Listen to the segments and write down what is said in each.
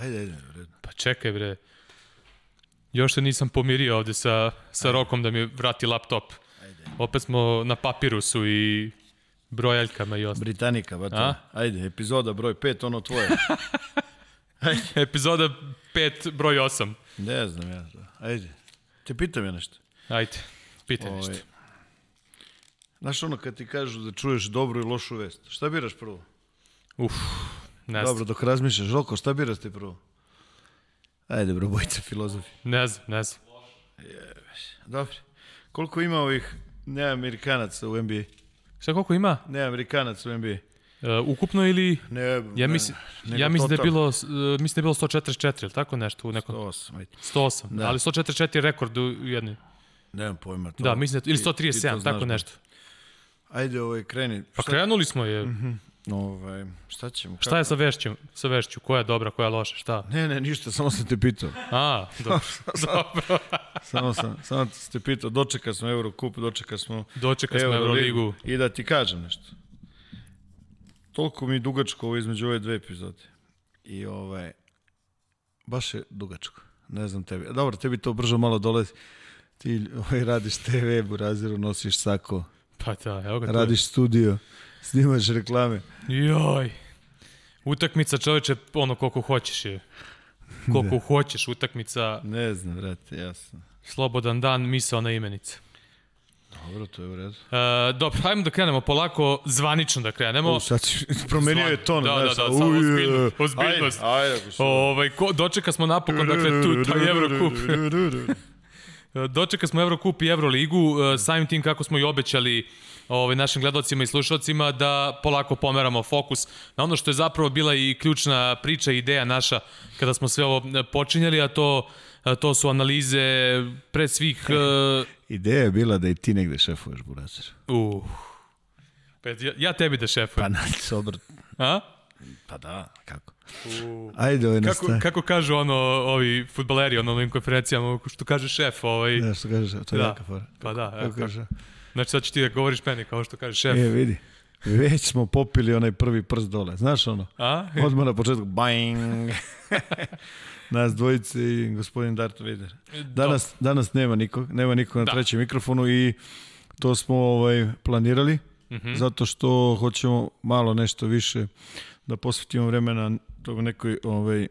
Ajde, ajde. Pa čekaj bre. Još se nisam pomirio ovde sa, sa Rokom da mi vrati laptop. Ajde. Opet smo na papirusu i brojaljkama i ostalo. Britanika, ba to. A? Ajde, epizoda broj 5, ono tvoje. Epizoda 5, broj 8. ne znam ja. Ajde. Te pitam ja nešto. Ajde, pitaj Ovaj, nešto. Znaš ono kad ti kažu da čuješ dobru i lošu vest, šta biraš prvo? Uf, ne Dobro, dok razmišljaš, Žoko, šta biraš ti prvo? Ajde, bro, bojica filozofi. ne znam, ne znam. Dobro. Koliko ima ovih neamerikanaca u NBA? Šta koliko ima? Neamerikanaca u NBA? Uh, ukupno ili... Ne, Ja, mislim, ja mislim da je bilo, uh, mislim da je bilo 144, ili tako nešto u nekom... 108, ajde. 108, Da. ali 144 je rekord u jednoj. Nemam pojma. To, Da, mislim da, ili ti- ti to 137, znaš tako nešto. Ajde, ovaj, kreni. Pa krenuli smo je. Ovaj, šta ćemo? Šta je sa vešću? Sa vešću? Koja je dobra, koja je loša? Šta? Ne, ne, ništa, samo sam te pitao. A, dobro. dobro. Samo sam, samo sam te pitao, dočeka smo Eurocup, dočeka smo Dočekali smo Euroligu. I da ti kažem nešto. Toliko mi je dugačko ovo između ove dve epizode. I ovaj, baš je dugačko. Ne znam tebi. Dobro, tebi to brzo malo dolazi. Ti ovaj, radiš TV, buraziru, nosiš sako, Pa da, evo ga tu. radiš studio, snimaš reklame. Joj. Utakmica čoveče, ono koliko hoćeš je. Koliko hoćeš, utakmica, Ne znam, vrate, jasno. slobodan dan, misaona imenica. Dobro, to je u redu. E, dobro, hajmo da krenemo polako, zvanično da krenemo. U, sad si, promenio je ton. Da, da, da, samo ozbiljno- ozbiljnost. Ajde, ajde, Ovaj, ko, dočeka smo napokon, dakle, tu, taj Eurocup. E, Dočeka smo Eurocup i Euroligu, e, samim tim kako smo i obećali ovaj, našim gledalcima i slušalcima da polako pomeramo fokus na ono što je zapravo bila i ključna priča i ideja naša kada smo sve ovo e, počinjali, a to, to su analize pre svih... Uh, Ideja je bila da i ti negde šefuješ, Burazir. uh, pet, ja, ja tebi da šefujem. Pa na obrt. A? Pa da, kako? Ajde, ovaj Kako, nastaje. kako kažu ono, ovi futbaleri ono, na ovim konferencijama, što kaže šef, ovaj, Ja, što kažeš, to je Da. jaka fora. pa da, evo, Kako kaže? znači sad ću ti da govoriš meni kao što kaže šef. E, vidi. Već smo popili onaj prvi prst dole. Znaš ono? A? Odmah na početku, bang! Nas dvojice i gospodin Darth Vader. Danas, danas nema nikog, nema nikog na Da. trećem mikrofonu i to smo ovaj, planirali, Mhm. zato što hoćemo malo nešto više da posvetimo vremena tog nekoj ovaj,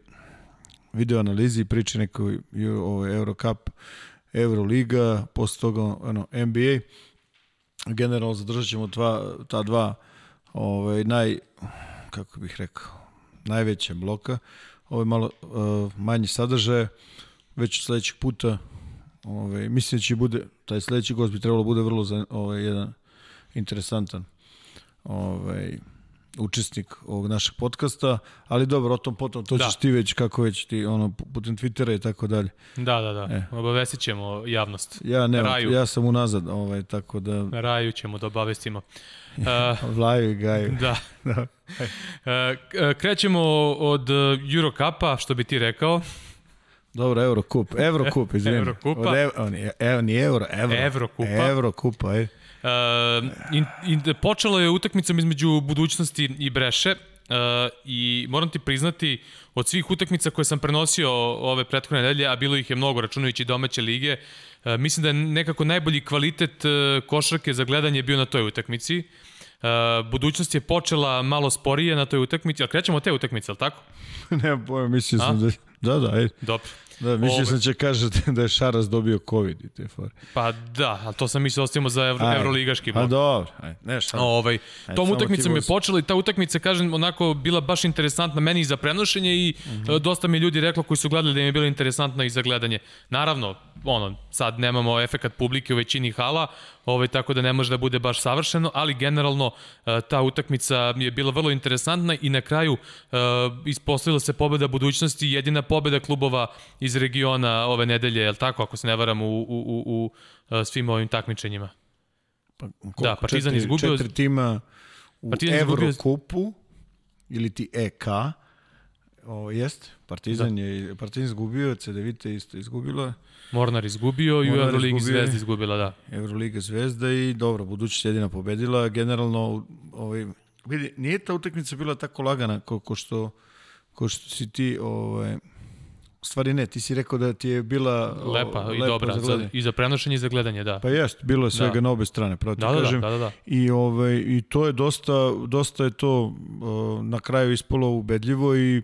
video analizi, priči nekoj ovaj, Eurocup, Euroliga, posle toga ono, NBA. Generalno zadržat ćemo dva, ta dva ovaj, naj, kako bih rekao, najveće bloka. Ovo je malo uh, manji sadržaje, već sledećeg puta ovaj, mislim da će bude, taj sledeći gost bi trebalo bude vrlo za, ovaj, jedan interesantan ovaj, učesnik ovog našeg podcasta, ali dobro, o tom potom, to Da. ćeš ti već, kako već ti, ono, putem Twittera i tako dalje. Da, da, da. E. Obavestit ćemo javnost. Ja ne, Raju. ja sam unazad, ovaj, tako da, raju ćemo da obavestimo. Uh, vlaju i gaju. da. Da. Uh, krećemo od Eurocupa, što bi ti rekao. Dobro, Eurocup, Eurocup, izvini. Eurocupa. Ev, on ev, ni Euro, Euro. Evrokupa. Eurocupa, aj. Uh, in, in, počelo je utakmicom između budućnosti i Breše uh, i moram ti priznati od svih utakmica koje sam prenosio ove prethodne nedelje, a bilo ih je mnogo računajući domaće lige, uh, mislim da je nekako najbolji kvalitet uh, košarke za gledanje bio na toj utakmici. Uh, budućnost je počela malo sporije na toj utakmici, ali krećemo od te utakmice, ali tako? Nemam pojma, mislio sam da... Da, da, ajde. Dobro. Da, mislio sam će kažete da je Šaras dobio COVID i te fore. Pa da, ali to sam mislio ostavimo za evro, evroligaški A blok. dobro, ajde. Ne, šta? Ovaj, tom samo utakmicom je počela i ta utakmica, kažem, onako bila baš interesantna meni i za prenošenje i Mhm. e, dosta mi ljudi reklo koji su gledali da im je bila interesantna i za gledanje. Naravno, ono, sad nemamo efekat publike u većini hala, ovaj, tako da ne može da bude baš savršeno, ali generalno e, ta utakmica je bila vrlo interesantna i na kraju e, ispostavila se pobeda budućnosti, jedina pobeda klubova iz regiona ove nedelje, je li tako, ako se ne varam, u, u, u, u e, svim ovim takmičenjima. Pa, koliko? Da, Partizan četiri, izgubio- Četiri tima u Partizan izgubio- Evrokupu ili ti EK. O, jest, Partizan Da. je Partizan izgubio, CDVita isto izgubila, Mornar izgubio i u Mornar Euroligi izgubio. Zvezda izgubila, da. Euroliga Zvezda i dobro, budućnost jedina pobedila. Generalno, ovaj, vidi, nije ta utakmica bila tako lagana ko, ko što, ko što si ti, ovaj, u stvari ne, ti si rekao da ti je bila o, Lepa i dobra, za za, i za prenošenje i za gledanje, da. Pa jest, bilo je svega Da. na obe strane, pravo ti Da, da, da, kažem. da, da, da. I, ovaj, I to je dosta, dosta je to uh, na kraju ispalo ubedljivo i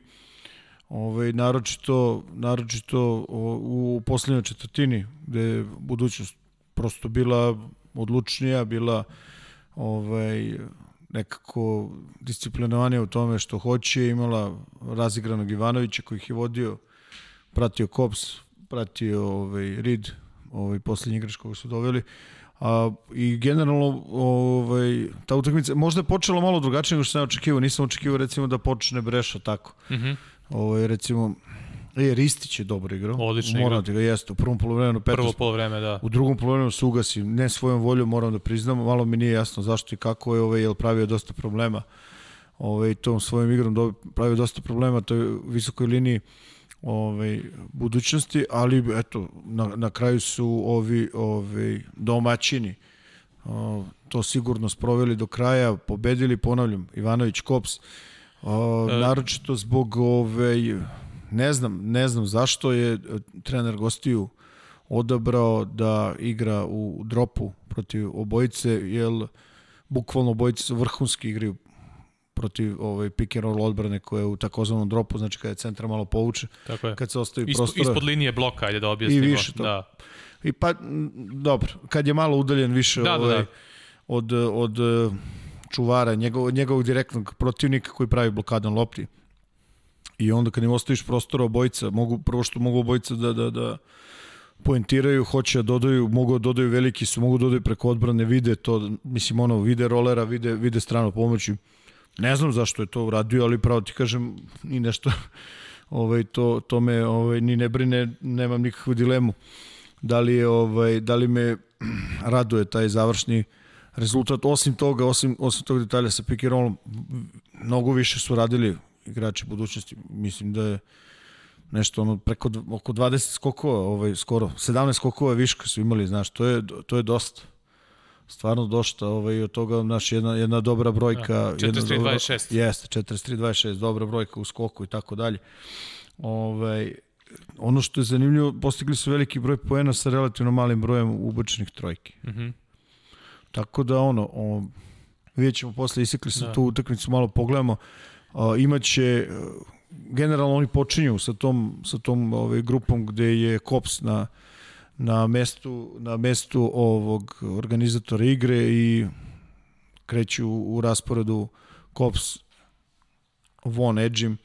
ovaj, naročito, naročito u poslednjoj četvrtini gde je budućnost prosto bila odlučnija, bila ovaj, nekako disciplinovanija u tome što hoće, imala razigranog Ivanovića koji ih je vodio, pratio Kops, pratio ovaj, Rid, ovaj, poslednji igrač koga su doveli, A, I generalno ovaj, ta utakmica možda je počela malo drugačije nego što sam očekivao. Nisam očekivao recimo da počne Breša tako. Mhm. Ovaj, recimo, je, Ristić je dobro igrao. Odlično Moram igrao. ti ga jeste. U prvom polovremenu 15 Prvo polovreme, da. U drugom polovremenu se ugasi, ne svojom voljom, moram da priznam, malo mi nije jasno zašto i kako je, ovaj, jel pravio dosta problema ovaj, tom svojim igrom do, pravio dosta problema toj visokoj liniji ovaj, budućnosti, ali eto, na, na kraju su ovi ovaj, domaćini o, to sigurno sproveli do kraja, pobedili, ponavljam, Ivanović Kops, o, naročito zbog ovaj, ne znam, ne znam zašto je e, trener gostiju odabrao da igra u dropu protiv obojice, jer bukvalno obojice su vrhunski igraju protiv ovaj pick and roll odbrane koja je u takozvanom dropu, znači kada je centar malo povuče, Tako je. kad se ostavi Ispod, prostora. ispod linije bloka, ajde da objasnimo. više to. Da. I pa, dobro, kad je malo udaljen više Da, da, ovaj, da. od, od eh, čuvara, njegov, njegovog direktnog protivnika koji pravi blokadom lopti. I onda kad im ostaviš prostora obojica, mogu, prvo što mogu obojica da, da, da poentiraju, hoće da dodaju, mogu da dodaju veliki su, mogu da dodaju preko odbrane, vide to, mislim ono, vide rolera, vide, vide stranu pomoći. Ne znam zašto je to uradio, ali pravo ti kažem, ni nešto, ovaj, to, to me ovaj, ni ne brine, nemam nikakvu dilemu. Da li, je, ovaj, da li me raduje taj završni rezultat. Osim toga, osim, osim tog detalja sa pick and rollom, mnogo više su radili igrači budućnosti. Mislim da je nešto ono preko oko 20 skokova, ovaj skoro 17 skokova viška su imali, znaš, to je to je dosta. Stvarno dosta, ovaj od toga naš jedna jedna dobra brojka, Da, jedna 43, dobra- 26. Jeste, 43 26, dobra brojka u skoku i tako dalje. Ovaj ono što je zanimljivo, postigli su veliki broj poena sa relativno malim brojem ubačenih trojki. Mhm. Tako da ono, o, vidjet ćemo posle, isekli su Da. tu utakmicu, malo pogledamo. A, imaće, e, generalno oni počinju sa tom, sa tom ovaj, grupom gde je Kops na, na mestu, na mestu ovog organizatora igre i kreću u rasporedu Kops Von Edžim,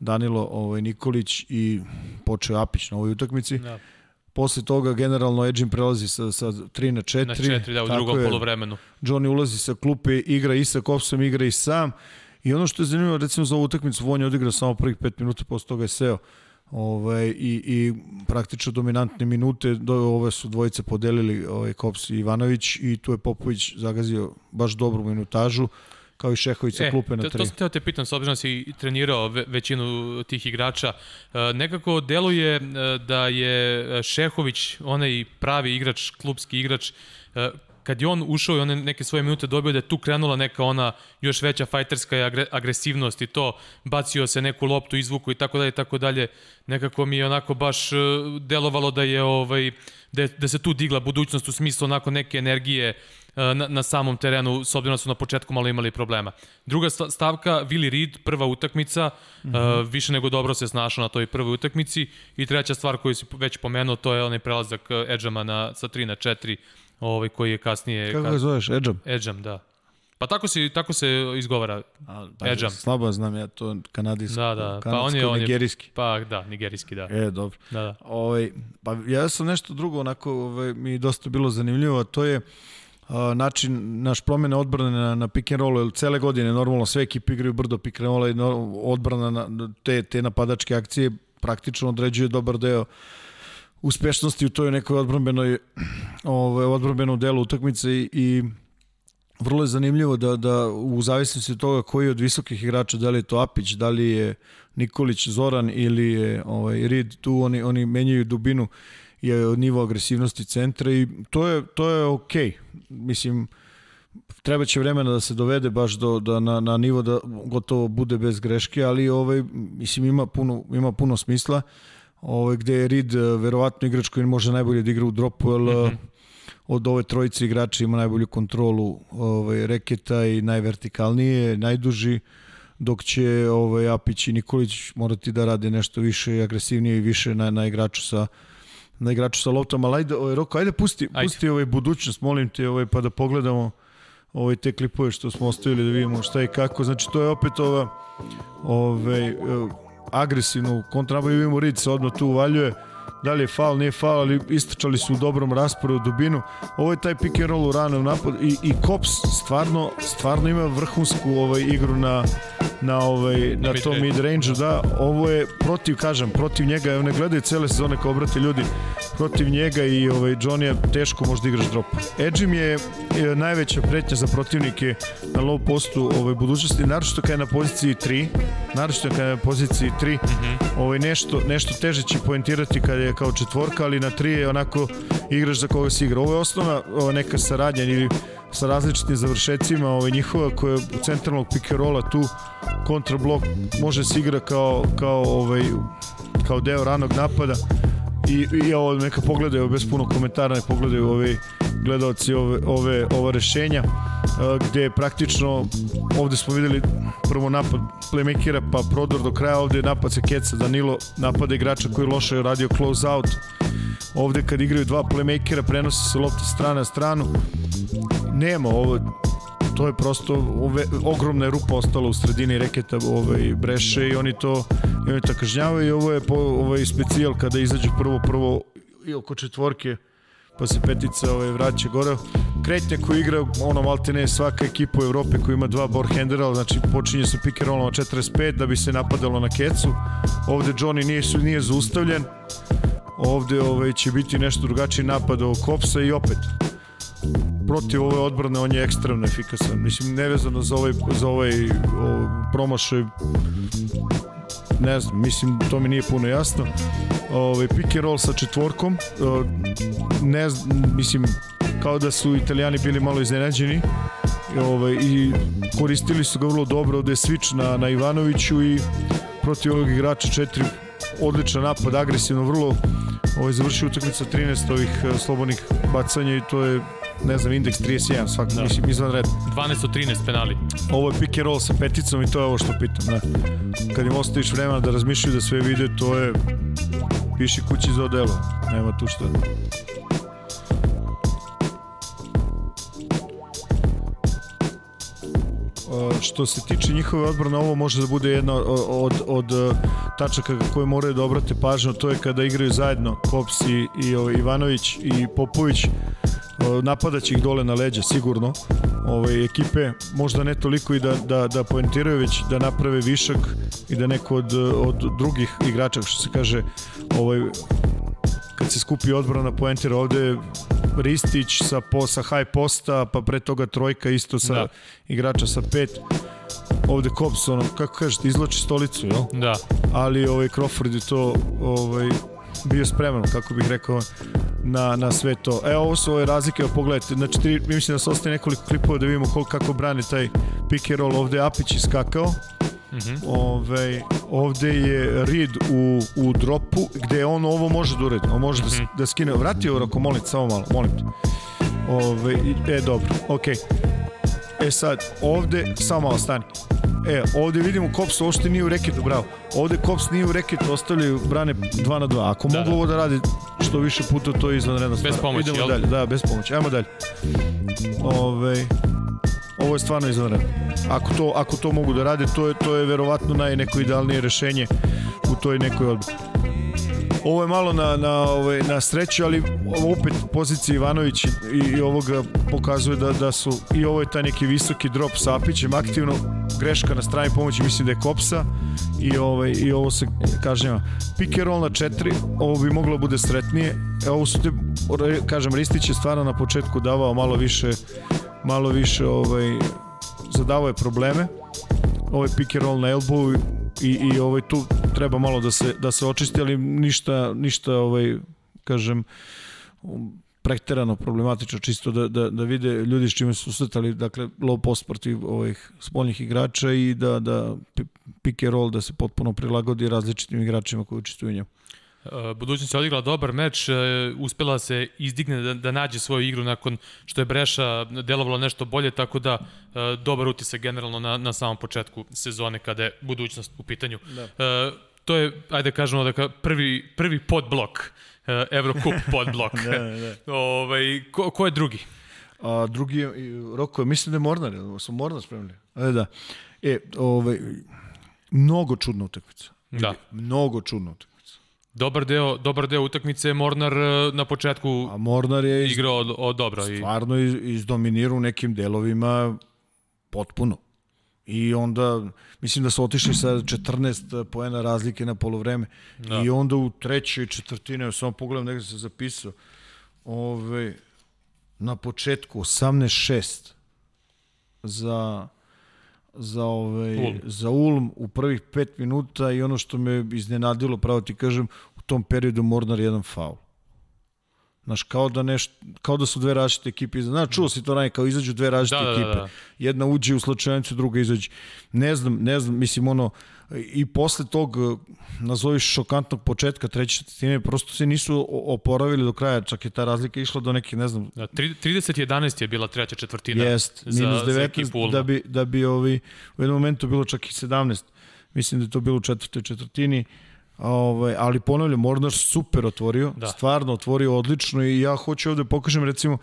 Danilo ovaj, Nikolić i počeo Apić na ovoj utakmici. Da. Posle toga generalno Edžim prelazi sa, sa 3 na 4. Na četiri, da, u drugom je. polovremenu. Johnny ulazi sa klupe, igra i sa Kopsom, igra i sam. I ono što je zanimljivo, recimo za ovu utakmicu, Von je odigrao samo prvih 5 minuta, posle toga je seo. Ovaj, i, i praktično dominantne minute, do, ove su dvojice podelili ovaj, Kops i Ivanović i tu je Popović zagazio baš dobru minutažu, kao i Šehović sa klupe na E, to, 3. to sam teo te pitam, s obzirom da si trenirao ve, većinu tih igrača, e, nekako deluje e, da je e, Šehović, onaj pravi igrač, klubski igrač, e, kad je on ušao i one neke svoje minute dobio da je tu krenula neka ona još veća fajterska agre, agresivnost i to bacio se neku loptu izvuku i tako dalje i tako dalje nekako mi je onako baš e, delovalo da je ovaj da, je, da se tu digla budućnost u smislu onako neke energije e, na, na samom terenu, s obzirom da su na početku malo imali problema. Druga sta- stavka, Willi Reed, prva utakmica, mm -hmm. uh, više nego dobro se snašao na toj prvoj utakmici i treća stvar koju si već pomenuo, to je onaj prelazak Edžama na, sa 3 na 4, ovaj, koji je kasnije... Kako ga zoveš, Edžam? Edžam, da. Pa tako se, tako se izgovara. A, pa, Edžam. Slabo znam ja to kanadijsko. Da, da. Pa on je, on je, nigerijski. Pa da, nigerijski, da. E, dobro. Da, da. Ovaj, pa ja sam nešto drugo onako ovaj, mi je dosta bilo zanimljivo, a to je a, način naš promene odbrane na, na pick and roll, jer cele godine normalno sve ekipe igraju brdo pick and roll i odbrana na, te, te napadačke akcije praktično određuje dobar deo uspešnosti u toj nekoj odbranbenoj ovaj, odbranbenom delu utakmice i, i vrlo je zanimljivo da, da u zavisnosti od toga koji od visokih igrača, da li je to Apić, da li je Nikolić, Zoran ili je ovaj, Rid, tu oni, oni menjaju dubinu i nivo agresivnosti centra i to je, to je okej. Okay. Mislim, treba će vremena da se dovede baš do, da na, na nivo da gotovo bude bez greške, ali ovaj, mislim ima puno, ima puno smisla ovaj, gde je Reed verovatno igrač koji može najbolje da igra u dropu, jer mm -hmm. od ove trojice igrača ima najbolju kontrolu ovaj, reketa i najvertikalnije, najduži, dok će ovaj, Apić i Nikolić morati da rade nešto više agresivnije i više na, na igraču sa na igraču sa loptom, ali ajde, ovaj, Roko, ajde pusti, ajde. pusti ovaj budućnost, molim te, ovaj, pa da pogledamo ovaj, te klipove što smo ostavili da vidimo šta i kako. Znači, to je opet ova ovaj, agresivnu kontrabu i vidimo Reed se odmah tu uvaljuje da li je faul, nije faul, ali istračali su u dobrom rasporu dubinu. Ovo je taj pick and roll u ranom napadu i, i Kops stvarno, stvarno ima vrhunsku ovaj, igru na, na, ovaj, na, na tom mid range da, ovo je protiv, kažem, protiv njega, evo ne gledaju cele sezone kao obrate ljudi, protiv njega i ovaj, Johnny teško možda igraš drop. Edgim je, je najveća pretnja za protivnike na low postu ovaj, budućnosti, naročito kada je na poziciji 3, naročito kada je na poziciji 3, mm -hmm. ovaj, nešto, nešto teže će poentirati kada je kao četvorka, ali na 3 je onako igraš za koga si igra. Ovo je osnovna ova, neka saradnja ili sa različitim završecima ovaj, njihova koja je u centralnog rolla tu kontrablok može se igra kao, kao, ovaj, kao deo ranog napada. I, i ovo neka pogledaju bez puno komentara, neka pogledaju ovi gledalci ove, ove, ova rešenja gde praktično ovde smo videli prvo napad playmakera pa prodor do kraja ovde je napad sa Keca Danilo napada igrača koji loše radio close out. Ovde kad igraju dva playmakera prenosi se lopta strana na stranu nema ovo to je prosto ove, ogromna rupa ostala u sredini reketa ovaj, breše i oni to, i oni to kažnjavaju i ovo je po, ovaj specijal kada izađe prvo prvo i oko četvorke pa se petica ovaj, vraća gore. Kretnja koji igra, ono malte ne svaka ekipa u Evropi koja ima dva handera, znači počinje sa pick and rollom 45 da bi se napadalo na kecu. Ovde Johnny nije, nije zaustavljen. Ovde ovaj, će biti nešto drugačiji napad od Kopsa i opet protiv ove odbrane on je ekstremno efikasan. Mislim, nevezano za ovaj, za ovaj, ovaj promašaj ne znam, mislim, to mi nije puno jasno. Ovaj, pick and roll sa četvorkom, ne znam, mislim, kao da su italijani bili malo iznenađeni ovaj, i koristili su ga vrlo dobro, ovde je switch na, na Ivanoviću i protiv ovog igrača četiri odličan napad, agresivno, vrlo ovaj, završio utakmica 13 ovih eh, slobodnih bacanja i to je ne znam, indeks 31, svak, da. mislim, izvan red. 12 od 13 penali. Ovo je pick and roll sa peticom i to je ovo što pitam, da. Kad im ostaviš vremena da razmišljaju da sve vide, to je piši kući za odelo, nema tu šta. što se tiče njihove odbrane, ovo može da bude jedna od, od, od tačaka koje moraju da obrate pažnju, to je kada igraju zajedno Kops i, i ovaj, Ivanović i Popović, napadaće ih dole na leđa sigurno ove ekipe, možda ne toliko i da, da, da poentiraju, već da naprave višak i da neko od, od drugih igrača, što se kaže, ovaj, kad se skupi odbrana poentira ovde Ristić sa, po, sa high posta, pa pre toga trojka isto sa da. igrača sa pet ovde Kops, ono, kako kažete, izloči stolicu, jel? Da. Ali ovaj Crawford je to ovaj, bio spreman, kako bih rekao, na, na sve to. E, ovo su ove razlike, pogledajte, znači, tri, mislim da se ostaje nekoliko klipova da vidimo koliko, kako brani taj pick and roll. Ovde je Apić iskakao, Mm -hmm. Ove, ovde je Reed u, u dropu gde on ovo može da uredi. On može mm -hmm. da, mhm. da skine. Vrati ovo ako molim samo malo, molim te. Ove, e, dobro, okej. Okay. E sad, ovde, samo malo stani. E, ovde vidimo Kops uopšte nije u reketu, bravo. Ovde Kops nije u reketu, ostavljaju brane 2 na 2. Ako da, mogu da. ovo da radi što više puta, to je izvanredno stvar. Bez pomoći, Idemo jel? dalje, da, bez pomoći. Ajmo dalje. Ove, ovo je stvarno izvanredno. Ako to, ako to mogu da rade, to je, to je verovatno naj neko idealnije rešenje u toj nekoj odbrani. Ovo je malo na, na, ovaj, na sreću, ali opet pozicija Ivanović i, i ovoga pokazuje da, da su i ovo je taj neki visoki drop sa Apićem aktivno greška na strani pomoći mislim da je Kopsa i, ovaj, i ovo se kažnjava. Pick and roll na četiri, ovo bi moglo da bude sretnije. E, ovo su te, kažem, Ristić je stvarno na početku davao malo više malo više ovaj, zadavao je probleme. Ovaj pick and roll na elbow i, i ovaj tu treba malo da se da se očisti, ali ništa ništa ovaj kažem preterano problematično čisto da, da, da vide ljudi s čime su susretali dakle low post protiv ovih spoljnih igrača i da, da pick and roll da se potpuno prilagodi različitim igračima koji učestvuju u njemu. Uh, budućnost je odigrala dobar meč, uh, uspela se izdigne da, da nađe svoju igru nakon što je Breša delovala nešto bolje, tako da uh, dobar utisak generalno na, na samom početku sezone kada je budućnost u pitanju. Da. To je, ajde kažemo, da prvi, prvi podblok, Eurocup podblok. da, da. ovaj, ko, ko je drugi? A, drugi je, Roko, mislim da je Mornar, su Mornar spremili. E, da. E, ovaj, mnogo čudna utakmica. Da. Mnogo čudna utakmica. Dobar deo, dobar deo utakmice je Mornar e, na početku A Mornar je iz, igrao od, od dobro. Stvarno iz, izdominirao u nekim delovima potpuno. I onda, mislim da su otišli sa 14 poena razlike na polovreme. Da. I onda u trećoj četvrtine, samo pogledam negde se zapisao, ove, na početku 18-6 za za, ovaj, Ulm. za Ulm u prvih 5 minuta i ono što me iznenadilo, pravo ti kažem, u tom periodu Mornar jedan faul. Znaš, kao da, neš, kao da su dve različite ekipe. Znaš, čuo si to ranije, kao izađu dve različite da, ekipe. Da, da, da. Jedna uđe u slučajnicu, druga izađe. Ne znam, ne znam, mislim, ono, i posle tog, nazoviš šokantnog početka treće četvrtine, prosto se nisu oporavili do kraja, čak je ta razlika išla do nekih, ne znam... Da, 30-11 je bila treća četvrtina Jest, minus za, 19, za da bi, da bi ovi, u jednom momentu bilo čak i 17. Mislim da je to bilo u četvrtoj četvrtini. Ovaj, ali ponavljam, Mornar super otvorio, da. stvarno otvorio odlično i ja hoću ovde pokažem recimo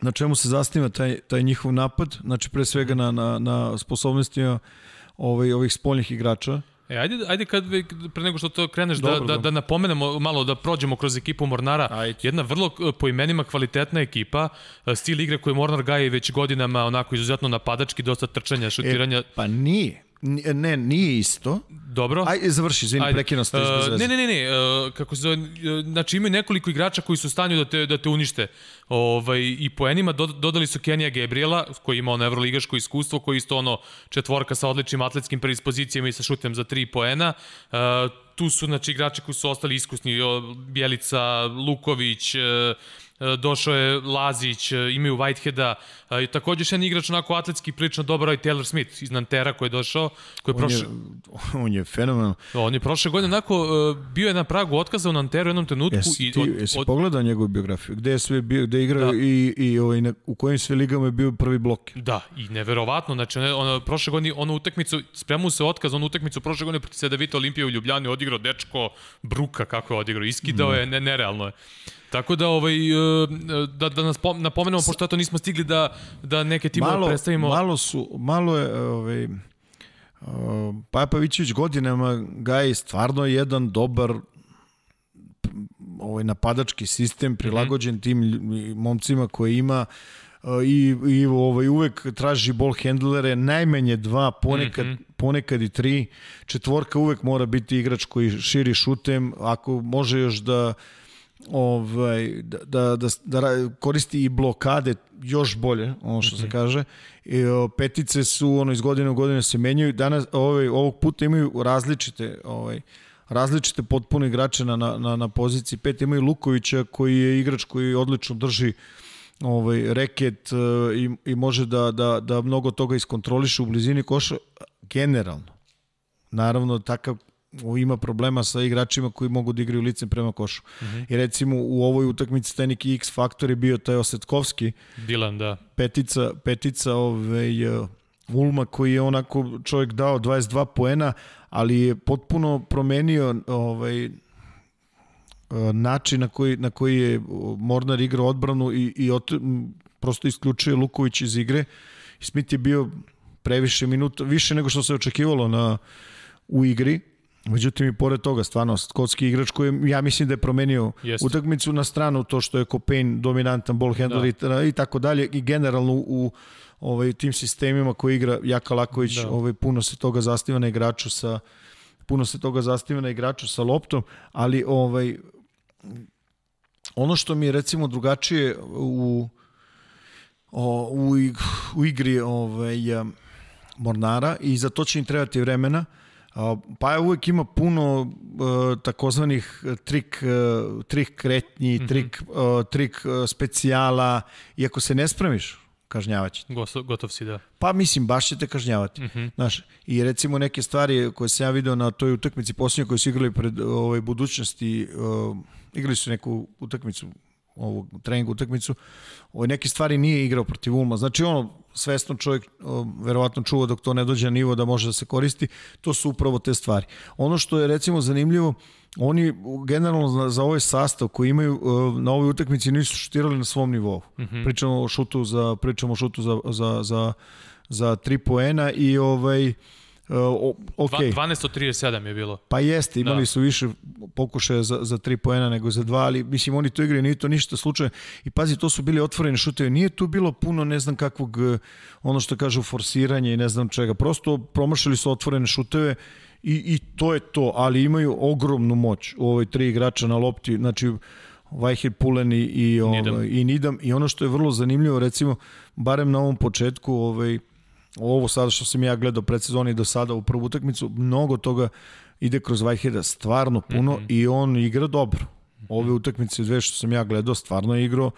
na čemu se zasniva taj, taj njihov napad, znači pre svega na, na, na sposobnostima ovaj, ovih spoljnih igrača. E, ajde, ajde kad, pre nego što to kreneš, da, Dobro, da, da, da napomenemo malo, da prođemo kroz ekipu Mornara. Ajde. Jedna vrlo e, po imenima kvalitetna ekipa, e, stil igre koji Mornar gaji već godinama onako izuzetno napadački, dosta trčanja, šutiranja. E, pa nije. Ne, nije isto. Dobro. Aj, završi, izvini, prekino ste uh, Ne, ne, ne, ne, uh, kako se zove, znači imaju nekoliko igrača koji su u stanju da te, da te unište. Ovaj, I po enima dodali su Kenija Gabriela, koji ima ono evroligaško iskustvo, koji isto ono četvorka sa odličnim atletskim predispozicijama i sa šutem za tri poena. Uh, tu su znači, igrači koji su ostali iskusni, Bjelica, Luković, uh, E, došao je Lazić, e, imaju Whiteheada, i takođe još jedan igrač onako atletski prilično dobar, je Taylor Smith iz Nantera koji je došao, koji je on prošle... Je, on je fenomenal. On je prošle godine onako e, bio je na pragu otkaza u Nanteru u jednom trenutku. Jesi, ti, od, jesi od... pogledao njegovu biografiju? Gde je sve bio, gde je igrao da. i, i ovaj, u kojim sve ligama je bio prvi blok? Da, i neverovatno, znači on, on, prošle godine onu utakmicu, spremao se otkaz, onu utakmicu prošle godine protiv Sedavita Olimpije u Ljubljani odigrao dečko Bruka kako je odigrao, iskidao mm. je, ne, nerealno je. Tako da ovaj e, da da nas napomenemo pošto to nismo stigli da da neke timove malo, predstavimo. Malo su malo je ovaj Papavićević godinama gaji stvarno jedan dobar ovaj napadački sistem prilagođen mm -hmm. tim momcima koje ima i, i ovaj, uvek traži ball handlere, najmanje dva, ponekad, mm -hmm. ponekad i tri. Četvorka uvek mora biti igrač koji širi šutem, ako može još da ovaj, da, da, da, da koristi i blokade još bolje, ono što mm -hmm. se mhm. kaže. I, o, petice su ono iz godine u godine se menjaju. Danas ovaj ovog puta imaju različite ovaj različite potpuno igrače na, na, na poziciji pet imaju Lukovića koji je igrač koji odlično drži ovaj reket uh, i, i može da, da, da mnogo toga iskontroliše u blizini koša generalno. Naravno, takav ima problema sa igračima koji mogu da igraju licem prema košu. Mhm. -huh. I recimo u ovoj utakmici taj neki X faktor je bio taj Osetkovski. Dilan, da. Petica, petica ovaj, uh, Ulma koji je onako čovjek dao 22 poena, ali je potpuno promenio ovaj, uh, način na koji, na koji je Mornar igrao odbranu i, i ot, prosto isključuje Luković iz igre Smith je bio previše minuta, više nego što se očekivalo na, u igri, Međutim i pored toga, stvarno, skotski igrač koji ja mislim da je promenio Jeste. utakmicu na stranu to što je Copain dominantan ball handler da. i, i tako dalje i generalno u ovaj, tim sistemima koji igra Jaka Laković, da. ovaj, puno se toga zastiva na igraču sa puno se toga zastiva na igraču sa loptom, ali ovaj ono što mi je recimo drugačije u o, u, u igri ovaj, Mornara i za to će im trebati vremena, Pa je uvek ima puno uh, takozvanih trik, uh, trik kretnji, mm -hmm. trik, uh, trik uh, specijala i ako se ne spremiš, kažnjavaće. Gotov, si, da. Pa mislim, baš će te kažnjavati. Mm -hmm. Znaš, I recimo neke stvari koje sam ja video na toj utakmici posljednje koje su igrali pred ovaj, budućnosti, uh, igrali su neku utakmicu ovog treningu utakmicu, ovaj, neke stvari nije igrao protiv Ulma. Znači ono, svesno čovjek o, verovatno čuva dok to ne dođe na nivo da može da se koristi, to su upravo te stvari. Ono što je recimo zanimljivo, oni generalno za, za ovaj sastav koji imaju na ovoj utakmici nisu šutirali na svom nivou. Mm -hmm. Pričamo o šutu za pričamo o šutu za za za za 3 poena i ovaj Uh, okay. 12 od 37 je bilo. Pa jeste, imali da. su više pokušaja za, za 3 poena nego za 2, ali mislim oni to igraju, nije to ništa slučaje. I pazi, to su bili otvoreni šutevi. Nije tu bilo puno ne znam kakvog, uh, ono što kažu, forsiranja i ne znam čega. Prosto promašili su otvorene šuteve i, i to je to, ali imaju ogromnu moć u ovoj tri igrača na lopti, znači Vajhir Pulen i, i, ovaj, i Nidam. I ono što je vrlo zanimljivo, recimo, barem na ovom početku, ovaj, ovo sada što sam ja gledao predsezoni do sada u prvu utakmicu, mnogo toga ide kroz Vajheda stvarno puno mm -hmm. i on igra dobro. Ove utakmice dve što sam ja gledao stvarno je igrao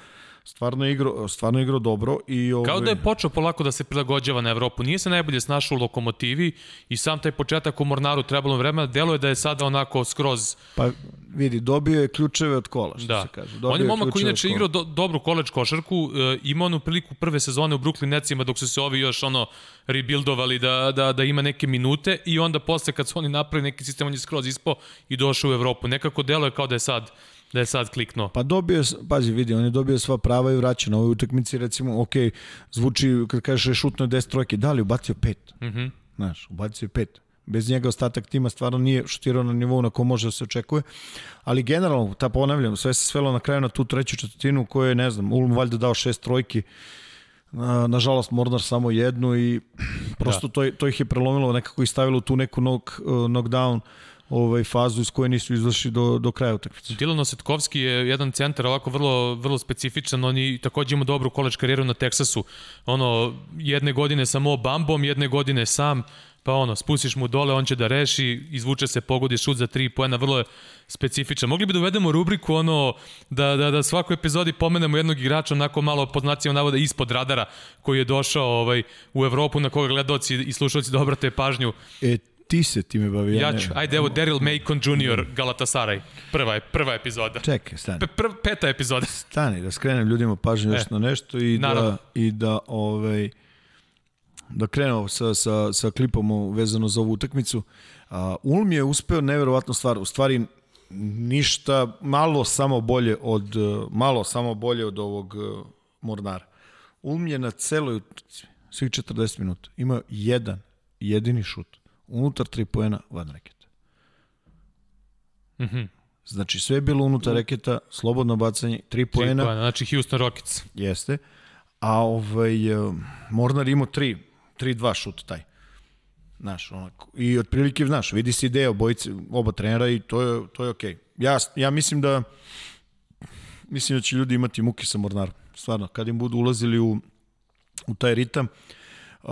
stvarno je igrao, stvarno igrao dobro i ove... Kao da je počeo polako da se prilagođava na Evropu. Nije se najbolje snašao u lokomotivi i sam taj početak u Mornaru trebalo vremena, deluje da je sada onako skroz Pa vidi, dobio je ključeve od kola, što da. se kaže. Dobio On je momak koji inače igrao do, dobru koleč košarku, e, imao onu priliku prve sezone u Brooklyn Netsima dok su se ovi još ono rebuildovali da, da, da ima neke minute i onda posle kad su oni napravili neki sistem on je skroz ispo i došao u Evropu. Nekako deluje kao da je sad da je sad kliknuo. Pa dobio, pazi, vidi, on je dobio sva prava i vraća na ovoj utakmici, recimo, ok, zvuči, kad kažeš je šutno 10 trojke, da li ubacio pet? Mm Znaš, ubacio pet. Bez njega ostatak tima stvarno nije šutirao na nivou na kom može da se očekuje. Ali generalno, ta ponavljam, sve se svelo na kraju na tu treću četvrtinu koju je, ne znam, Ulm valjda dao šest trojki, Na, nažalost Mornar samo jednu i prosto da. to, to ih je prelomilo nekako i stavilo tu neku knock, uh, knockdown ovaj fazu iz koje nisu izašli do, do kraja utakmice. Dilan Osetkovski je jedan centar ovako vrlo, vrlo specifičan, on je takođe ima dobru koleč karijeru na Teksasu. Ono, jedne godine samo bambom, jedne godine sam, pa ono, spustiš mu dole, on će da reši, izvuče se, pogodi šut za tri poena, vrlo je specifičan. Mogli bi da uvedemo rubriku ono, da, da, da svakoj epizodi pomenemo jednog igrača onako malo pod znacijama navoda ispod radara koji je došao ovaj, u Evropu na koga gledoci i slušalci da obrate pažnju. E, ti se time bavi. Ja, ja ću. Ajde, evo Daryl Macon Jr. Galatasaray. Prva je, prva epizoda. Čekaj, stani. P prv, peta epizoda. Stani, da skrenem ljudima pažnju još e, na nešto i da- naravno. da, i da, ovaj, da krenemo sa, sa, sa klipom vezano za ovu utakmicu. Uh, Ulm je uspeo neverovatnu stvar. U stvari, ništa, malo samo bolje od, malo samo bolje od ovog uh, Mornara. Ulm je na celoj svih 40 minuta, imao jedan jedini šut unutar tri poena van reketa. Mm -hmm. Znači sve je bilo unutar reketa, slobodno bacanje, tri poena. poena. Znači Houston Rockets. Jeste. A ovaj, uh, Mornar imao tri, tri dva šut taj. Znaš, onako. I otprilike, znaš, vidi se ideja obojice, oba trenera i to je, to je okej. Okay. Ja, ja mislim da mislim da će ljudi imati muke sa Mornarom. Stvarno, kad im budu ulazili u, u taj ritam, uh,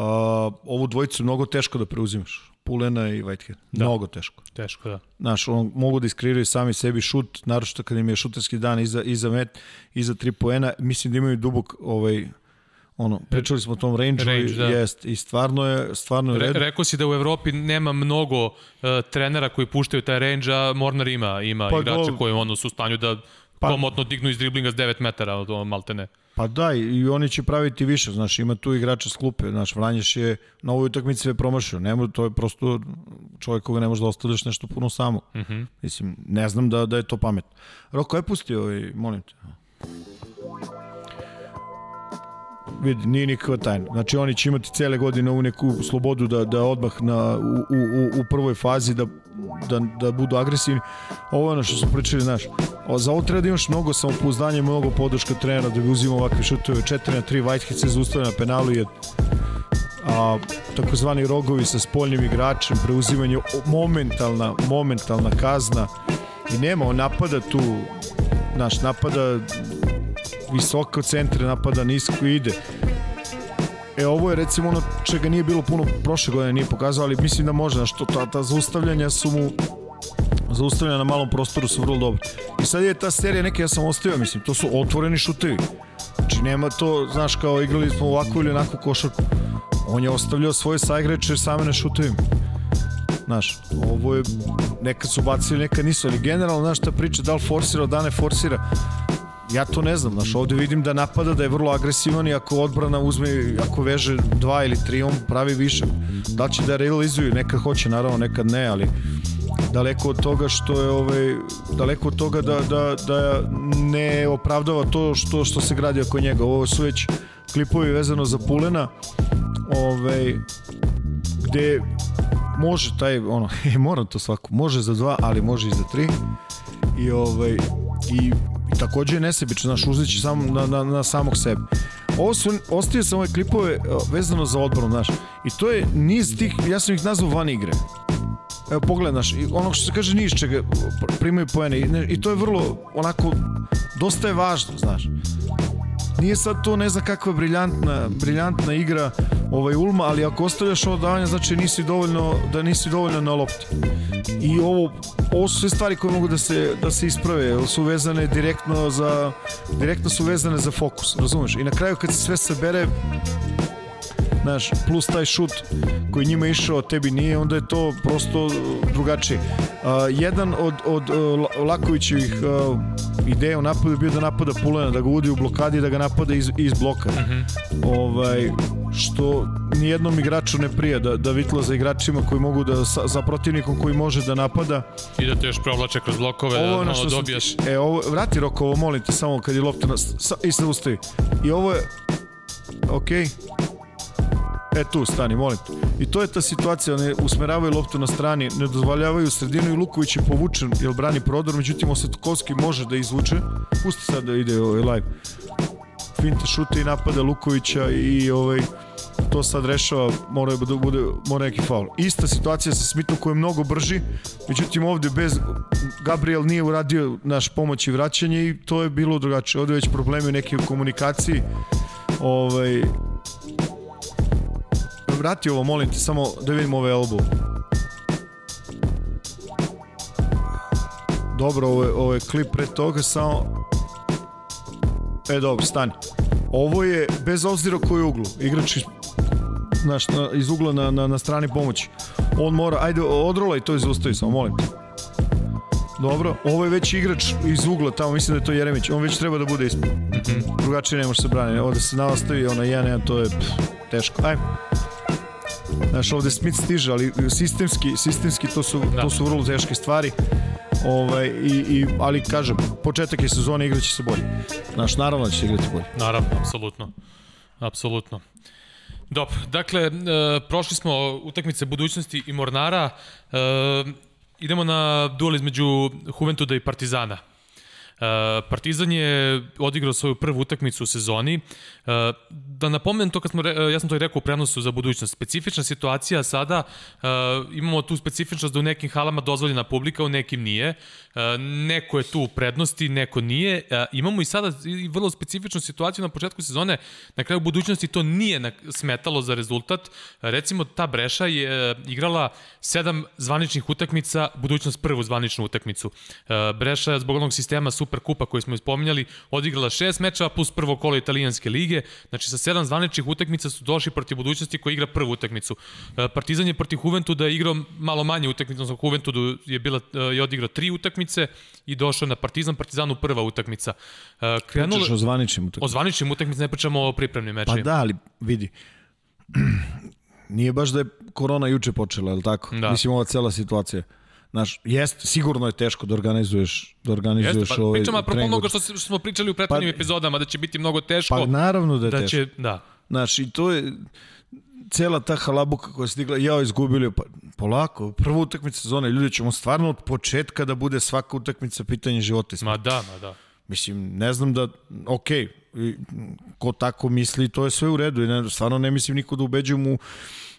ovu dvojicu mnogo teško da preuzimaš. Pulena i Whitehead. Da. Mnogo teško. Teško, da. Znaš, on, mogu da iskreiraju sami sebi šut, naročito kad im je šutarski dan iza, iza met, iza tri poena. Mislim da imaju dubok ovaj, ono, pričali smo o tom range, range da. jest, i stvarno je, stvarno je Re, Rekao si da u Evropi nema mnogo uh, trenera koji puštaju taj range, a Mornar ima, ima pa, igrače koji ono, su u stanju da pa, komotno dignu iz driblinga s 9 metara, od maltene. Pa da, i oni će praviti više, znaš, ima tu igrača s klupe, znaš, Vranješ je na ovoj utakmici sve promašio, nema, to je prosto čovjek koga ne može da ostavljaš nešto puno samo. Uh mhm. -huh. Mislim, ne znam da, da je to pametno. Roko, je pustio ovaj, molim te. vidi, nije nikakva tajna. Znači oni će imati cele godine u neku slobodu da, da odmah na, u, u, u prvoj fazi da, da, da budu agresivni. Ovo je ono što smo pričali, znaš, za ovo treba da imaš mnogo samopouzdanja mnogo podrška trenera da bi uzimao ovakve šutove. 4 na 3, Whitehead se zaustavlja na penalu je a, takozvani rogovi sa spoljnim igračem, preuzimanje momentalna, momentalna kazna i nema, on napada tu naš napada visoko centre, napada nisko ide. E, ovo je recimo ono čega nije bilo puno prošle godine, nije pokazao, ali mislim da može, što ta, ta zaustavljanja su mu zaustavljanja na malom prostoru su vrlo dobro. I sad je ta serija neke, ja sam ostavio, mislim, to su otvoreni šutevi. Znači nema to, znaš, kao igrali smo ovako ili onako košarku. On je ostavljao svoje saigrače same na šutevima. Znaš, ovo je, nekad su bacili, nekad nisu, ali generalno, znaš, ta priča, da li forsira, da ne forsira, ja to ne znam, znaš, ovde vidim da napada da je vrlo agresivan i ako odbrana uzme, ako veže dva ili tri, on pravi više. Da će da realizuju, nekad hoće, naravno, nekad ne, ali daleko od toga što je ovaj daleko od toga da, da, da ne opravdava to što što se gradi oko njega. Ovo su već klipovi vezano za Pulena. Ovaj gde može taj ono moram to svako može za dva ali može i za tri i ovaj i I takođe je nesebično, znaš, uzeći sam na, na, na samog sebe. Ovo su, ostaje sam ove klipove e, vezano za odbranu, znaš, i to je niz tih, ja sam ih nazvao van igre. Evo pogledaš, ono što se kaže niz čega primaju poene i to je vrlo onako dosta je važno, znaš. Nije sad to ne znam kakva briljantna, briljantna igra ovaj Ulma, ali ako ostavljaš ovo davanje, znači nisi dovoljno, da nisi dovoljno na lopti. I ovo, ovo su sve stvari koje mogu da se, da se isprave, su vezane direktno za, direktno su vezane za fokus, razumeš? I na kraju kad se sve sabere, znaš, plus taj šut koji njima išao, tebi nije, onda je to prosto drugačije. Uh, jedan od, od uh, Lakovićevih uh, ideja u napadu je bio da napada Pulena, da ga udi u blokadi i da ga napada iz, iz bloka. Mhm. -huh. ovaj, što nijednom igraču ne prija da, da vitla za igračima koji mogu da sa, za protivnikom koji može da napada i da te još provlače kroz blokove ovo da malo dobijaš ti, e ovo vrati Rokovo molim te samo kad je lopta na, sa, i se ustavi i ovo je okej okay E tu, stani, molim. I to je ta situacija, one usmeravaju loptu na strani, ne dozvoljavaju sredinu i Luković je povučen, jer brani prodor, međutim Osetokovski može da izvuče. Pusti sad da ide ovaj live. Finta šute i napada Lukovića i ovaj to sad rešava, mora da bude mora neki faul. Ista situacija sa Smithom koji je mnogo brži, međutim ovde bez Gabriel nije uradio naš pomoć i vraćanje i to je bilo drugačije. Ovde već problemi u nekoj komunikaciji. Ovaj vrati ovo, molim te, samo da vidim ove elbu. Dobro, ovo je, ovo je klip pre toga, samo... E, dobro, stani. Ovo je, bez obzira koji uglu, igrač iz, znaš, na, iz ugla na, na, na strani pomoći. On mora, ajde, odrolaj to i zaustavi, samo molim te. Dobro, ovo je već igrač iz ugla, tamo mislim da je to Jeremić, on već treba da bude ispod. Mm -hmm. Drugačije ne može se braniti. Ovde se nastavi, ona 1-1, to je pff, teško. Ajmo. Znaš, ovde Smith stiže, ali sistemski, sistemski to su, da. to su vrlo teške stvari. Ovaj, i, i, ali kažem, početak je sezone, igraće se bolje. Znaš, naravno da će se igrati bolje. Naravno, apsolutno. Apsolutno. Dobro, dakle, e, prošli smo utakmice budućnosti i Mornara. E, idemo na duel između Juventuda i Partizana. E, Partizan je odigrao svoju prvu utakmicu u sezoni. E, da napomenem to kad smo, ja sam to i rekao u prenosu za budućnost. Specifična situacija sada, e, imamo tu specifičnost da u nekim halama dozvoljena publika, u nekim nije. Neko je tu u prednosti, neko nije. Imamo i sada vrlo specifičnu situaciju na početku sezone. Na kraju budućnosti to nije smetalo za rezultat. Recimo, ta Breša je igrala sedam zvaničnih utakmica, budućnost prvu zvaničnu utakmicu. Breša zbog onog sistema super Superkupa koji smo ispominjali, odigrala šest mečeva plus prvo kolo italijanske lige. Znači sa sedam zvaničnih utakmica su došli protiv budućnosti koji igra prvu utakmicu. E, Partizan je protiv Juventuda igrao malo manje utakmica, odnosno Juventudu je bila e, je odigrao tri utakmice i došao na Partizan, Partizanu prva utakmica. E, Krenulo Pričaš o zvaničnim utakmicama. O zvaničnim utakmicama ne pričamo o pripremnim mečima. Pa da, ali vidi. Nije baš da je korona juče počela, je li tako? Da. Mislim, ova cela situacija. Znaš, jest, sigurno je teško da organizuješ, da organizuješ Jeste, pa, ovaj pričamo apropo onoga što, što smo pričali u prethodnim Pa- epizodama, da će biti mnogo teško. Pa naravno da je da teško. će, da. Znaš, i to je cela ta halabuka koja se stigla, ja izgubili, pa polako, prva utakmica sezone, ljudi ćemo stvarno od početka da bude svaka utakmica pitanje života. Ma da, ma da. Mislim, ne znam da, ok, ko tako misli, to je sve u redu. I ne, stvarno ne mislim niko da ubeđujem mu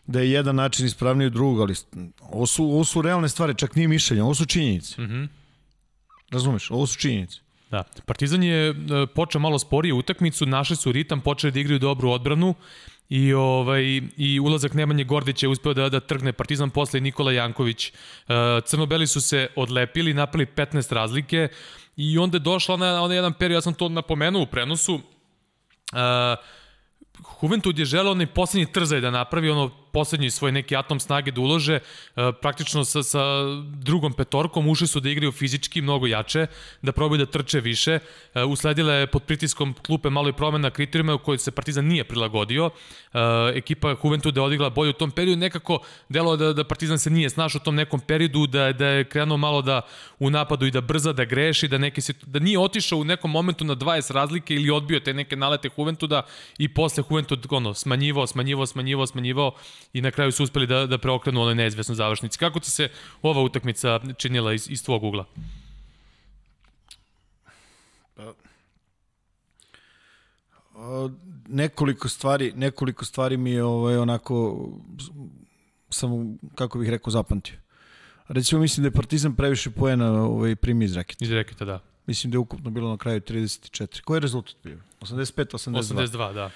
da je jedan način ispravniji od drugog, ali ovo su, ovo su realne stvari, čak nije mišljenje, ovo su činjenice. Mhm. Razumeš, ovo su činjenice. Da. Partizan je e, počeo malo sporije utakmicu, našli su ritam, počeli da igraju dobru odbranu i ovaj i ulazak Nemanje Gordića je uspeo da da trgne Partizan posle Nikola Janković. E, Crnobeli su se odlepili, napravili 15 razlike i onda je došla ona, ona jedan period, ja sam to napomenuo u prenosu, e, Juventud je želeo onaj poslednji trzaj da napravi, ono poslednji svoj neki atom snage da ulože, e, praktično sa, sa drugom petorkom ušli su da igraju fizički mnogo jače, da probaju da trče više. E, usledila je pod pritiskom klupe malo i promena kriterijuma u kojoj se Partizan nije prilagodio. E, ekipa Juventud je odigla bolje u tom periodu, nekako delo da, da Partizan se nije snašao u tom nekom periodu, da, da je krenuo malo da u napadu i da brza, da greši, da, neke, da nije otišao u nekom momentu na 20 razlike ili odbio te neke nalete Juventuda i posle Juventud ono, smanjivao, smanjivao, smanjivao, smanjivao i na kraju su uspeli da, da preokrenu onoj neizvesnoj završnici. Kako ti se ova utakmica činila iz, iz tvog ugla? A, nekoliko stvari, nekoliko stvari mi je ovaj, onako samo, kako bih rekao, zapamtio. Recimo, mislim da je Partizan previše poena ovaj, primi iz raketa. Iz reketa, da. Mislim da je ukupno bilo na kraju 34. Koji je rezultat bio? 85-82. 82, da.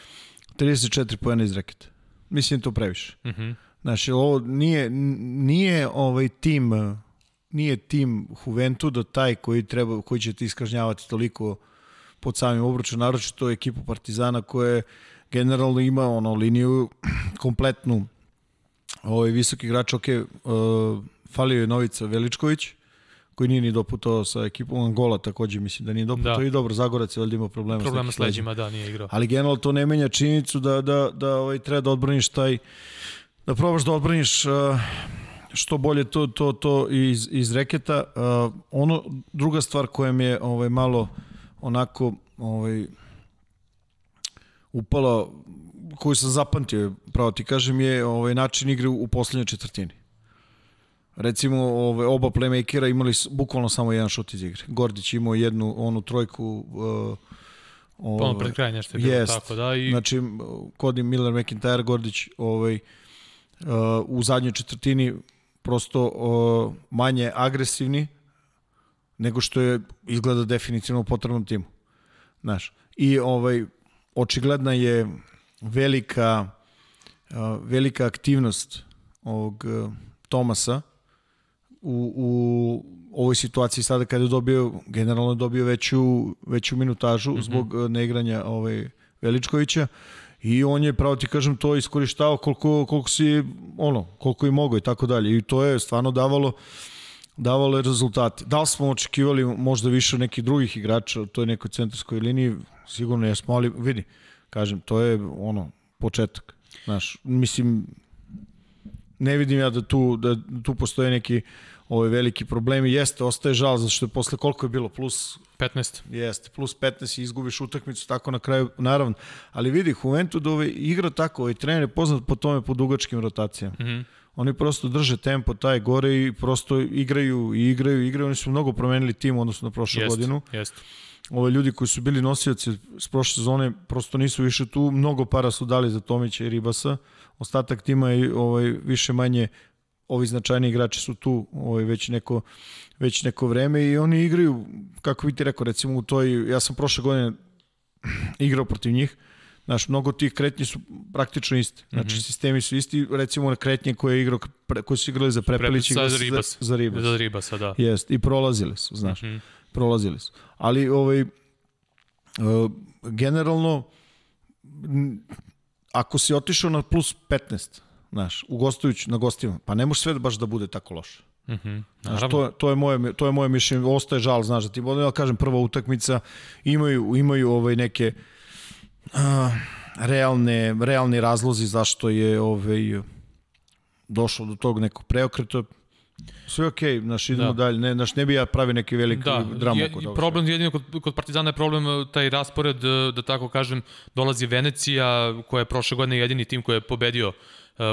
34 poena iz raketa. Mislim da to previše. Uh -huh. Znači, ovo nije, nije ovaj tim nije tim Juventuda taj koji treba koji će ti iskažnjavati toliko pod samim obručom, naročito ekipu Partizana koja je generalno ima ono liniju kompletnu ovaj visoki igrač, ok, uh, falio je Novica Veličković, koji nije ni doputao sa ekipom Angola, takođe mislim da nije doputao Da. i dobro, Zagorac je valjda imao problema, Problema s leđima, da, nije igrao. Ali generalno to ne menja činjenicu da, da, da ovaj, treba da odbraniš taj, da probaš da odbraniš uh, što bolje to, to, to iz, iz reketa. Uh, ono, druga stvar koja mi je ovaj, malo onako ovaj, upala, koju sam zapamtio, pravo ti kažem, je ovaj, način igre u, u poslednjoj četvrtini. Recimo, ove, oba playmakera imali bukvalno samo jedan šut iz igre. Gordić imao jednu onu trojku uh, Pa ono pred kraj nešto je bilo Jest. tako, da. I, Znači, Cody Miller, McIntyre, Gordić ovaj, uh, u zadnjoj četvrtini prosto uh, manje agresivni nego što je izgleda definitivno u potrebnom timu. Znaš, i ovaj, očigledna je velika uh, velika aktivnost ovog uh, Tomasa u, u ovoj situaciji sada kada je dobio generalno je dobio veću veću minutažu mm -hmm. zbog uh, neigranja ovaj Veličkovića i on je pravo ti kažem to iskorištavao koliko koliko si ono koliko i mogao i tako dalje i to je stvarno davalo davalo je rezultate. Da li smo očekivali možda više nekih drugih igrača u toj nekoj centarskoj liniji? Sigurno jesmo, ali vidi, kažem, to je ono, početak. Znaš, mislim, ne vidim ja da tu, da tu postoje neki ovaj veliki problemi. Jeste, ostaje žal, zato što je posle koliko je bilo, plus 15. Jeste, plus 15 i izgubiš utakmicu tako na kraju, naravno. Ali vidi, Juventud ovaj, igra tako, ovaj trener je poznat po tome po dugačkim rotacijama. Mm -hmm. Oni prosto drže tempo taj gore i prosto igraju i igraju i igraju. Oni su mnogo promenili tim u odnosu na prošlu Jest, godinu. jest. Ove ljudi koji su bili nosioci s prošle sezone prosto nisu više tu. Mnogo para su dali za Tomića i Ribasa. Ostatak tima je ovaj, više manje ovi značajni igrači su tu ovaj, već neko već neko vreme i oni igraju, kako bi ti rekao, recimo u toj, ja sam prošle godine igrao protiv njih, Znaš, mnogo tih kretnji su praktično isti. Znači, mm -hmm. sistemi su isti. Recimo, na kretnje koje, je igrao, pre, koje su igrali za Prepelić i za za, Ribas. za Ribas. Za Ribasa, da. Jest, i prolazili su, znaš. Mm. -hmm. Prolazili su. Ali, ovaj, uh, generalno, ako si otišao na plus 15, znaš, u gostujući na gostima, pa ne može sve baš da bude tako loše. Mm -hmm. Znaš, to, to, je moje, to je moje mišljenje, ostaje žal, znaš, da ti bolje, da kažem, prva utakmica, imaju, imaju ovaj neke uh, realne, realni razlozi zašto je ovaj, došlo do tog nekog preokreta. sve okej, okay, naš idemo da. dalje, ne, naš ne bi ja pravi neki veliki da, dramu je, kod Problem jedino kod, kod Partizana je problem e, taj raspored, da tako kažem, dolazi Venecija, koja je prošle godine jedini tim koji je pobedio uh,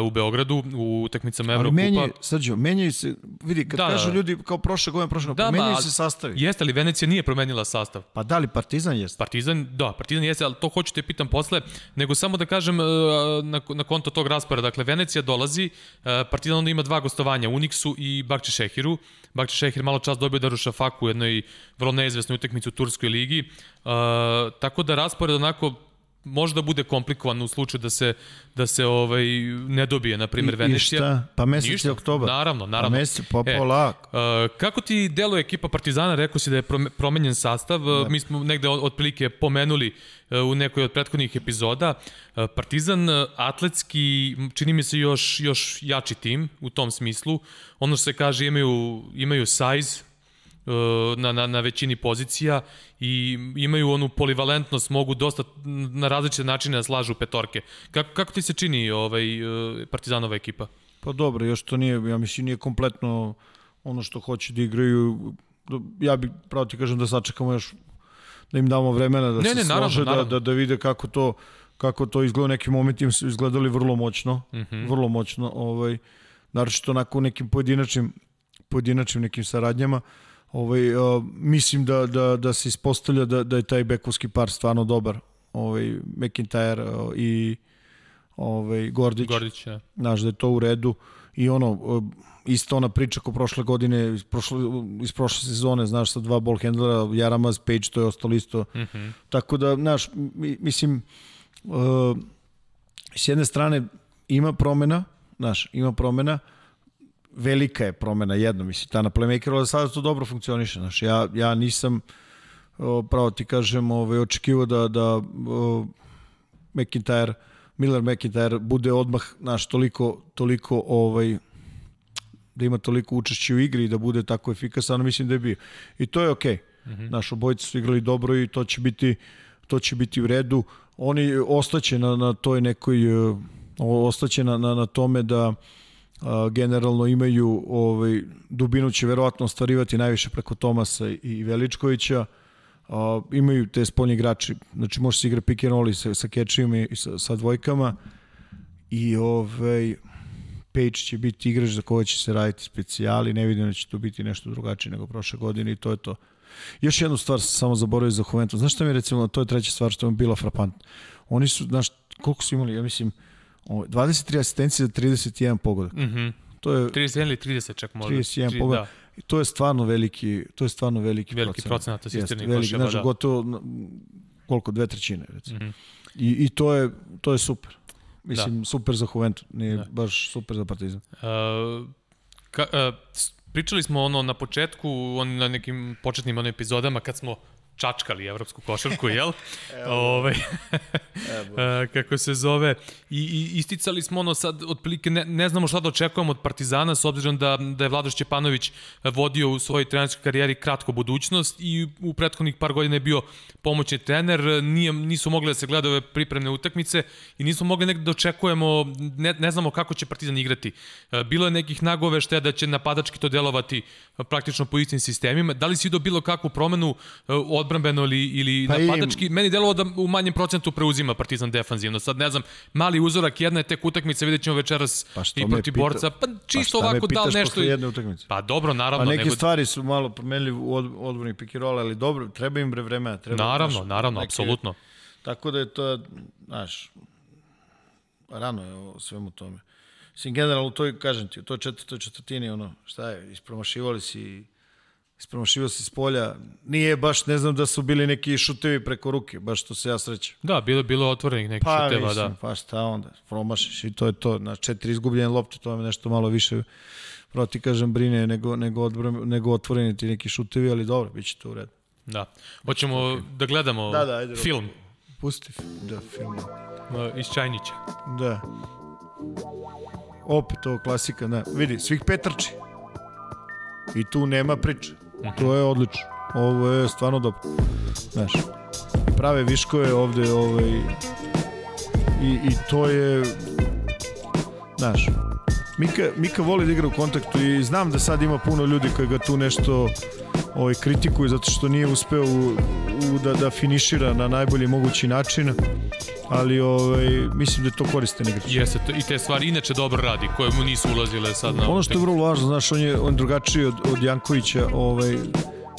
u Beogradu u utakmicama Evrokupa. Ali menjaju, Srđo, menjaju se, vidi, kad da, kažu da. ljudi kao prošle godine, prošle godine, da, menjaju se sastavi. Jeste li Venecija nije promenila sastav? Pa da li Partizan jeste? Partizan, da, Partizan jeste, ali to hoću te pitam posle, nego samo da kažem e, na, na konto tog raspora. Dakle, Venecija dolazi, e, Partizan onda ima dva gostovanja, Uniksu i Bakči Šehiru. Bakči Šehir malo čas dobio Daruša Faku u jednoj vrlo neizvesnoj utakmici u Turskoj ligi. Uh, tako da raspored onako može da bude komplikovan u slučaju da se da se ovaj ne dobije na primjer Venecija. I šta? Pa mesec je oktobar. Naravno, naravno. Pa mesec pa e, polak. Uh, kako ti deluje ekipa Partizana? Rekao si da je promenjen sastav. Ne. Mi smo negde otprilike pomenuli uh, u nekoj od prethodnih epizoda. Uh, Partizan atletski čini mi se još još jači tim u tom smislu. Ono što se kaže imaju imaju size na, na, na većini pozicija i imaju onu polivalentnost, mogu dosta na različite načine da slažu petorke. Kako, kako ti se čini ovaj, Partizanova ekipa? Pa dobro, još to nije, ja mislim, nije kompletno ono što hoće da igraju. Ja bih, pravo ti kažem, da sačekamo još da im damo vremena da ne, se ne, naravno, slože, da, naravno. Da, da, da vide kako to kako to izgleda u nekim momentima su izgledali vrlo moćno, mm -hmm. vrlo moćno, ovaj, naročito onako nekim pojedinačnim pojedinačnim nekim saradnjama. Uh, Ovaj, uh, mislim da, da, da se ispostavlja da, da je taj bekovski par stvarno dobar. Ovaj, McIntyre uh, i ovaj, Gordić. Gordić, ja. Znaš da je to u redu. I ono, uh, isto ona priča ko prošle godine, iz prošle, iz prošle sezone, znaš, sa dva ball handlera, Jaramaz, Page, to je ostalo isto. Mm -hmm. Tako da, znaš, mislim, uh, s jedne strane ima promena, znaš, ima promena, uh, velika je promena jedno, mislim, ta na playmakeru, ali sada to dobro funkcioniše, znaš, ja, ja nisam, pravo ti kažem, ovaj, očekivao da, da o, McIntyre, Miller McIntyre bude odmah, znaš, toliko, toliko, ovaj, da ima toliko učešće u igri i da bude tako efikasan, mislim da je bio. I to je okej. Okay. Mm -hmm. Naš obojice su igrali dobro i to će biti to će biti u redu. Oni ostaće na, na toj nekoj ostaće na, na, na tome da a, generalno imaju ovaj dubinu će verovatno ostvarivati najviše preko Tomasa i Veličkovića. Imaju te spoljni igrači, znači može se igra pick and roll sa, sa kečijima i sa, sa dvojkama i ovaj Page će biti igrač za koga će se raditi specijali, ne vidim da će to biti nešto drugačije nego prošle godine i to je to. Još jednu stvar sam samo zaboravio za Juventus. Znaš šta mi je recimo, to je treća stvar što je bila frapantna. Oni su, znaš, koliko su imali, ja mislim, 23 asistencije za 31 pogodak. Mhm. Mm to je 31 ili 30 čak možda. 31 pogodak. Da. I to je stvarno veliki, to je stvarno veliki, veliki procenat veliki, znači, da. gotovo koliko dve trećine recimo. Mm -hmm. I, I to je to je super. Mislim da. super za Juventus, nije da. baš super za Partizan. Uh, ka, uh, pričali smo ono na početku, on na nekim početnim onim epizodama kad smo čačkali evropsku košarku, jel? Ove, ovaj, kako se zove. I, I isticali smo ono sad, otprilike, ne, ne znamo šta da očekujemo od Partizana, s obzirom da, da je Vladoš Čepanović vodio u svojoj trenerskoj karijeri kratko budućnost i u prethodnih par godina je bio pomoćni trener, nije, nisu mogli da se gledaju ove pripremne utakmice i nismo mogli nekde da očekujemo, ne, ne znamo kako će Partizan igrati. Bilo je nekih nagoveštaja da će napadački to delovati praktično po istim sistemima. Da li si vidio bilo kakvu promenu od odbrambeno ili, ili pa napadački. Im... Meni delovalo da u manjem procentu preuzima Partizan defanzivno. Sad ne znam, mali uzorak, jedna je tek utakmica, vidjet ćemo večeras pa i protiv borca. Pa čisto pa ovako da li nešto... jedne utakmice? Pa dobro, naravno. Pa neke nego... stvari su malo promenili u od, odbornih pikirola, ali dobro, treba im bre vremena. Treba, naravno, naš, naravno, neke... apsolutno. Tako da je to, znaš, rano je o svemu tome. Mislim, generalno, u toj, kažem ti, u toj četvrtoj četvrtini, ono, šta je, ispromašivali si ispromašivao se s polja. Nije baš, ne znam da su bili neki šutevi preko ruke, baš to se ja srećem. Da, bilo bilo otvorenih nekih pa, šuteva, mislim, da. Pa šta onda, promašiš i to je to. Na četiri izgubljene lopte, to je nešto malo više proti kažem brine nego, nego, odbrom, nego otvoreni ti neki šutevi, ali dobro, bit će to u redu. Da. Hoćemo okay. da gledamo da, da, ajde, film. Pusti da, film. Iz Čajnića. Da. Opet ovo klasika, da. Vidi, svih petrči. I tu nema priče. To je odlično. Ovo je stvarno dobro. Znaš, prave viškove ovde ovaj, i, i to je znaš, Mika, Mika voli da igra u kontaktu i znam da sad ima puno ljudi koji ga tu nešto ovaj, kritikuju zato što nije uspeo u, u, da, da finišira na najbolji mogući način ali ovaj, mislim da je to koristan igrač. Jeste, to, i te stvari inače dobro radi, koje mu nisu ulazile sad na... Ono što je vrlo važno, znaš, on je, on je drugačiji od, od Jankovića, ovaj,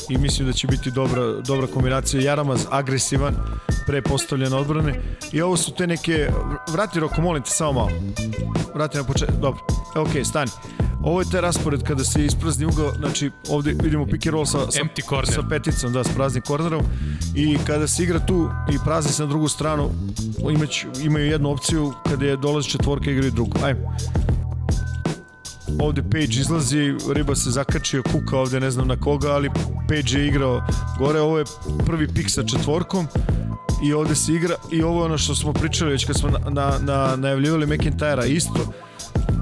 i mislim da će biti dobra, dobra kombinacija. Jaramaz agresivan, pre postavljene odbrane. I ovo su te neke vrati Roko, molim te samo malo. Vrati na početak, dobro, ok, stani. Ovo je taj raspored kada se isprazni ugao znači ovde vidimo pick and roll sa, sa, sa peticom, da, s praznim kornerom i kada se igra tu i prazni se na drugu stranu imać, imaju jednu opciju kada je dolazi četvorka igraju drugu, ajmo ovde Page izlazi, Riba se zakačio, kuka ovde ne znam na koga, ali Page je igrao gore, ovo je prvi pik sa četvorkom i ovde se igra i ovo je ono što smo pričali već kad smo na, na, na, najavljivali McIntyra isto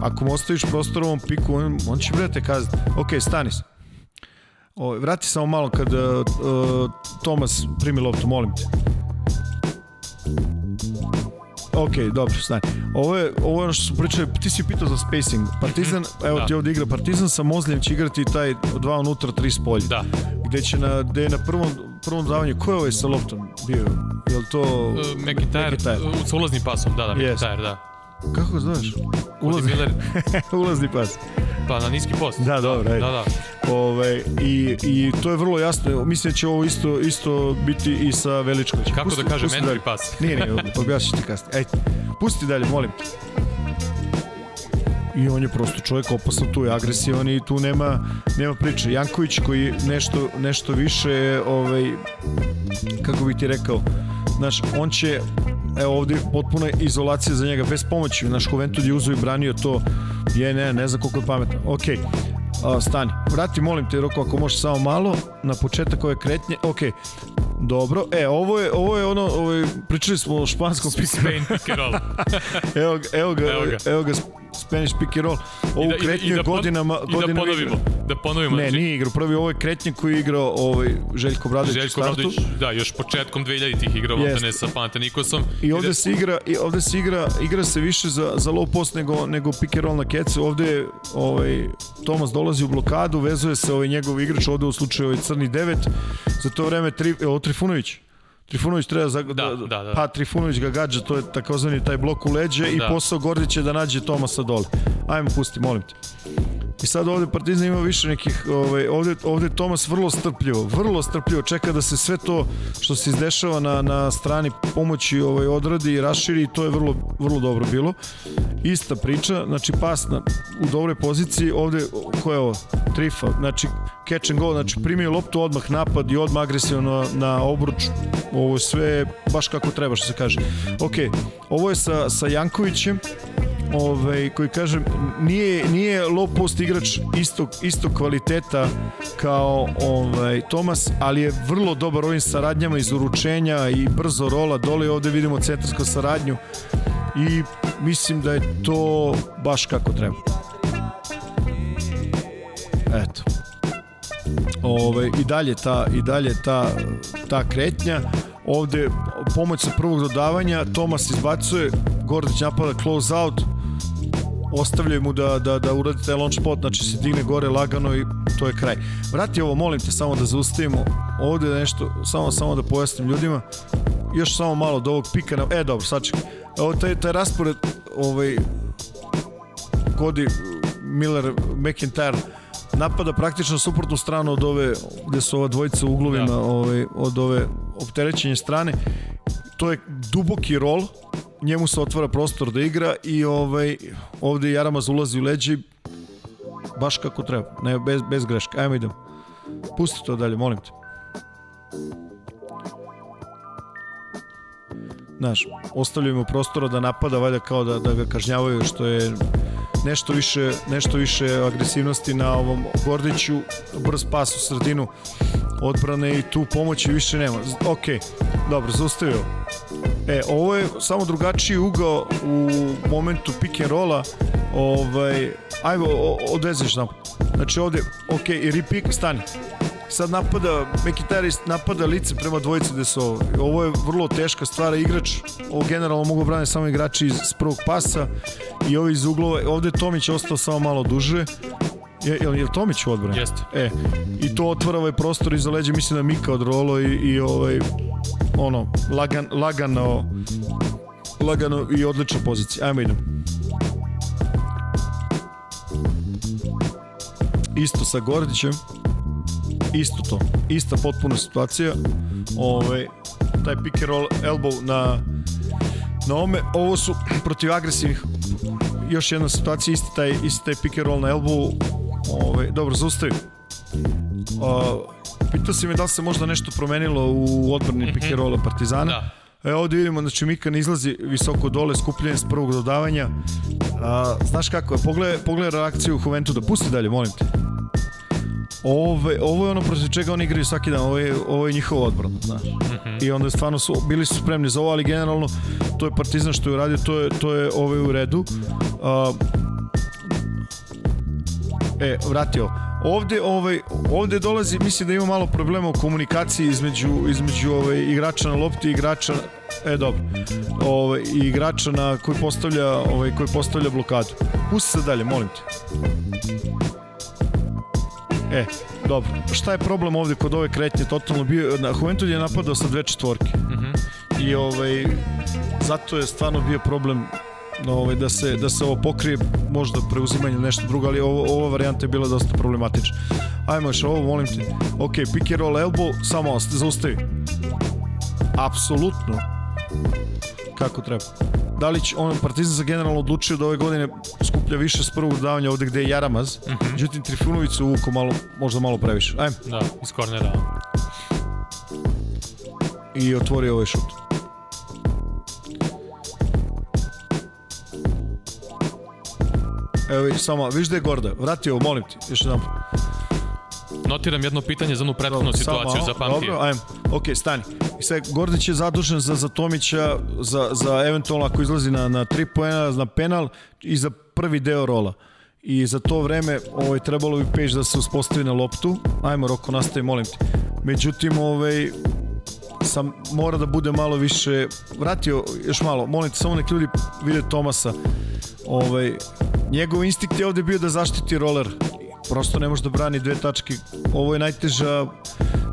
ako mu ostaviš prostor ovom piku on, on će brate kazati ok stani se. O, vrati samo malo kad uh, uh, Tomas primi loptu molim te Ok, dobro, stani. Ovo je, ovo je ono što su pričali, ti si pitao za spacing. Partizan, mm, evo da. ti ovde igra Partizan, sa Mozlijem će igrati taj dva unutra, tri spolje. Da. Gde će na, gde je na prvom, prvom davanju, ko je ovaj sa loptom bio? Je li to... Uh, McIntyre, McIntyre. sa ulaznim pasom, da, da, McIntyre, yes. da. Kako ga zoveš? Ulazni, Ulazni pas. Pa na niski post. Da, dobro, ajde. Da, da. Ove, i, I to je vrlo jasno. Mislim da će ovo isto, isto biti i sa Veličkovićem. Kako pusti, da kaže entry pas? Nije, nije, objasnit ti kasnije. Ajde, pusti dalje, molim. I on je prosto čovjek opasan tu, je agresivan i tu nema, nema priče. Janković koji nešto, nešto više, ovaj, kako bih ti rekao, znaš, on će evo ovde potpuna izolacija za njega, bez pomoći. Naš Juventud je uzo i branio to, je ne, ne znam koliko je pametno. Ok, a, stani, vrati molim te Roko ako možeš samo malo na početak ove kretnje. Ok, Dobro. E, ovo je, ovo je ono, ovo je, pričali smo o španskom Spain pick and roll. evo, evo ga, evo ga, evo ga Spanish pick and roll. Ovu da, kretnju i da, i da, godinama, i da ponovimo. Da ponovimo. Ne, nije igrao. Prvi ovo je koji je igrao ovaj, Željko Bradović Željko Bradović, da, još početkom 2000-ih igrao yes. ne sa Pantanikosom. I ovde se igra, i ovde se igra, igra se više za, za low post nego, nego pick and roll na kecu. Ovde je ovaj, Tomas dolazi u blokadu, vezuje se ovaj njegov igrač ovde u slučaju ovaj crni 9. Za to vreme tri, o, Trifunović Trifunović treba za, da, da, da, da. pa Trifunović ga gađa, to je takozvani taj blok u leđe da. i posao Gordića da nađe Tomasa dole. Ajmo pusti, molim te. I sad ovde Partizan ima više nekih, ovaj, ovde, ovde Tomas vrlo strpljivo, vrlo strpljivo čeka da se sve to što se izdešava na, na strani pomoći ovaj, odradi i raširi i to je vrlo, vrlo dobro bilo. Ista priča, znači pas na, u dobroj poziciji, ovde, ko je ovo? Trifa, znači catch and go, znači primio loptu, odmah napad i odmah agresivno na obruč, ovo je sve baš kako treba što se kaže. Ok, ovo je sa, sa Jankovićem, ovaj, koji kažem, nije, nije low post igrač istog, istog kvaliteta kao ovaj, Tomas, ali je vrlo dobar ovim saradnjama iz uručenja i brzo rola dole, ovde vidimo centarsku saradnju i mislim da je to baš kako treba. Eto. Ove, i dalje ta i dalje ta ta kretnja. Ovde pomoć sa prvog dodavanja. Tomas izbacuje. Gordić napada close out ostavljaju mu da, da, da uradi taj launch spot, znači se digne gore lagano i to je kraj. Vrati ovo, molim te, samo da zaustavimo ovde nešto, samo, samo da pojasnim ljudima, još samo malo do ovog pika, na, e dobro, sad čekaj, ovo taj, taj raspored, ovaj, Cody Miller, McIntyre, napada praktično suprotnu stranu od ove, gde su ova dvojica u uglovima, da. ovaj, od ove opterećenje strane, to je duboki rol, njemu se otvara prostor da igra i ovaj, ovde Jaramaz ulazi u leđi baš kako treba, ne, bez, bez greške. Ajmo idemo. Pusti to dalje, molim te. Znaš, ostavljaju prostora da napada, valjda kao da, da ga kažnjavaju, što je nešto više, nešto više agresivnosti na ovom Gordiću, brz pas u sredinu odbrane i tu pomoći više nema. Ok, dobro, zaustavio. E, ovo je samo drugačiji ugao u momentu pick and rolla. Ovaj, ajmo, odvezeš nam. Znači ovde, ok, i repick, stani. Sad napada, Mekitarist napada lice prema dvojici Desova. Ovo je vrlo teška stvar, igrač, ovo generalno mogu brane samo igrači iz prvog pasa i ovi iz uglova, ovde je Tomić ostao samo malo duže, Je, je, je Tomić u odbrani? Jeste. E, i to otvara ovaj prostor iza leđa, mislim da Mika od Rolo i, i ovaj, ono, lagan, lagano, lagano i odlična pozicija. Ajmo idemo. Isto sa Gordićem. Isto to. Ista potpuna situacija. Ovaj, taj pick and roll elbow na na ome. Ovo su protiv agresivnih još jedna situacija, isti taj, isti taj pick and roll na elbow. Ovaj, dobro, zaustavi. Uh, pitao si me da li se možda nešto promenilo u odbrani mm -hmm. pick and rolla Partizana. Da. E, ovde vidimo, znači Mika ne izlazi visoko dole, skupljenje s prvog dodavanja. A, znaš kako je, pogledaj, pogledaj reakciju Juventu, da pusti dalje, molim te. Ove, ovo je ono protiv čega oni igraju svaki dan, ovo je, ovo je njihova odbrana, znaš. Mm -hmm. I onda stvarno su, bili su spremni za ovo, ali generalno to je Partizan što je uradio, to je, to je ove u redu. Uh, e, vratio. Ovde, ovaj, ovde dolazi, mislim da ima malo problema u komunikaciji između, između ovaj, igrača na lopti i igrača E dobro. Ovaj igrača na koji postavlja, ovaj koji postavlja blokadu. Pusti se dalje, molim te. E, dobro. Šta je problem ovde kod ove kretnje? Totalno bio, na Juventud je napadao sa dve četvorke. Mm -hmm. I ovaj, zato je stvarno bio problem no, ovaj, da, se, da se ovo pokrije, možda preuzimanje ili nešto drugo, ali ovo, ova varijanta je bila dosta problematična. Ajmo još ovo, molim te. Ok, pick and roll elbow, samo zaustavi. Apsolutno. Kako treba. Da li će on Partizan za generalno odlučio da ove godine skuplja više s prvog davanja ovde gde je Jaramaz. Mm -hmm. Međutim, Trifunović se uvuko malo, možda malo previše. Ajme. Da, iz kornera. I otvorio ovaj šut. Evo, samo, viš da je Gorda. Vrati ovo, molim ti, još jedan Notiram jedno pitanje za onu prethodnu situaciju, za pamtije. Dobro, ajmo. Ok, stani. I sad, Gordić je zadužen za, za Tomića, za, za eventualno ako izlazi na, na tri poena, na penal i za prvi deo rola. I za to vreme ovaj, trebalo bi Peć da se uspostavi na loptu. Ajmo, Roko, nastavi, molim te. Međutim, ovaj, sam mora da bude malo više vratio još malo, molim te samo nek ljudi vide Tomasa ovaj, njegov instinkt je ovde bio da zaštiti roller prosto ne može da brani dve tačke. Ovo je najteža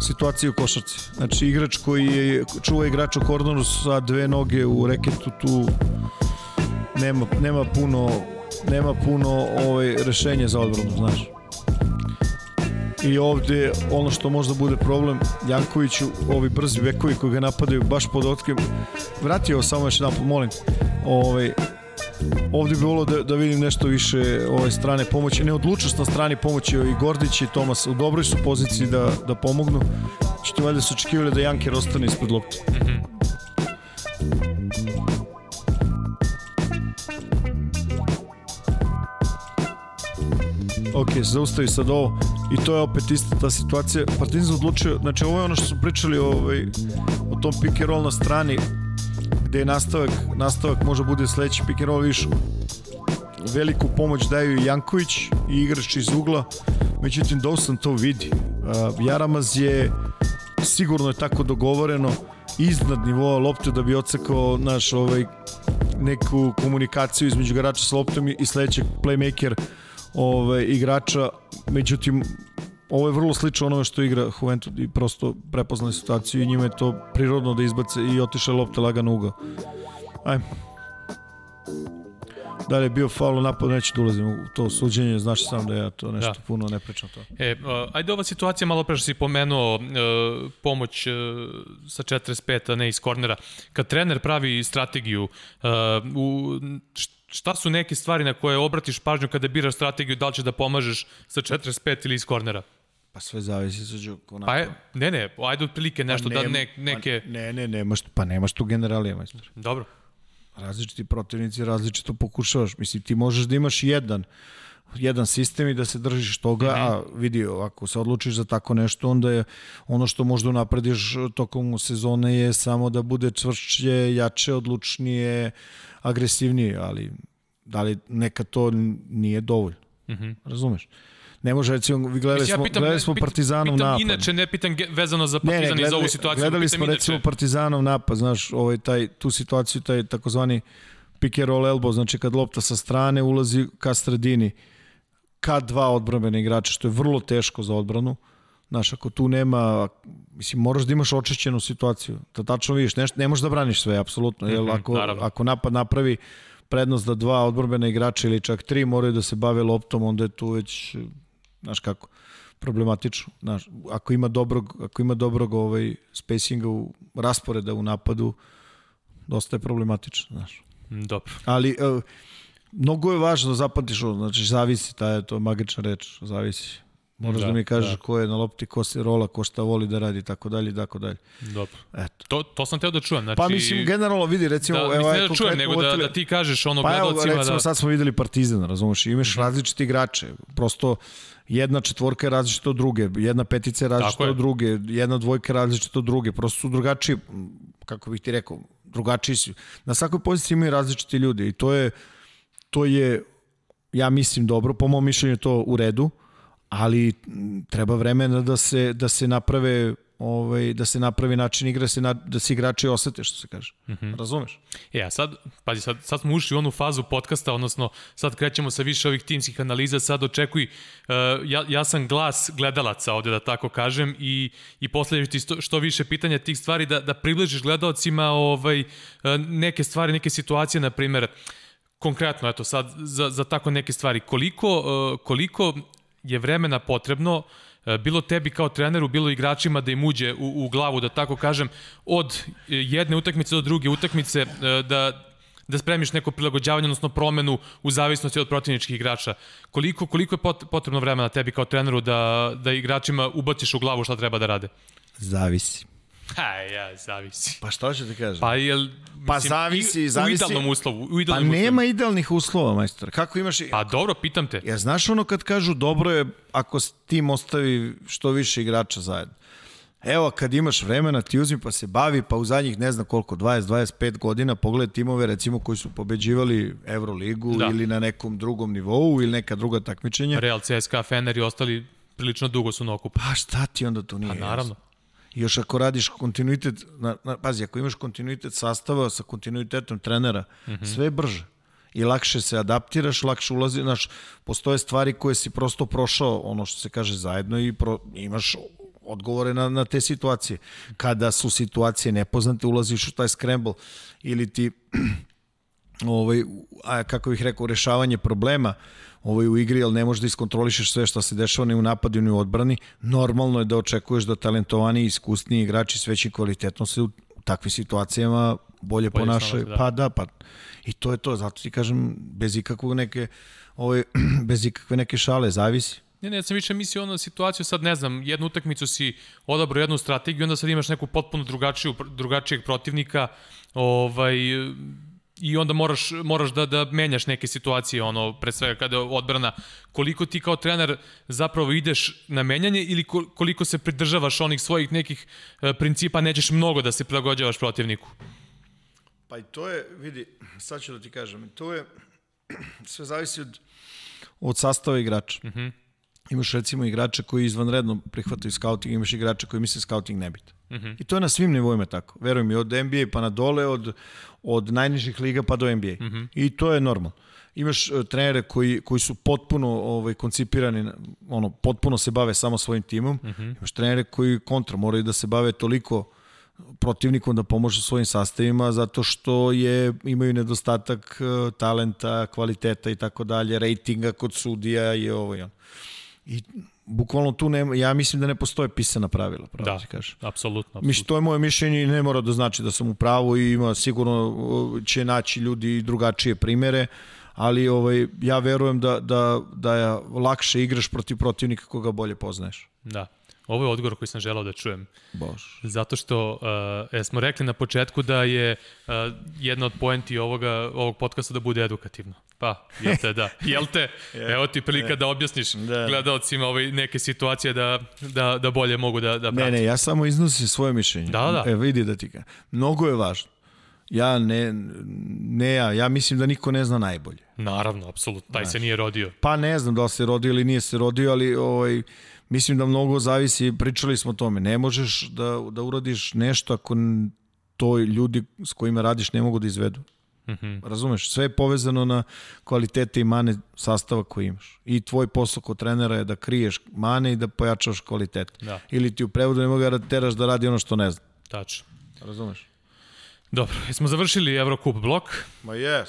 situacija u košarci. Znači igrač koji je, čuva igrač u korneru sa dve noge u reketu tu nema, nema puno nema puno ovaj, rešenja za odbranu znaš. I ovde ono što možda bude problem Jankoviću, ovi brzi bekovi koji ga napadaju baš pod otkem vratio samo još jedan molim ovaj, ovde bi volio da, da vidim nešto više ove strane pomoći neodlučnost na strani pomoći i Gordić i Tomas u dobroj su poziciji da, da pomognu što valjda su očekivali da Janker ostane ispred lopte mm -hmm. Ok, zaustavi sad ovo i to je opet ista ta situacija. Partizan odlučio, znači ovo je ono što su pričali ovaj, o tom pick and roll na strani gde nastavak, nastavak može bude sledeći pick and roll viš veliku pomoć daju i Janković i igrač iz ugla međutim Dawson to vidi. Uh, Jaramaz je sigurno je tako dogovoreno iznad nivoa lopte da bi ocekao naš ovaj neku komunikaciju između igrača s loptom i sledećeg playmaker ovaj, igrača, međutim ovo je vrlo slično onome što igra Juventud i prosto prepoznali situaciju i njima je to prirodno da izbace i otiše lopte lagano uga. Ajmo. Da li je bio faul napad, neću da ulazim u to suđenje, znaš sam da ja to nešto da. puno ne pričam to. E, ajde ova situacija, malo pre što si pomenuo uh, pomoć uh, sa 45, a ne iz kornera. Kad trener pravi strategiju, uh, u, šta su neke stvari na koje obratiš pažnju kada biraš strategiju, da li ćeš da pomažeš sa 45 ili iz kornera? Pa sve zavisi sa onako. Pa je, ne, ne, ajde otprilike pa nešto, pa da ne, neke... Pa ne, ne, nemaš, pa nemaš tu generalije, majstor. Dobro. Različiti protivnici različito pokušavaš. Mislim, ti možeš da imaš jedan, jedan sistem i da se držiš toga, mm -hmm. a vidi, ako se odlučiš za tako nešto, onda je ono što možda naprediš tokom sezone je samo da bude čvršće, jače, odlučnije, agresivnije, ali da li neka to nije dovoljno. Mm -hmm. Razumeš? Ne može, recimo, vi gledali Mislim, smo, pitam, gledali smo Partizanov pitam napad. inače, ne pitam vezano za Ne, ne, Partizan i za gledali, ovu situaciju. gledali smo inače. recimo Partizanov napad, znaš, ovaj, taj, tu situaciju, taj takozvani pick and roll elbow, znači kad lopta sa strane ulazi ka sredini, ka dva odbrambene igrača, što je vrlo teško za odbranu. Znaš, ako tu nema, mislim, moraš da imaš očišćenu situaciju, da tačno vidiš, ne, ne možeš da braniš sve, apsolutno, jer Mhm, ako, naravno. ako napad napravi prednost da dva odbrambena igrača ili čak tri moraju da se bave loptom, onda je tu već, znaš kako, problematično. Znaš, ako ima dobrog, ako ima dobrog ovaj, spacinga u rasporeda u napadu, dosta je problematično, znaš. Mm, Dobro. Ali uh, mnogo je važno da zapamtiš ovo, znači zavisi, ta je to magična reč, zavisi. Moraš da, Da, mi kažeš da. ko je na lopti, ko se rola, ko šta voli da radi, tako dalje, i tako dalje. Dobro. Eto. To, to sam teo da čujem. Znači, Pa mislim, generalno vidi, recimo, da, evo, mislim, ne da čujem, konkretno nego da, da ti kažeš ono Pa evo, gledalcima recimo, da... sad smo videli Partizan, razumeš, imaš različite igrače, prosto jedna četvorka je različita od druge, jedna petica je različita je. od druge, jedna dvojka je različita od druge, prosto su drugačiji, kako bih ti rekao, drugačiji su. Na svakoj poziciji imaju različiti ljudi i to je, to je, ja mislim, dobro, po mom mišljenju je to u redu, ali treba vremena da se, da se naprave ovaj, da se napravi način igre, da se, na, da se igrači osete, što se kaže. Mm -hmm. Razumeš? E, a sad, pazi, sad, sad smo ušli u onu fazu podcasta, odnosno sad krećemo sa više ovih timskih analiza, sad očekuj, uh, ja, ja sam glas gledalaca ovde, da tako kažem, i, i postavljaš ti što, što više pitanja tih stvari, da, da približiš gledalcima ovaj, uh, neke stvari, neke situacije, na primer, konkretno, eto sad, za, za tako neke stvari, koliko, uh, koliko je vremena potrebno e, bilo tebi kao treneru, bilo igračima da im uđe u, u glavu, da tako kažem, od e, jedne utakmice do druge utakmice, e, da da spremiš neko prilagođavanje, odnosno promenu u zavisnosti od protivničkih igrača. Koliko, koliko je pot- potrebno vremena tebi kao treneru da, da igračima ubaciš u glavu šta treba da rade? Zavisi. Ha, ja, zavisi. Pa šta ću ti kažem? Pa, jel, Pa zavisi, i, zavisi. U idealnom uslovu. U Pa idealnom nema uslovu. idealnih uslova, majstor. Kako imaš... Pa dobro, pitam te. Ja, znaš ono kad kažu dobro je ako tim ostavi što više igrača zajedno. Evo, kad imaš vremena, ti uzmi pa se bavi, pa u zadnjih ne znam koliko, 20-25 godina, pogledaj timove recimo koji su pobeđivali Euroligu Da. da. ili na nekom drugom nivou ili neka druga takmičenja. Real, CSKA, Fener i ostali prilično dugo su na okupu. Pa šta ti onda to nije? Pa naravno. jasno? Još ako radiš kontinuitet, na, na, pazi, ako imaš kontinuitet sastava sa kontinuitetom trenera, mm -hmm. sve je brže. I lakše se adaptiraš, lakše ulazi, znaš, postoje stvari koje si prosto prošao, ono što se kaže zajedno i pro, imaš odgovore na, na te situacije. Kada su situacije nepoznate, ulaziš u taj scramble ili ti ovaj, a, kako bih rekao, rešavanje problema ovaj, u igri, ali ne možeš da iskontrolišeš sve što se dešava ni u napadu ni u odbrani. Normalno je da očekuješ da talentovani i iskusniji igrači s većim kvalitetom se u, u takvim situacijama bolje, Bolje ponašaju. da. Pa da, pa i to je to, zato ti kažem, bez ikakvog neke, ovaj, bez ikakve neke šale, zavisi. Ne, ne, ja sam više mislio ono situaciju, sad ne znam, jednu utakmicu si odabrao jednu strategiju, onda sad imaš neku potpuno drugačiju, drugačijeg protivnika, ovaj, i onda moraš, moraš da, da menjaš neke situacije, ono, pre svega kada je odbrana, koliko ti kao trener zapravo ideš na menjanje ili ko- koliko se pridržavaš onih svojih nekih e, principa, nećeš mnogo da se prilagođavaš protivniku. Pa i to je, vidi, sad ću da ti kažem, to je, sve zavisi od, od sastava igrača. Mm -hmm. Imaš recimo igrače koji izvanredno prihvataju scouting, imaš igrače koji misle scouting nebit. Mm -hmm. I to je na svim nivoima tako. Veruj mi, od NBA pa na dole, od, od najnižih liga pa do NBA. Mm -hmm. I to je normalno. Imaš uh, trenere koji, koji su potpuno ovaj, koncipirani, ono, potpuno se bave samo svojim timom. Mm -hmm. Imaš trenere koji kontra, moraju da se bave toliko protivnikom da pomožu svojim sastavima zato što je imaju nedostatak uh, talenta, kvaliteta i tako dalje, rejtinga kod sudija i ovo i ono. I bukvalno tu nema, ja mislim da ne postoje pisana pravila, pravo Da, ti kažem. apsolutno. apsolutno. Mislim, to je moje mišljenje i ne mora da znači da sam u pravu i ima sigurno će naći ljudi drugačije primere, ali ovaj, ja verujem da, da, da je lakše igraš protiv protivnika koga bolje poznaješ. Da. Ovo je odgovor koji sam želao da čujem. Bož. Zato što uh, smo rekli na početku da je uh, jedna od poenti ovoga, ovog podcasta da bude edukativno. Pa, jel te, da. Jel te? Evo ti prilika da objasniš Da. gledalcima ovaj, neke situacije da, da, da bolje mogu da, da Ne, prate. ne, ja samo iznosim svoje mišljenje. Da, da. E, vidi da ti kažem. Mnogo je važno. Ja ne, ne ja, ja mislim da niko ne zna najbolje. Naravno, apsolutno, taj se nije rodio. Pa ne znam da li se rodio ili nije se rodio, ali ovaj, mislim da mnogo zavisi, pričali smo o tome, ne možeš da, da uradiš nešto ako to ljudi s kojima radiš ne mogu da izvedu. Mm -hmm. Razumeš, sve je povezano na kvalitete i mane sastava koji imaš. I tvoj posao kod trenera je da kriješ mane i da pojačaš kvalitet. Da. Ili ti u prevodu ne mogu da teraš da radi ono što ne zna. Tačno. Razumeš? Dobro, smo završili Eurocup blok. Ma jes.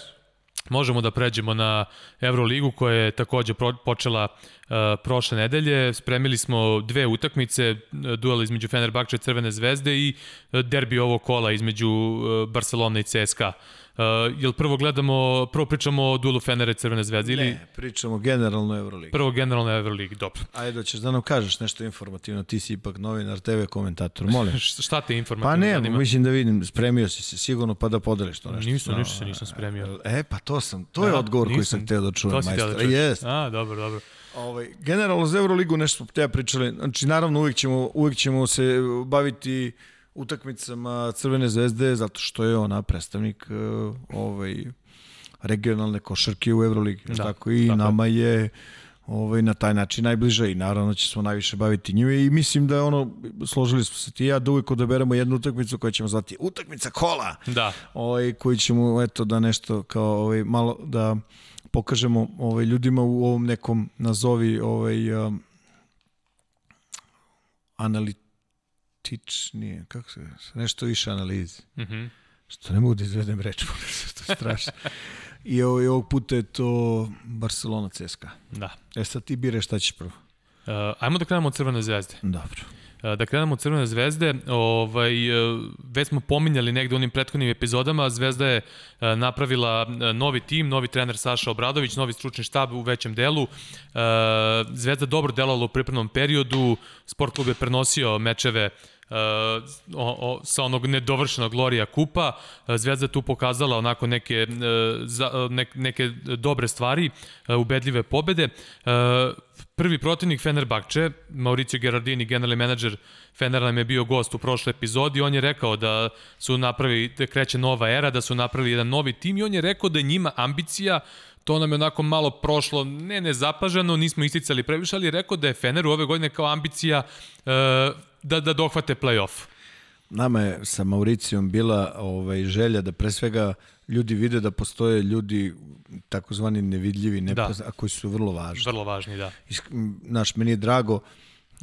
Možemo da pređemo na Euroligu koja je takođe počela uh, prošle nedelje. Spremili smo dve utakmice, uh, duel između Fenerbahče i Crvene zvezde i uh, derbi ovog kola između uh, Barcelona i CSKA. Uh, jel prvo gledamo, prvo pričamo o duelu Fenera i Crvene zvezde ili Ne, pričamo generalno Euroligi. prvo generalno Euroligi? Dobro. Ajde, doćeš da nam kažeš nešto informativno, ti si ipak novinar, TV komentator, molim. Šta te informativno Pa ne, zanima? mislim da vidim, spremio si se sigurno pa da podeliš to nešto. Nisam, No, ništa se nisam spremio. E, pa to sam, to je Da, odgovor koji nisam. sam hteo da čujem, majstor. da? Jest. A, dobro, dobro. Ovaj, generalno za Euroligu nešto smo te pričali, znači naravno uvijek ćemo, uvijek ćemo se baviti utakmicama Crvene zvezde zato što je ona predstavnik eh, ovaj, regionalne košarke u Euroligi. Da, Da, tako? I tako nama je ovaj, na taj način najbliže i naravno će smo najviše baviti njime i mislim da je ono, složili smo se ti i ja da uvijek odaberemo jednu utakmicu koja ćemo zvati utakmica kola. Da, ovaj, koji ćemo eto da nešto kao ovaj, malo da pokažemo ovaj, ljudima u ovom nekom nazovi ovaj, um, analitičnije, kako se nešto više analizi. mhm. Što ne mogu da izvedem reč, to je strašno. I ovaj, ovog puta je to Barcelona CSKA. da. E sad ti biraš šta ćeš prvo. Uh, ajmo da krenemo od Crvene zvezde. Dobro. Uh, Da krenemo od Crvene zvezde, ovaj, uh, već smo pominjali negde u onim prethodnim epizodama, Zvezda je uh, napravila novi tim, novi trener Saša Obradović, novi stručni štab u većem delu. Zvezda dobro delala u pripremnom periodu, sport klub je prenosio mečeve Uh, o, o, sa onog nedovršenog Glorija Kupa. Uh, Zvezda tu pokazala onako neke, uh, za, uh, nek, neke dobre stvari, uh, ubedljive pobede. Uh, prvi protivnik Fenerbahče, Mauricio Gerardini, generalni menadžer Fenera nam je bio gost u prošloj epizodi, on je rekao da su napravili, da kreće nova era, da su napravili jedan novi tim i on je rekao da njima ambicija to nam je onako malo prošlo, ne nezapaženo, nismo isticali previše, ali je rekao da je Feneru ove godine kao ambicija uh, da, da dohvate play-off. Nama je sa Mauricijom bila ovaj, želja da pre svega ljudi vide da postoje ljudi takozvani nevidljivi, nepozna, a koji su vrlo važni. Vrlo važni, da. Isk- m, Znaš, meni je drago,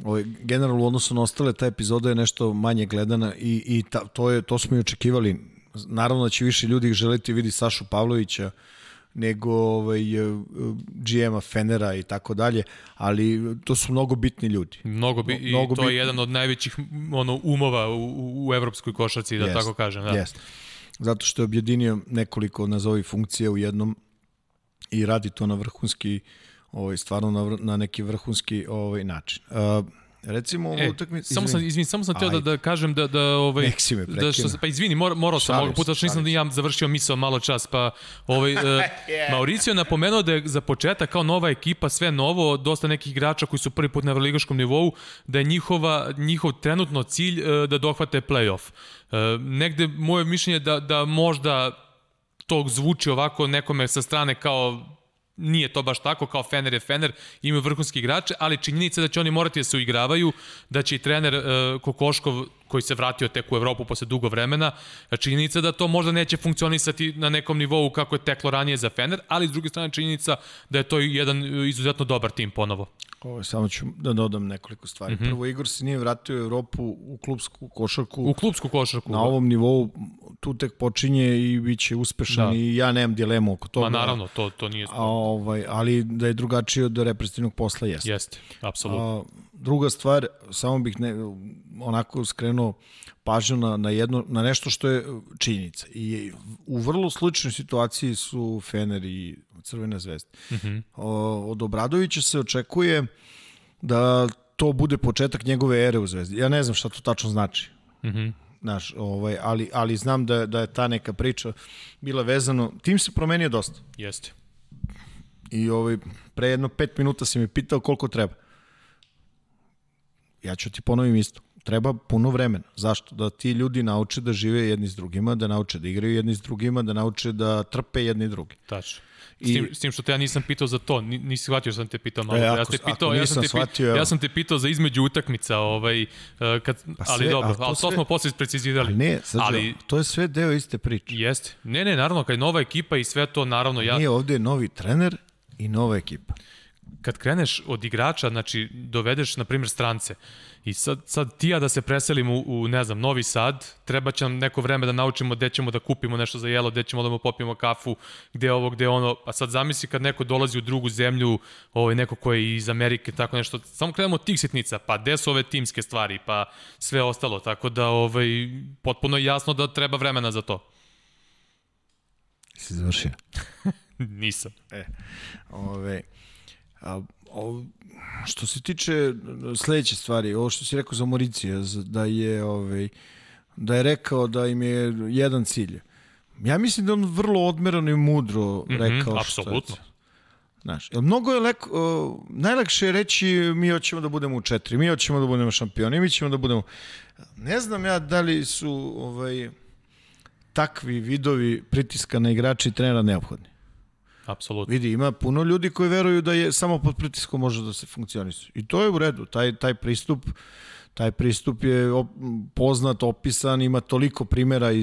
ovaj, generalno u odnosu na ostale, ta epizoda je nešto manje gledana i, i ta, to, je, to smo i očekivali. Naravno da će više ljudi želiti vidi Sašu Pavlovića nego ovaj, GM-a Fenera i tako dalje, ali to su mnogo bitni ljudi. Mnogo, bi, i Mnogo to je bitno. jedan od najvećih ono, umova u, u, evropskoj košarci, da Jest, tako kažem. Da. Jest. Zato što je objedinio nekoliko nazovi funkcija u jednom i radi to na vrhunski ovaj stvarno na, na neki vrhunski ovaj način. Uh, recimo E, utakmica samo sam, izvini, samo sam teo da, da kažem da, da ovaj, da što, pa izvini, mor, morao sam ovog puta, što nisam da ja završio misao malo čas, pa ovaj, e, Mauricio je napomenuo da je za početak kao nova ekipa, sve novo, dosta nekih igrača koji su prvi put na evroligaškom nivou, da je njihova, njihov trenutno cilj e, da dohvate play-off. E, negde moje mišljenje je da, da možda to zvuči ovako nekome sa strane kao nije to baš tako, kao Fener je Fener, imaju vrhunski igrače, ali činjenica je da će oni morati da se uigravaju, da će i trener uh, Kokoškov, koji se vratio tek u Evropu posle dugo vremena, činjenica da to možda neće funkcionisati na nekom nivou kako je teklo ranije za Fener, ali s druge strane činjenica da je to jedan e, izuzetno dobar tim ponovo. Ovo, samo ću da dodam nekoliko stvari. Mm -hmm. Prvo, Igor se nije vratio u Evropu u klubsku košarku. U klubsku košarku. na ovom nivou tu tek počinje i bit će uspešan Da. i ja nemam dilemu oko toga. Ma naravno, to, to nije A, ovaj, ali da je drugačije od reprezentativnog posla jeste. Jeste, apsolutno. A, druga stvar, samo bih ne, onako skrenuo pažnju na, na, jedno, na nešto što je činjenica. I u vrlo sličnoj situaciji su Fener i Crvena zvezda. Mm -hmm. o, od Obradovića se očekuje da to bude početak njegove ere u Zvezdi. Ja ne znam šta to tačno znači. Mm -hmm. Znaš, ovaj, ali, ali znam da, da je ta neka priča bila vezano. Tim se promenio dosta. Jeste. I ovaj, pre jedno pet minuta si mi pitao koliko treba. Ja ću ti ponovim isto. treba puno vremena. Zašto? Da ti ljudi nauče da žive jedni s drugima, da nauče da igraju jedni s drugima, da nauče da trpe jedni drugi. Tačno. S tim, s tim što te ja nisam pitao za to, nisi shvatio što sam te pitao malo. E, ako- ja, te pitao, ja, sam te, shvatio, pitao, evo. ja sam te pitao za između utakmica, ovaj, uh, kad, Pa ali sve- dobro, ali to ali to sve- smo posle precizirali. Ali ne, Srđo, ali, to je sve deo iste priče. Jeste. Ne, ne, naravno, kad je nova ekipa i sve to, naravno, ja, Nije ovde novi trener i nova ekipa. Kad kreneš od igrača, znači dovedeš, na primjer, strance i sad, sad ti ja da se preselim u, u, ne znam, Novi Sad, treba će nam neko vreme da naučimo gde ćemo da kupimo nešto za jelo, gde ćemo da mu popijemo kafu, gde ovo, gde ono, a sad zamisli kad neko dolazi u drugu zemlju, ovaj, neko ko je iz Amerike, tako nešto, samo krenemo od tih sitnica, pa gde su ove timske stvari, pa sve ostalo, tako da ovaj, potpuno je jasno da treba vremena za to. Si završio? Nisam. Ove, a, o, što se tiče sledeće stvari, ovo što si rekao za Mauricija, da je, ove, da je rekao da im je jedan cilj. Ja mislim da je on vrlo odmerano i mudro rekao Mhm, što je apsolutno. cilj. Znaš, mnogo je leko, o, najlakše je reći mi hoćemo da budemo u četiri, mi hoćemo da budemo šampioni, mi ćemo da budemo... Ne znam ja da li su ovaj, takvi vidovi pritiska na igrači i trenera neophodni. Apsolutno. Vidi, ima puno ljudi koji veruju da je samo pod pritiskom može da se funkcioniše. I to je u redu. Taj, taj pristup taj pristup je poznat, opisan, ima toliko primera i,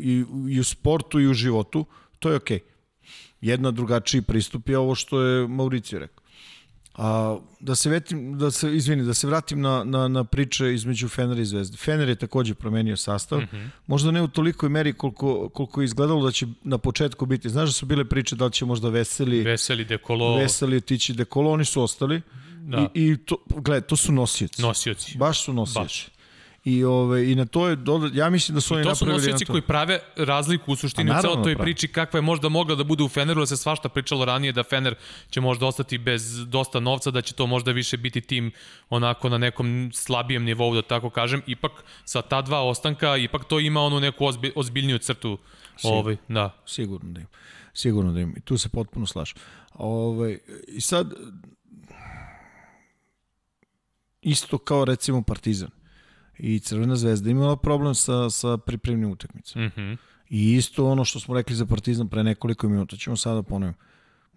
i, i u sportu i u životu. To je okej. Jedna drugačiji pristup je ovo što je Mauricio rekao. A, da se vetim, da se, izvini, da se vratim na, na, na priče između Fenera i Zvezde. Fener je takođe promenio sastav, mm -hmm. možda ne u tolikoj meri koliko, koliko je izgledalo da će na početku biti. Znaš da su bile priče da li će možda Veseli, Veseli, Dekolo, Veseli otići Dekolo, oni su ostali. Da. I, i to, gled, to su nosioci. nosioci. Baš su nosioci. Baš. I, ove, I na to je, ja mislim da su oni To su napravili... nosioci na to. koji prave razliku u suštini u celoj toj prave. priči kakva je možda mogla da bude u Feneru, da se svašta pričalo ranije da Fener će možda ostati bez dosta novca, da će to možda više biti tim onako na nekom slabijem nivou, da tako kažem. Ipak sa ta dva ostanka, ipak to ima onu neku ozbi, ozbiljniju crtu. Ovaj, da. Sigurno da im. Sigurno da im. I tu se potpuno slažem. Ove, I sad, isto kao recimo Partizan i Crvena zvezda imala problem sa, sa pripremnim utakmicama. Mm I isto ono što smo rekli za Partizan pre nekoliko minuta, ćemo sada ponovim.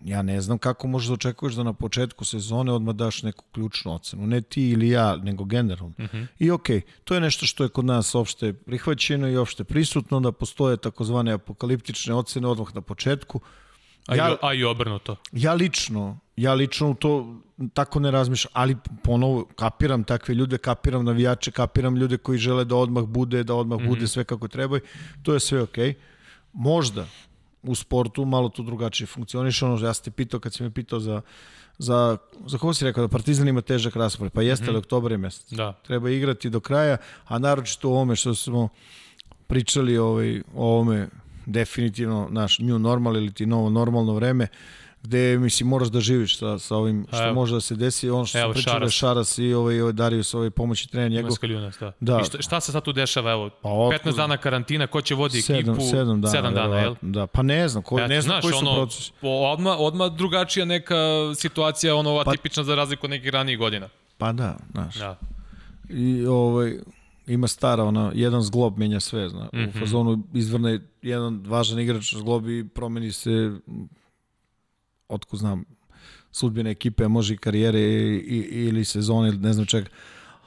Ja ne znam kako možeš da očekuješ da na početku sezone odmah daš neku ključnu ocenu. Ne ti ili ja, nego generalno. Mm -hmm. I okej, okay, to je nešto što je kod nas opšte prihvaćeno i opšte prisutno, da postoje takozvane apokaliptične ocene odmah na početku. A, Ja- i, a i obrnuto. Ja lično, ja lično u to tako ne razmišljam, ali ponovo kapiram takve ljude, kapiram navijače, kapiram ljude koji žele da odmah bude, da odmah mm -hmm. bude sve kako treba. i To je sve okej. Okay. Možda u sportu malo to drugačije funkcioniše. Ono, ja sam te pitao kad si me pitao za za, za koga si rekao da Partizan ima težak raspored, pa jeste, mm -hmm. ali oktobar je mesec. Da. Treba igrati do kraja, a naročito o ovome što smo pričali ovaj, o ovome definitivno naš new normal ili ti novo normalno vreme, gde mislim moraš da živiš sa, sa ovim što Evo. može da se desi, ono što Evo, pričali Šaras. Šaras i ovaj, ovaj Darius, ovaj pomoći trener njegov. Maskaljunas, da. Da. I šta, šta se sad tu dešava? Evo, Pa, otkud- 15 dana karantina, ko će vodi Sedam, ekipu? sedam dana. 7 dana, jel? verovatno, Da, pa ne znam, ko, Eto, ne znam znaš, koji su ono, procesi. po- Odmah, odmah drugačija neka situacija, ono, atipična za razliku od nekih ranijih godina. Pa da, znaš. Da. I ovaj, ima stara, ona, jedan zglob menja sve, zna. Mm -hmm. U fazonu izvrne jedan važan igrač zglob i promeni se, otko znam, sudbine ekipe, može i karijere i, i, ili sezone ili ne znam čega.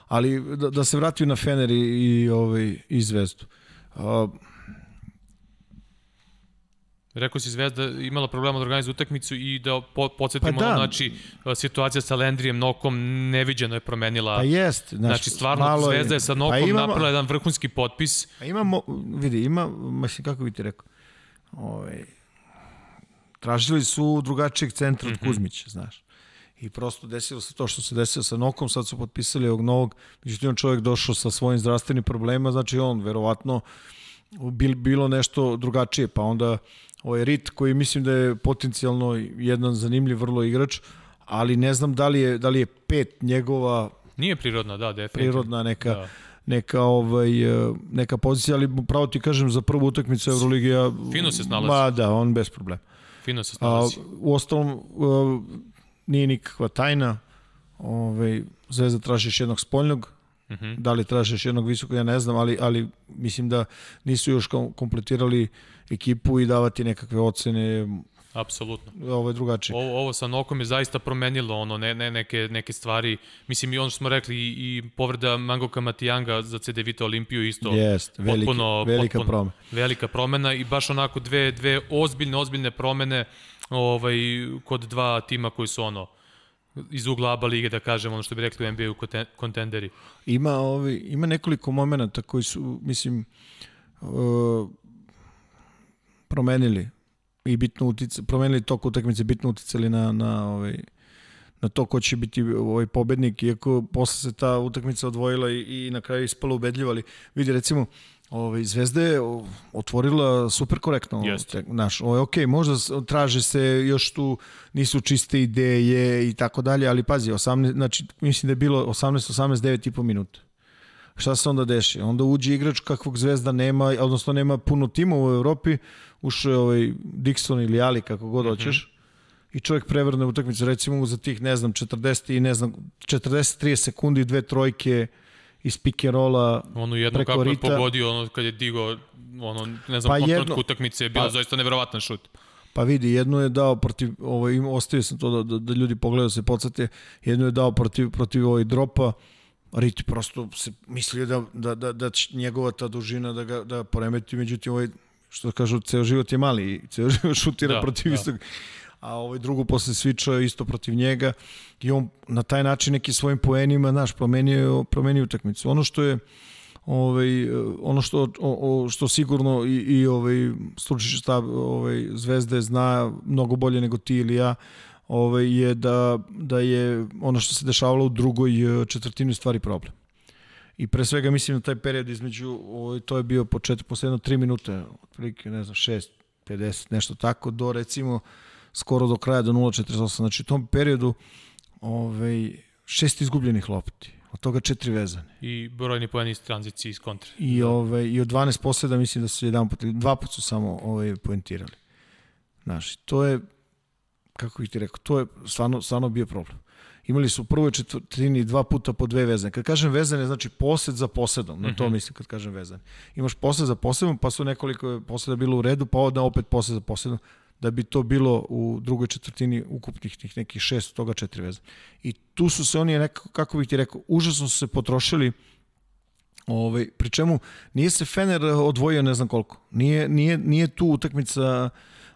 Ali da, da se vratim na Fener i, i, ovaj, i Zvezdu. A, Rekao si Zvezda imala problema da organizuje utakmicu i da po, podsjetimo, Pa da. znači, situacija sa Lendrijem Nokom neviđeno je promenila. pa jest. Znaš, znači, stvarno, Zvezda je sa Nokom pa imamo- napravila jedan vrhunski potpis. A imamo, vidi, ima, mislim, kako bi ti rekao, ovaj, tražili su drugačijeg centra od Kuzmića, znaš. I prosto desilo se to što se desilo sa Nokom, sad su potpisali ovog novog, međutim on čovjek došao sa svojim zdravstvenim problema, znači on verovatno bil, bilo nešto drugačije, pa onda ovaj Rit koji mislim da je potencijalno jedan zanimljiv vrlo igrač, ali ne znam da li je, da li je pet njegova Nije prirodna, da, definitivno. prirodna neka Da. neka ovaj e, neka pozicija, ali pravo ti kažem za prvu utakmicu Euroligi ja Fino se snalazi. Ma da, on bez problema. Fino se A, snalazi. u ostalom nije nikakva tajna. Ovaj Zvezda traži još jednog spoljnog Uh -huh. Da li tražiš jednog visokog, ja ne znam, ali, ali mislim da nisu još kompletirali ekipu i davati nekakve ocene Apsolutno. Ovo je drugačije. Ovo, ovo sa Nokom je zaista promenilo ono, ne, ne, neke, neke stvari. Mislim i ono što smo rekli i, i povreda Mangoka Matijanga za CD Vita Olimpiju isto. Jest, veliki, potpuno, velika potpuno, promena. Velika promena i baš onako dve, dve ozbiljne, ozbiljne promene ovaj, kod dva tima koji su ono iz ugla ABA lige, da kažem, ono što bi rekli u NBA-u kontenderi. Ima, ovi, ima nekoliko momenta koji su, mislim, uh, promenili i bitno utice, promenili tok utakmice, bitno uticali na, na, ovaj, na to ko će biti ovaj pobednik, iako posle se ta utakmica odvojila i, i na kraju ispala ubedljiva, ali vidi recimo, Ovaj Zvezda je otvorila super korektno. Jeste. Naš, ovaj ok, možda traže se još tu nisu čiste ideje i tako dalje, ali pazi, 18, znači mislim da je bilo 18 18 9 i po minuta. Šta se onda deši? Onda uđe igrač kakvog Zvezda nema, odnosno nema puno timova u Evropi, ušao ovaj Dixon ili Ali, kako god mhm. hoćeš. Mm -hmm. I čovjek prevrne utakmicu, recimo za tih, ne znam, 40 i ne znam, 40-30 sekundi, dve trojke, iz pick and rolla Ono jedno preko kako Rita. je pogodio, ono kad je digo, ono, ne znam, pa jedno, utakmice je bio pa, zaista neverovatan šut. Pa vidi, jedno je dao protiv, ovo, im, ostavio sam to da, da, da ljudi pogledaju se podstate, jedno je dao protiv, protiv ovoj dropa, Riti prosto se mislio da, da, da, da njegova ta dužina da ga da poremeti, međutim ovaj, što kažu, ceo život je mali i ceo život šutira da, protiv da. istog a ovaj drugo posle svičao isto protiv njega i on na taj način neki svojim poenima, znaš, promenio, promenio utakmicu. Ono što je ovaj ono što o, o, što sigurno i i ovaj stručni štab ovaj Zvezde zna mnogo bolje nego ti ili ja ovaj je da da je ono što se dešavalo u drugoj e, četvrtini stvari problem. I pre svega mislim na taj period između ovaj to je bio početak posle jedno 3 minute, otprilike ne znam 6 50 nešto tako do recimo skoro do kraja do 0.48. Znači u tom periodu ovaj, šest izgubljenih lopti, od toga četiri vezane. I brojni pojeni iz tranzicije iz kontra. I, ovaj, I od 12 posljeda mislim da su jedan put, dva put su samo ovaj, poentirali. Znaš, to je, kako bih ti rekao, to je stvarno, stvarno bio problem. Imali su u prvoj četvrtini dva puta po dve vezane. Kad kažem vezane, znači posed za posedom. Na to -hmm. mislim kad kažem vezane. Imaš posed za posedom, pa su nekoliko poseda bilo u redu, pa onda opet posed za posedom da bi to bilo u drugoj četvrtini ukupnih tih nekih šest, toga četiri veze. I tu su se oni, nekako, kako bih ti rekao, užasno su se potrošili Ovaj, pri čemu nije se Fener odvojio ne znam koliko. Nije, nije, nije tu utakmica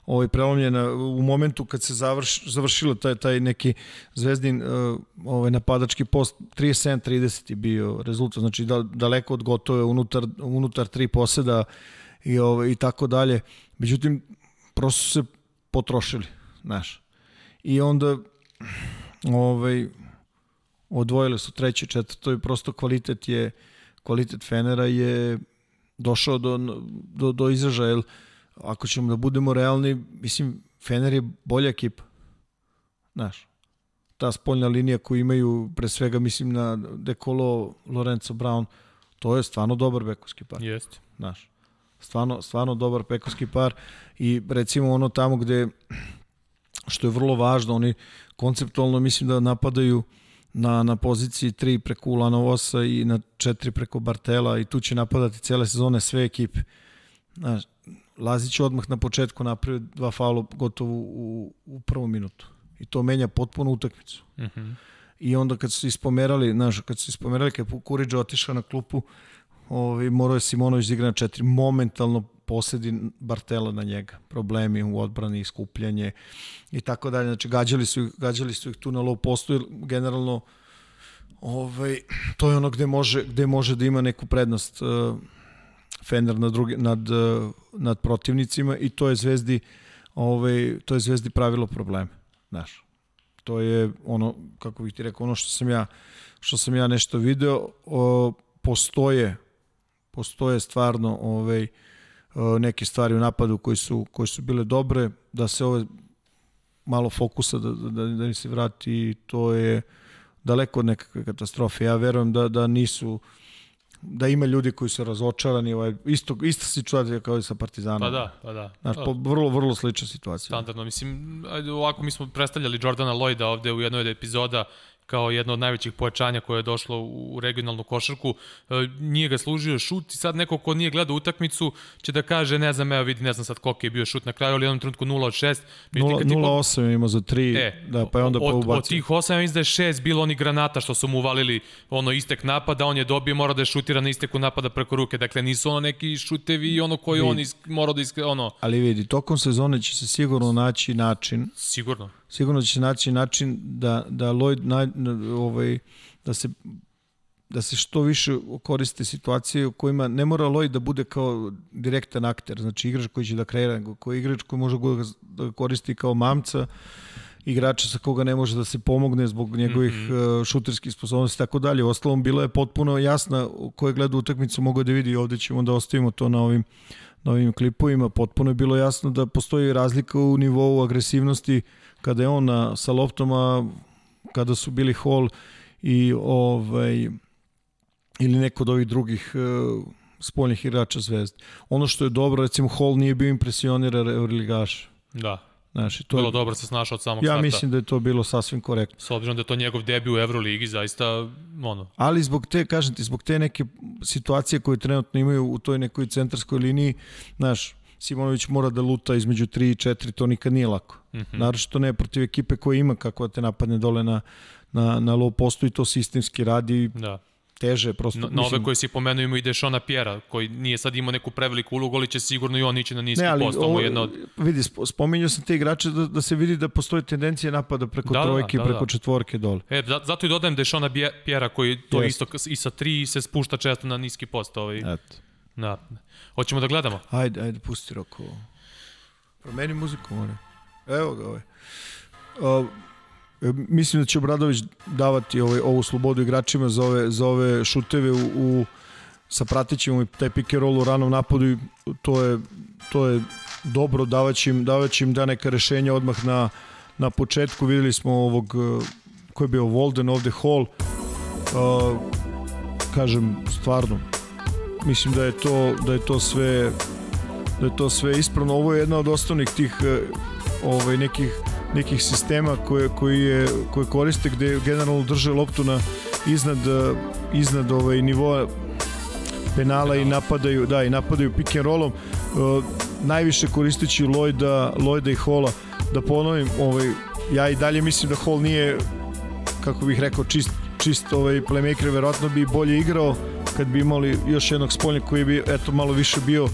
ovaj, prelomljena u momentu kad se završ, završilo taj, taj neki zvezdin uh, ovaj, napadački post 37-30 je bio rezultat, znači da, daleko od gotove unutar, unutar tri poseda i, ovaj, i tako dalje. Međutim, prosto se potrošili, znaš. I onda ovaj, odvojili su treće, četvrto i prosto kvalitet je kvalitet Fenera je došao do, do, do izražaja, ako ćemo da budemo realni, mislim, Fener je bolja ekipa. Znaš, ta spoljna linija koju imaju, pre svega mislim na Dekolo, Lorenzo Brown, to je stvarno dobar bekovski par. Jeste. Znaš, stvarno, stvarno dobar bekovski par i recimo ono tamo gde što je vrlo važno, oni konceptualno mislim da napadaju na, na poziciji 3 preko Ulanovosa i na 4 preko Bartela i tu će napadati cele sezone sve ekipe. Znaš, Lazić odmah na početku napravio dva faula gotovo u, u prvom minutu. I to menja potpuno utakmicu. Uh mhm. -huh. I onda kad su ispomerali, znaš, kad su ispomerali, kad je Kuriđa otišao na klupu, ovaj, morao je Simonović da igra na četiri. Momentalno posedi Bartela na njega. Problemi u odbrani, iskupljanje i tako dalje. Znači, gađali su, gađali su ih tu na low postu, jer generalno ovaj, to je ono gde može, gde može da ima neku prednost uh, Fener nad, drugi, nad, uh, nad protivnicima i to je Zvezdi ovaj, to je Zvezdi pravilo probleme. Znaš, to je ono, kako bih ti rekao, ono što sam ja što sam ja nešto video, o, postoje postoje stvarno ovaj, neke stvari u napadu koji su, koji su bile dobre, da se ove malo fokusa da, da, da ni se vrati to je daleko od nekakve katastrofe. Ja verujem da, da nisu da ima ljudi koji su razočarani, ovaj, isto, ista situacija kao i sa Partizanom. Pa da, pa da. Znaš. Po, vrlo, vrlo slična situacija. Standardno, mislim, ajde, ovako mi smo predstavljali Jordana Lloyda ovde u jednoj od epizoda kao jedno od najvećih pojačanja koje je došlo u regionalnu košarku. E, nije ga služio šut i sad neko ko nije gledao utakmicu će da kaže, ne znam, evo vidi, ne znam sad koliko je bio šut na kraju, ali u jednom trenutku 0 od 6. 0-8 je imao za 3, e, da, pa je onda od, ubacio. Od tih 8, ja mislim da je 6 bilo oni granata što su mu uvalili ono istek napada, on je dobio, mora da je šutira na isteku napada preko ruke, dakle nisu ono neki šutevi ono koji on is, mora da isk, ono... Ali vidi, tokom sezone će se sigurno naći način. Sigurno. Sigurno će naći način da, da Lloyd na, ovaj, da se da se što više koriste situacije u kojima ne mora Lloyd da bude kao direktan akter, znači igrač koji će da kreira, koji igrač koji može da koristi kao mamca, igrača sa koga ne može da se pomogne zbog njegovih mm -hmm. šuterskih sposobnosti i tako dalje. Ostalom, bila je potpuno jasna ko je gleda utakmicu mogu da vidi ovde ćemo da ostavimo to na ovim na ovim klipovima. Potpuno je bilo jasno da postoji razlika u nivou agresivnosti kada je on na, sa loptoma, kada su bili Hall i ovaj ili neko od ovih drugih uh, spoljnih igrača Zvezde. Ono što je dobro, recimo Hall nije bio impresionirar Euroligaša. Da. Znaš, to bilo dobro se snašao od samog ja starta. Ja mislim da je to bilo sasvim korektno. S obzirom da je to njegov debi u Euroligi, zaista, ono... Ali zbog te, kažem ti, zbog te neke situacije koje trenutno imaju u toj nekoj centarskoj liniji, znaš, Simonović mora da luta između 3 i 4, to nikad nije lako. Mm -hmm. Naravno što ne protiv ekipe koja ima kako da te napadne dole na, na, na low postu i to sistemski radi. Da teže prosto. Na, nove koje si pomenuo ima i Dešona Pjera, koji nije sad imao neku preveliku ulogu, ali će sigurno i on ići na niski ne, ali, post. Ovo, jedno od... Vidi, spominjao sam te igrače da, da se vidi da postoji tendencija napada preko da, da trojke, da, da, preko da. četvorke dole. E, zato i dodajem Dešona Pjera koji to yes. isto i sa tri se spušta često na niski post. Ovaj. Eto. Da. Hoćemo da gledamo? Ajde, ajde, pusti roko. Promeni muziku, more. Evo ga ovaj. Uh, E, mislim da će Obradović davati ovaj, ovu slobodu igračima za ove, za ove šuteve u, u sa pratećim taj pick and roll u ranom napadu i to je, to je dobro, davaće im, im da neka rešenja odmah na, na početku. Videli smo ovog, e, ko je bio Volden ovde Hall, uh, kažem, stvarno, mislim da je to, da je to sve da je to sve ispravno. Ovo je jedna od osnovnih tih ovaj, nekih nekih sistema koje, koji je, koje koriste gde generalno drže loptu na iznad, iznad ovaj nivoa penala i napadaju, da, i napadaju pick and rollom. Uh, najviše koristeći Lloyda, Lloyda i Hola. Da ponovim, ovaj, ja i dalje mislim da Hall nije, kako bih rekao, čist, čist ovaj playmaker, verovatno bi bolje igrao kad bi imali još jednog spoljnika koji bi eto malo više bio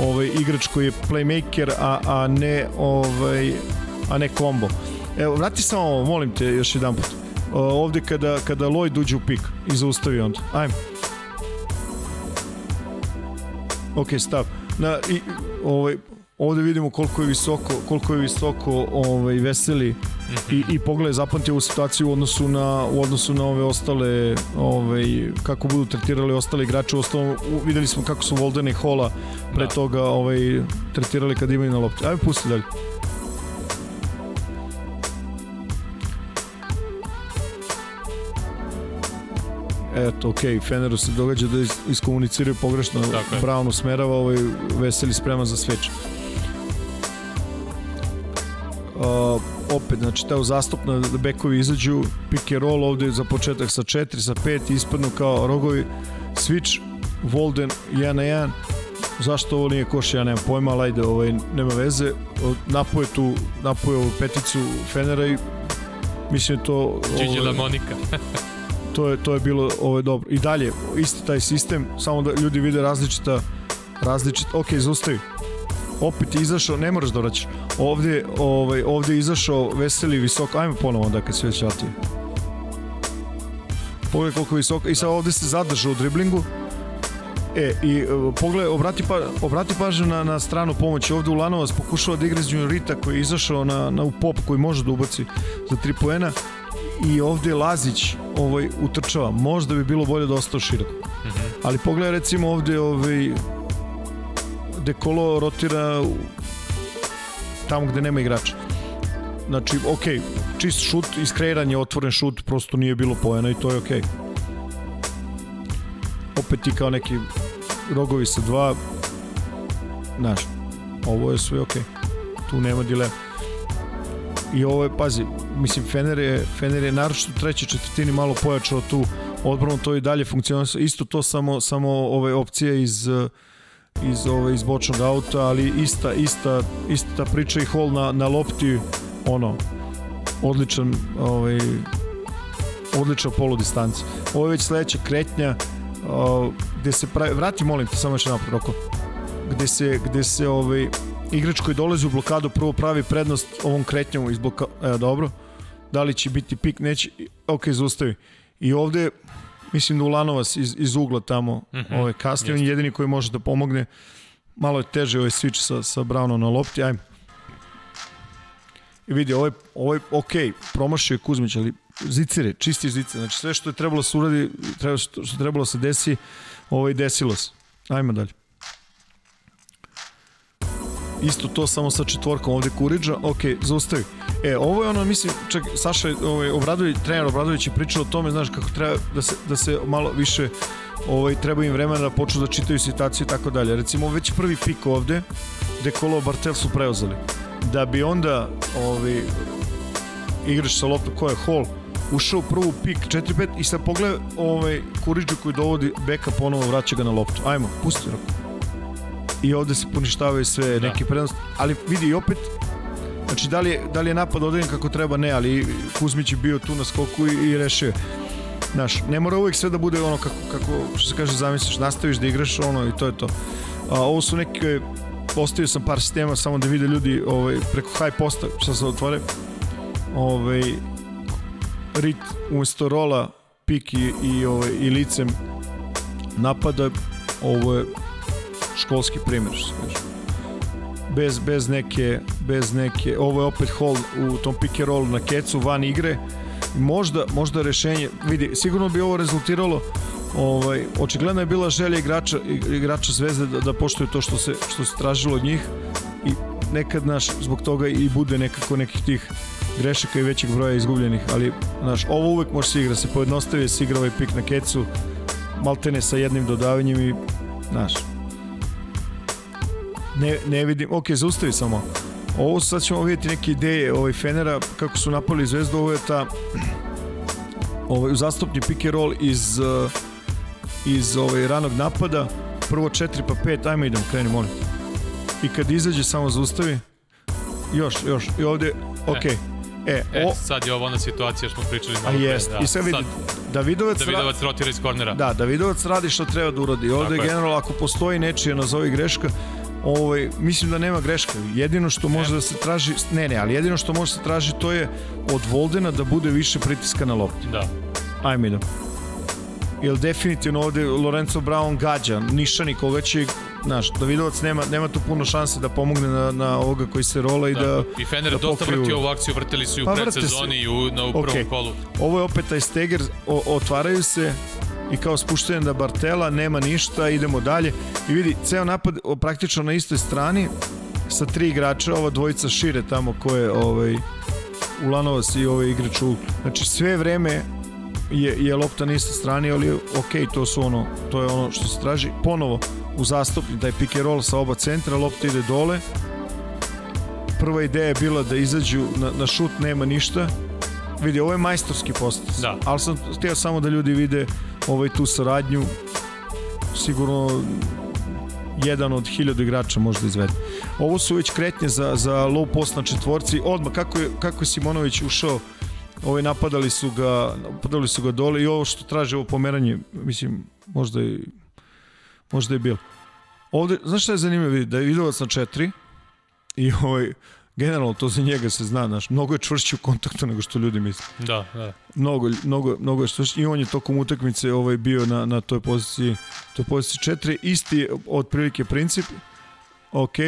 ovaj igrač koji je playmaker a a ne ovaj a ne kombo. Evo, vrati samo ovo, molim te još jedan put. Ovde kada, kada Lloyd uđe u pik i zaustavi onda. Ajmo. Ok, stav. Na, i, ovaj, ovde vidimo koliko je visoko, koliko je visoko ovaj, veseli i, i pogledaj zapamti ovu situaciju u odnosu na, u odnosu na ove ostale ovaj, kako budu tretirali ostale igrače u ostalom videli smo kako su Voldena i Hola pre da. toga ovaj, tretirali kad imaju na lopti. Ajmo pusti dalje. eto, ok, Feneru se događa da iskomuniciraju pogrešno, Brown usmerava, ovaj Veseli spreman za sveč. Uh, opet, znači, ta uzastopna da bekovi izađu, pick and roll ovde za početak sa 4, sa 5, ispadnu kao rogovi, switch, Volden 1 na 1, zašto ovo nije koš, ja nemam pojma, ali ajde, ovaj, nema veze, napoje tu, napoje ovu peticu Fenera i mislim je to... Ovaj, La Monika. to je, to je bilo ovaj, dobro. I dalje, isti taj sistem, samo da ljudi vide različita, različita, ok, zaustavi. Opet je izašao, ne moraš da vraćaš. Ovde, ovaj, ovde izašao veseli, visok, ajmo ponovo da kad se već vratio. Pogledaj koliko je visoko, i sad ovde se zadržao u driblingu, E, i uh, pogledaj, obrati, pa, obrati pažnju na, na stranu pomoći. Ovde Ulanovac pokušava da igra Rita koji je izašao na, na u pop koji može da ubaci za 3 poena i ovde Lazić ovaj, utrčava. Možda bi bilo bolje da ostao široko. Mm -hmm. Ali pogledaj recimo ovde ovaj, Dekolo rotira tamo gde nema igrača. Znači, ok, čist šut, iskreiranje, otvoren šut, prosto nije bilo pojena i to je ok. Opet ti kao neki rogovi sa dva, znaš, ovo je sve ok. Tu nema dilema. I ovo je, pazi, mislim, Fener je, Fener je naročito u trećoj četvrtini malo pojačao tu odbranu, to i dalje funkcionuje. Isto to samo, samo ove opcije iz iz ove iz bočnog auta, ali ista ista ista priča i hol na na lopti ono odličan ovaj odlična polu distanca. Ovo je već sledeća kretnja uh, gde se pravi, vrati molim te samo još napred roko. Gde se gde se ovaj igrač koji dolazi u blokadu prvo pravi prednost ovom kretnjom iz bloka, evo dobro. Da li će biti pik, neće, ok, zaustavi. I ovde mislim da Ulanovac iz, iz ugla tamo mm -hmm. ovaj, kasnije, on je jedini koji može da pomogne. Malo je teže ovaj switch sa, sa Brownom na lopti, ajmo. I vidi, ovo je, ovo je ok, promašio je Kuzmić, ali zicere, čisti zicere. Znači sve što je trebalo se uradi, treba, što, što je trebalo se desi, ovaj, desilo se. Ajmo dalje. Isto to samo sa četvorkom ovde Kuriđa, ok, zaustavi. E, ovo je ono, mislim, čak Saša ovaj, Obradović, trener Obradović je pričao o tome, znaš, kako treba da se, da se malo više ovaj, treba im vremena da počnu da čitaju situaciju i tako dalje. Recimo, već prvi pik ovde, gde Kolo Bartel su preuzeli. Da bi onda ovaj, igrač sa loptom, ko je Hall, ušao prvu pik 4-5 i sad pogleda ovaj, Kuriđu koji dovodi beka ponovo vraća ga na loptu. Ajmo, pusti ruku i ovde se poništavaju sve da. neke prednosti, ali vidi opet znači da li je, da li je napad odeljen kako treba, ne, ali Kuzmić je bio tu na skoku i, i rešio Znaš, ne mora uvijek sve da bude ono kako, kako što se kaže zamisliš, nastaviš da igraš ono i to je to. A, ovo su neke, postavio sam par sistema samo da vide ljudi ovaj, preko high posta što se otvore. Ovaj, rit umesto rola, pik i, i, ovaj, i licem napada, ovo je školski primjer, što se kaže. Bez, bez, neke, bez neke, ovo je opet hol u tom pick and roll na kecu, van igre, možda, možda rešenje, vidi, sigurno bi ovo rezultiralo ovaj, očigledno je bila želja igrača, igrača Zvezde da, da poštuju to što se, što se tražilo od njih i nekad naš, zbog toga i bude nekako nekih tih grešaka i većeg broja izgubljenih, ali znaš, ovo uvek može se igra, se pojednostavi, se igra ovaj pik na kecu, maltene sa jednim dodavanjem i, znaš, ne, ne vidim, ok, zaustavi samo. Ovo sad ćemo vidjeti neke ideje ovaj Fenera, kako su napali zvezdu, ovo je ta ovaj, zastupni pick and roll iz, uh, iz ovaj, ranog napada, prvo 4 pa 5, ajmo idem, kreni, molim. I kad izađe, samo zaustavi. Još, još, i ovde, ok. E. E, e o, sad je ovo ona situacija što smo pričali malo pre. Jest. Da. I sad vidi, Davidovac, Davidovac rotira iz kornera. Da, Davidovac radi što treba da uradi. Ovde je generalno, ako postoji nečija nazovi greška, ovaj, mislim da nema greška. Jedino što može da se traži, ne ne, ali jedino što može da se traži to je od Voldena da bude više pritiska na lopti. Da. Ajme idem. Jer definitivno ovde Lorenzo Brown gađa, niša koga će znaš, Davidovac nema, nema tu puno šanse da pomogne na, na ovoga koji se rola i da, da I Fener da dosta vrti ovu akciju, vrtili su i u pa, predsezoni i u, na u prvom okay. kolu. Ovo je opet taj steger, o, otvaraju se, i kao spuštenje da Bartela, nema ništa, idemo dalje. I vidi, ceo napad praktično na istoj strani sa tri igrača, ova dvojica šire tamo koje ovaj, Ulanovac i ovaj igrač u... Znači sve vreme je, je lopta na istoj strani, ali ok, to su ono, to je ono što se traži. Ponovo u zastupni, taj pick and roll sa oba centra, lopta ide dole. Prva ideja je bila da izađu na, na šut, nema ništa. Vidi, ovo je majstorski post. Da. Ali sam htio samo da ljudi vide ovaj, tu saradnju sigurno jedan od hiljada igrača možda izvede. Ovo su već kretnje za, za low post na četvorci. Odmah, kako je, kako je Simonović ušao, ovaj, napadali su ga, napadali su ga dole i ovo što traže ovo pomeranje, mislim, možda je, možda je bilo. Ovde, znaš šta je zanimljivo? Da je Vidovac na četiri i ovaj, generalno to za njega se zna, znaš, mnogo je čvršći u kontaktu nego što ljudi misle. Da, da. Mnogo, mnogo, mnogo je čvršći i on je tokom utakmice ovaj bio na, na toj poziciji, toj poziciji 4, isti otprilike princip. Ok.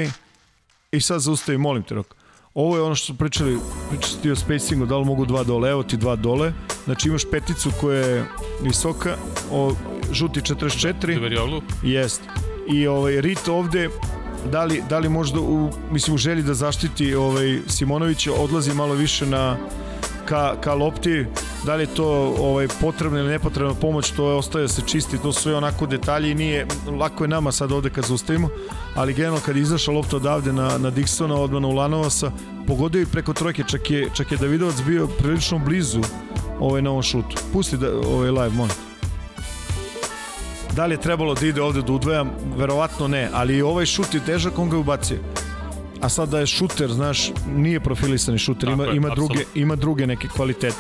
I sad zaustavi, molim te, Rok. Ovo je ono što su pričali, pričali ti o spacingu, da li mogu dva dole, evo ti dva dole. Znači imaš peticu koja je visoka, o, žuti 44. Duverioglu. Jest. I ovaj, Rit ovde da li, da li možda u, mislim, u želji da zaštiti ovaj, Simonovića odlazi malo više na ka, ka lopti, da li je to ovaj, potrebna ili nepotrebna pomoć, to je ostaje da se čisti, to sve onako detalji i nije, lako je nama sad ovde kad zaustavimo, ali generalno kad je izašla lopta odavde na, na Dixona, odmah na Ulanovasa, pogodio i preko trojke, čak je, čak je Davidovac bio prilično blizu ovaj, na ovom šutu. Pusti da, ovaj live, molim. Da li je trebalo da ide ovde da udvajam? Verovatno ne, ali ovaj šut je težak, on ga je ubacio. A sad da je šuter, znaš, nije profilisani šuter, ima, je, ima, druge, ima druge neke kvalitete.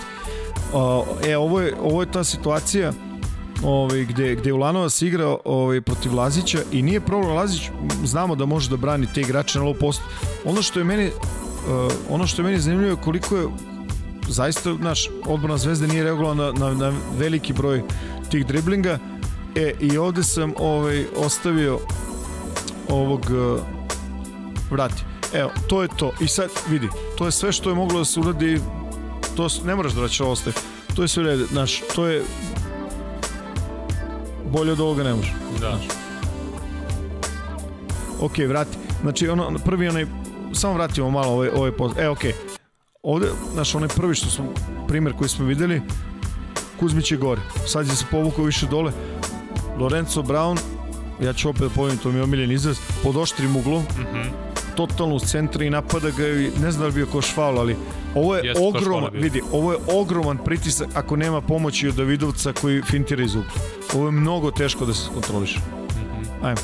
O, e, ovo je, ovo je ta situacija ovaj, gde, gde Ulanovac igra ovaj, protiv Lazića i nije problem Lazić, znamo da može da brani te igrače na low post. Ono što je meni uh, ono što je meni zanimljivo je koliko je zaista, naš, odbrana Zvezde nije reagovala na, na, na veliki broj tih driblinga. E, i ovde sam ovaj, ostavio ovog uh, vrati. Evo, to je to. I sad, vidi, to je sve što je moglo da se uradi to ne moraš da vraćaš ostaje. To je sve u redu, znaš, to je bolje od ovoga ne može. Da. Ok, vrati. Znači, ono, prvi onaj, samo vratimo malo ovaj, ovaj post. E, ok. Ovde, znaš, onaj prvi što smo, primer koji smo videli, Kuzmić je gore. Sad je se povukao više dole. Lorenzo Brown, ja ću opet da povim, to mi je omiljen izraz, pod oštrim uglom, Mm -hmm. totalno u centra i napada ga i ne znam da li bio koš faul, ali ovo je Jeste, koš ogroman, vidi, ovo je ogroman pritisak ako nema pomoći od Davidovca koji fintira iz ugla. Ovo je mnogo teško da se kontroliše. Mhm. Ajmo.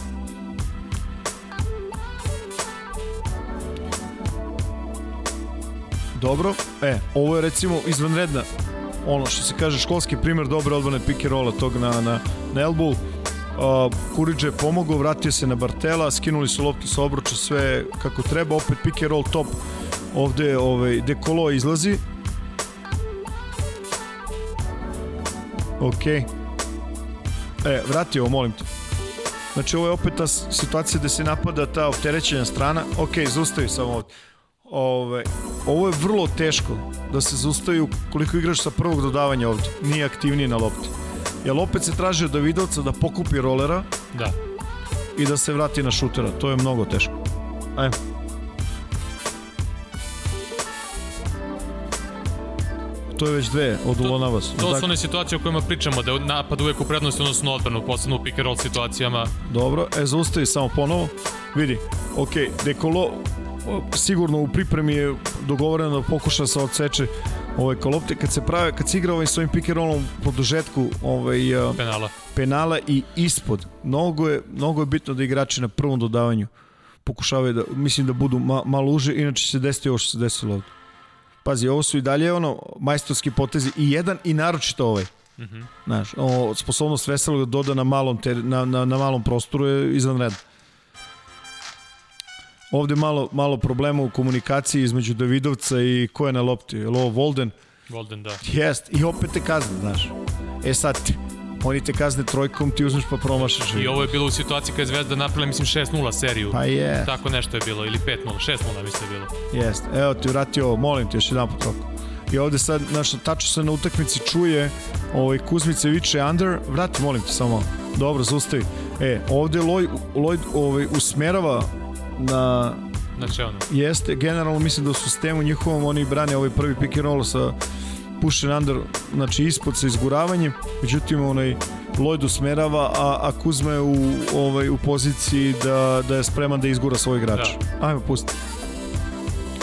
Dobro, e, ovo je recimo izvanredna ono što se kaže školski primer dobre odbrane pick and rolla tog na, na, na elbow Uh, je pomogao, vratio se na Bartela, skinuli su loptu sa obruča, sve kako treba, opet pick and roll top, ovde ovaj, Dekolo izlazi. Ok. E, vrati ovo, molim te. Znači, ovo je opet ta situacija gde se napada ta opterećena strana. Ok, zaustavi samo ovde. Ove, ovo je vrlo teško da se zaustavi koliko igraš sa prvog dodavanja ovde. Nije aktivniji na lopti. Jer opet se traži od Davidovca da pokupi rolera Da. i da se vrati na šutera. To je mnogo teško. Ajmo. To je već dve od Ulonavas. To su one situacije o kojima pričamo, da je napad uvek u prednosti odnosno odbranu, posebno u pick and roll situacijama. Dobro, e, zaustavi samo ponovo. Vidi, ok, Dekolo sigurno u pripremi je dogovoreno da pokuša da se odseče ovaj kolopte. Kad se prave, kad se igra ovaj svojim pick and rollom po dužetku ovaj, penala. penala i ispod, mnogo je, mnogo je bitno da igrači na prvom dodavanju pokušavaju da, mislim da budu ma, malo uže, inače se desiti ovo što se desilo ovde. Pazi, ovo su i dalje ono, majstorski potezi i jedan i naročito ovaj. Mm -hmm. Znaš, o, sposobnost Veselog da doda na malom, ter, na, na, na malom prostoru je izvanredna. Ovde malo, malo problema u komunikaciji između Davidovca i ko je na lopti. Je li ovo Volden? Golden, da. Jest. I opet te kazne, znaš. E sad, oni te kazne trojkom, ti uzmeš pa promašaš. I ovo je bilo u situaciji kada je Zvezda napravila, mislim, 6-0 seriju. Pa je, Tako nešto je bilo, ili 5-0, 6-0 mislim je bilo. jest. Evo ti vrati ovo, molim te još jedan pot oko. I ovde sad, znaš, tačno se na utakmici čuje, ovaj, Kuzmice viče under, vrati, molim te, samo. Dobro, zaustavi. E, ovde Lloyd, Lloyd ovaj, usmerava na Znači ono, jeste, generalno mislim da u sistemu njihovom oni brane ovaj prvi pick and roll sa push and under, znači ispod sa izguravanjem, međutim onaj Lloyd usmerava, a, a Kuzma je u, ovaj, u poziciji da, da je spreman da izgura svoj igrač. Da. Ajmo, pusti.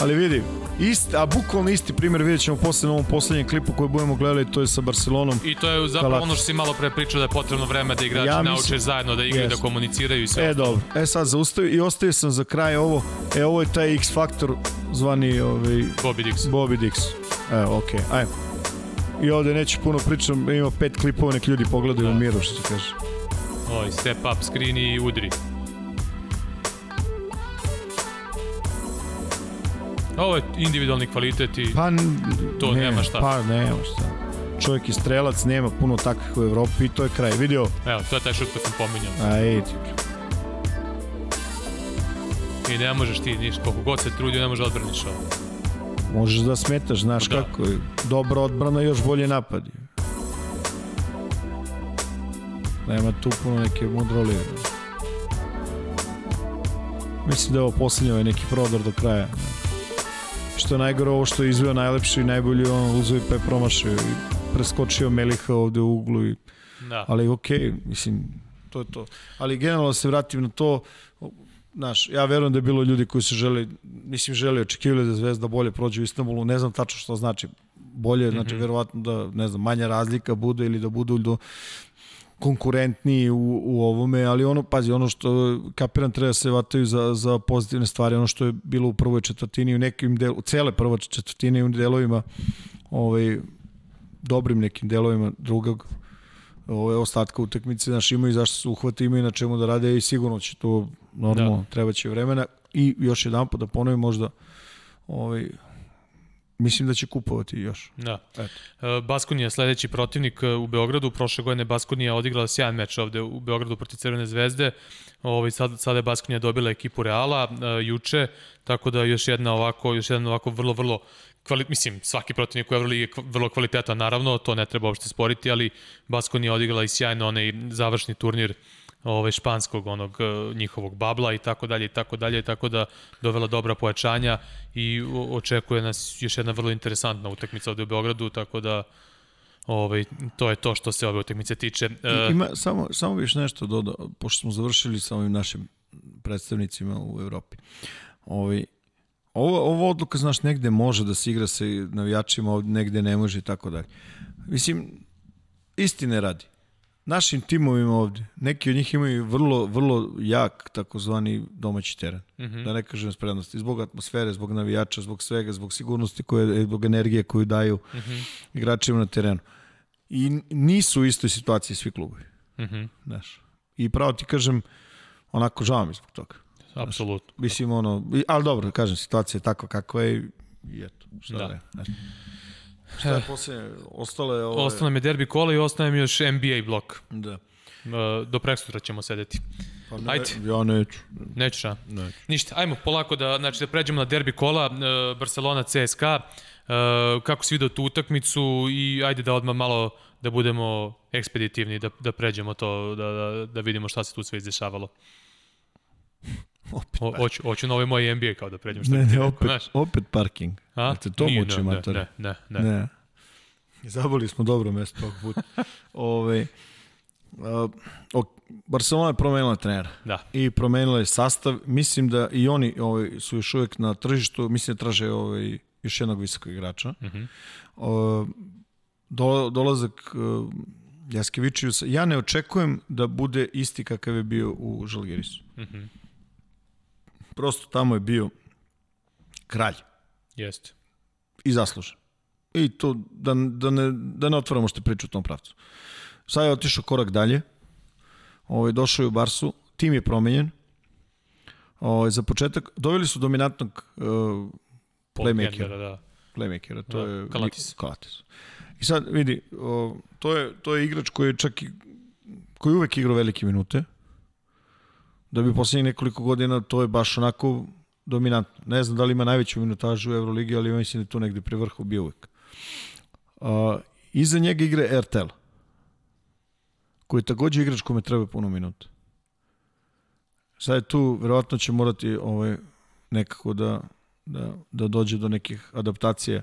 Ali vidi, Ist, a bukvalno isti primjer vidjet ćemo posle na ovom poslednjem klipu koji budemo gledali, to je sa Barcelonom. I to je zapravo Kalač. ono što si malo pre pričao da je potrebno vreme da igrači Ja mislim- nauče zajedno da igraju, Yes. da komuniciraju i sve. E, dobro. E, sad zaustavio i ostavio sam za kraj ovo. E, ovo je taj X faktor zvani ovaj, Bobby Dix. Bobby Dix. Evo, okej, okay. ajmo. I ovde neću puno pričam, ima pet klipova, nek ljudi pogledaju Da. u miru, što se kaže. Oj, step up, screen i udri. Ovo je individualni kvalitet i Pa, To nema šta. Pa, nema šta. Čovjek je strelac, nema puno takvih u Evropi i to je kraj. Vidio? evo, to je taj šut koji sam pominjao. A, ej, ti. I ne možeš ti ništa, koliko god se trudio, ne može odbraniš ovo. Možeš da smetaš, znaš Da. kako je. Dobra odbrana, još bolje napadi. Nema tu puno neke mudrolije. Mislim da je ovo posljednji ovaj neki prodor do kraja. Što je najgore ovo što je izveo najlepši i najbolji, on uzeo i pe promašio i preskočio Meliha ovde u uglu i Da. ali okej, okay, mislim, to je to. Ali generalno da se vratim na to, znaš, ja verujem da je bilo ljudi koji se žele, mislim, žele očekivali da Zvezda bolje prođe u Istanbulu, ne znam tačno što znači bolje, znači, mm -hmm. verovatno da, ne znam, manja razlika bude ili da budu do konkurentniji u, u ovome, ali ono, pazi, ono što kapiram treba da se vataju za, za pozitivne stvari, ono što je bilo u prvoj četvrtini, u nekim delu, cele prvoj četvrtini u delovima, ovaj, dobrim nekim delovima drugog, ove ostatka utakmice, znaš, imaju zašto se uhvati, imaju na čemu da rade i sigurno će to normalno, da. treba će vremena i još jedan da ponovim možda ovaj, mislim da će kupovati još. Da. Eto. E, Baskonija sledeći protivnik e, u Beogradu. Prošle godine Baskonija odigrala sjajan meč ovde u Beogradu protiv Crvene zvezde. Ovaj sad sada je Baskonija dobila ekipu Reala uh, juče, tako da još jedna ovako još jedan ovako vrlo vrlo kvali, mislim, svaki protivnik u Euroligi je vrlo kvalitetan, naravno, to ne treba uopšte sporiti, ali Baskoni je odigrala i sjajno onaj završni turnir ovaj španskog onog e, njihovog babla i tako dalje i tako dalje tako da dovela dobra pojačanja i očekuje nas još jedna vrlo interesantna utakmica ovde u Beogradu tako da ovaj to je to što se ove utakmice tiče. I, ima samo samo još nešto dodao pošto smo završili sa ovim našim predstavnicima u Evropi. Ovaj Ovo, ovo odluka, znaš, negde može da se igra sa navijačima, negde ne može i tako dalje. Mislim, istine radi. Našim timovima ovde, neki od njih imaju vrlo, vrlo jak takozvani domaći teren. Mm -hmm. Da ne kažem sprednosti. Zbog atmosfere, zbog navijača, zbog svega, zbog sigurnosti, koje, zbog energije koju daju mm -hmm. igračima na terenu. I nisu u istoj situaciji svi klubovi. Mm -hmm. Znaš. I pravo ti kažem, onako žao mi zbog toga. Apsolutno. Mislim, ono, ali dobro, kažem, situacija je takva kakva je i eto, šta da. je. Znači. Šta je posljednje? Ostalo je... Ove... Ostalo nam je derbi kola i ostane mi još NBA blok. Da. Do preksutra ćemo sedeti. Pa ne, Ajde. Ja neću. Nećeš, a? Neću. Ništa, ajmo polako da, znači, da pređemo na derbi kola, Barcelona CSKA. Kako si vidio tu utakmicu i ajde da odmah malo da budemo ekspeditivni, da, da pređemo to, da, da, da vidimo šta se tu sve izdešavalo. Opet o, hoću, hoću na ovaj moj NBA kao da pređem što ne, ne, opet, znaš. opet parking. A? Te to muči, ne, ne, ne, ne, ne. Zaboli smo dobro mesto tog puta. Ove, uh, Barcelona je promenila trenera. Da. I promenila je sastav. Mislim da i oni ovaj, su još uvek na tržištu. Mislim da traže ovaj, još jednog visokog igrača. Uh -huh. uh, do, dolazak uh, Jaskevičiusa. Ja ne očekujem da bude isti kakav je bio u Žalgirisu. -huh. Prosto tamo je bio kralj. Jeste. I zaslužen. I to, da, da, ne, da ne otvaramo što priču u tom pravcu. Sad je otišao korak dalje. Ovaj, došao je u Barsu. Tim je promenjen. Ovaj, za početak, doveli su dominantnog uh, playmakera. Da. Playmakera, to da, je Kalatis. Kalatis. I sad, vidi, o, to, je, to je igrač koji je čak i, koji uvek igrao velike minute da bi poslednjih nekoliko godina to je baš onako dominantno. Ne znam da li ima najveću minutažu u Euroligi, ali mislim da je tu negde pri vrhu bio uvek. Uh, iza njega igre RTL, koji je takođe igrač kome treba puno minuta. Sad je tu, verovatno će morati ovaj, nekako da, da, da dođe do nekih adaptacija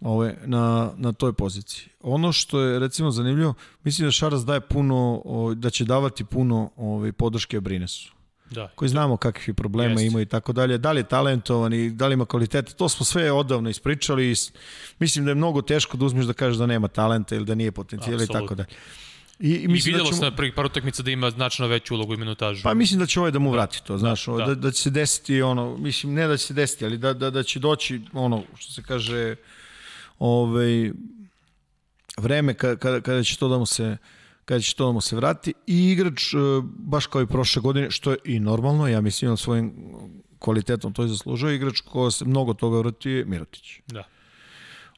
ovaj, na, na toj poziciji. Ono što je recimo zanimljivo, mislim da Šaras daje puno, ovaj, da će davati puno ovaj, podrške Brinesu. Da. koji znamo kakvih problema Jest. ima i tako dalje. Da li je talentovan i da li ima kvalitete, to smo sve odavno ispričali i mislim da je mnogo teško da uzmeš da kažeš da nema talenta ili da nije potencijal i tako dalje. I, i, mislim I videlo da ćemo... se na prvih par utakmica da ima značajno veću ulogu i minutažu. Pa mislim da će ovaj da mu vrati to, znaš, da, da. da, će se desiti ono, mislim ne da će se desiti, ali da, da, da će doći ono, što se kaže, ovaj, vreme kada, kada će to da mu se kada će to da mu se vrati i igrač e, baš kao i prošle godine što je i normalno, ja mislim svojim kvalitetom to je zaslužio igrač ko se mnogo toga vrati je Mirotić. Da.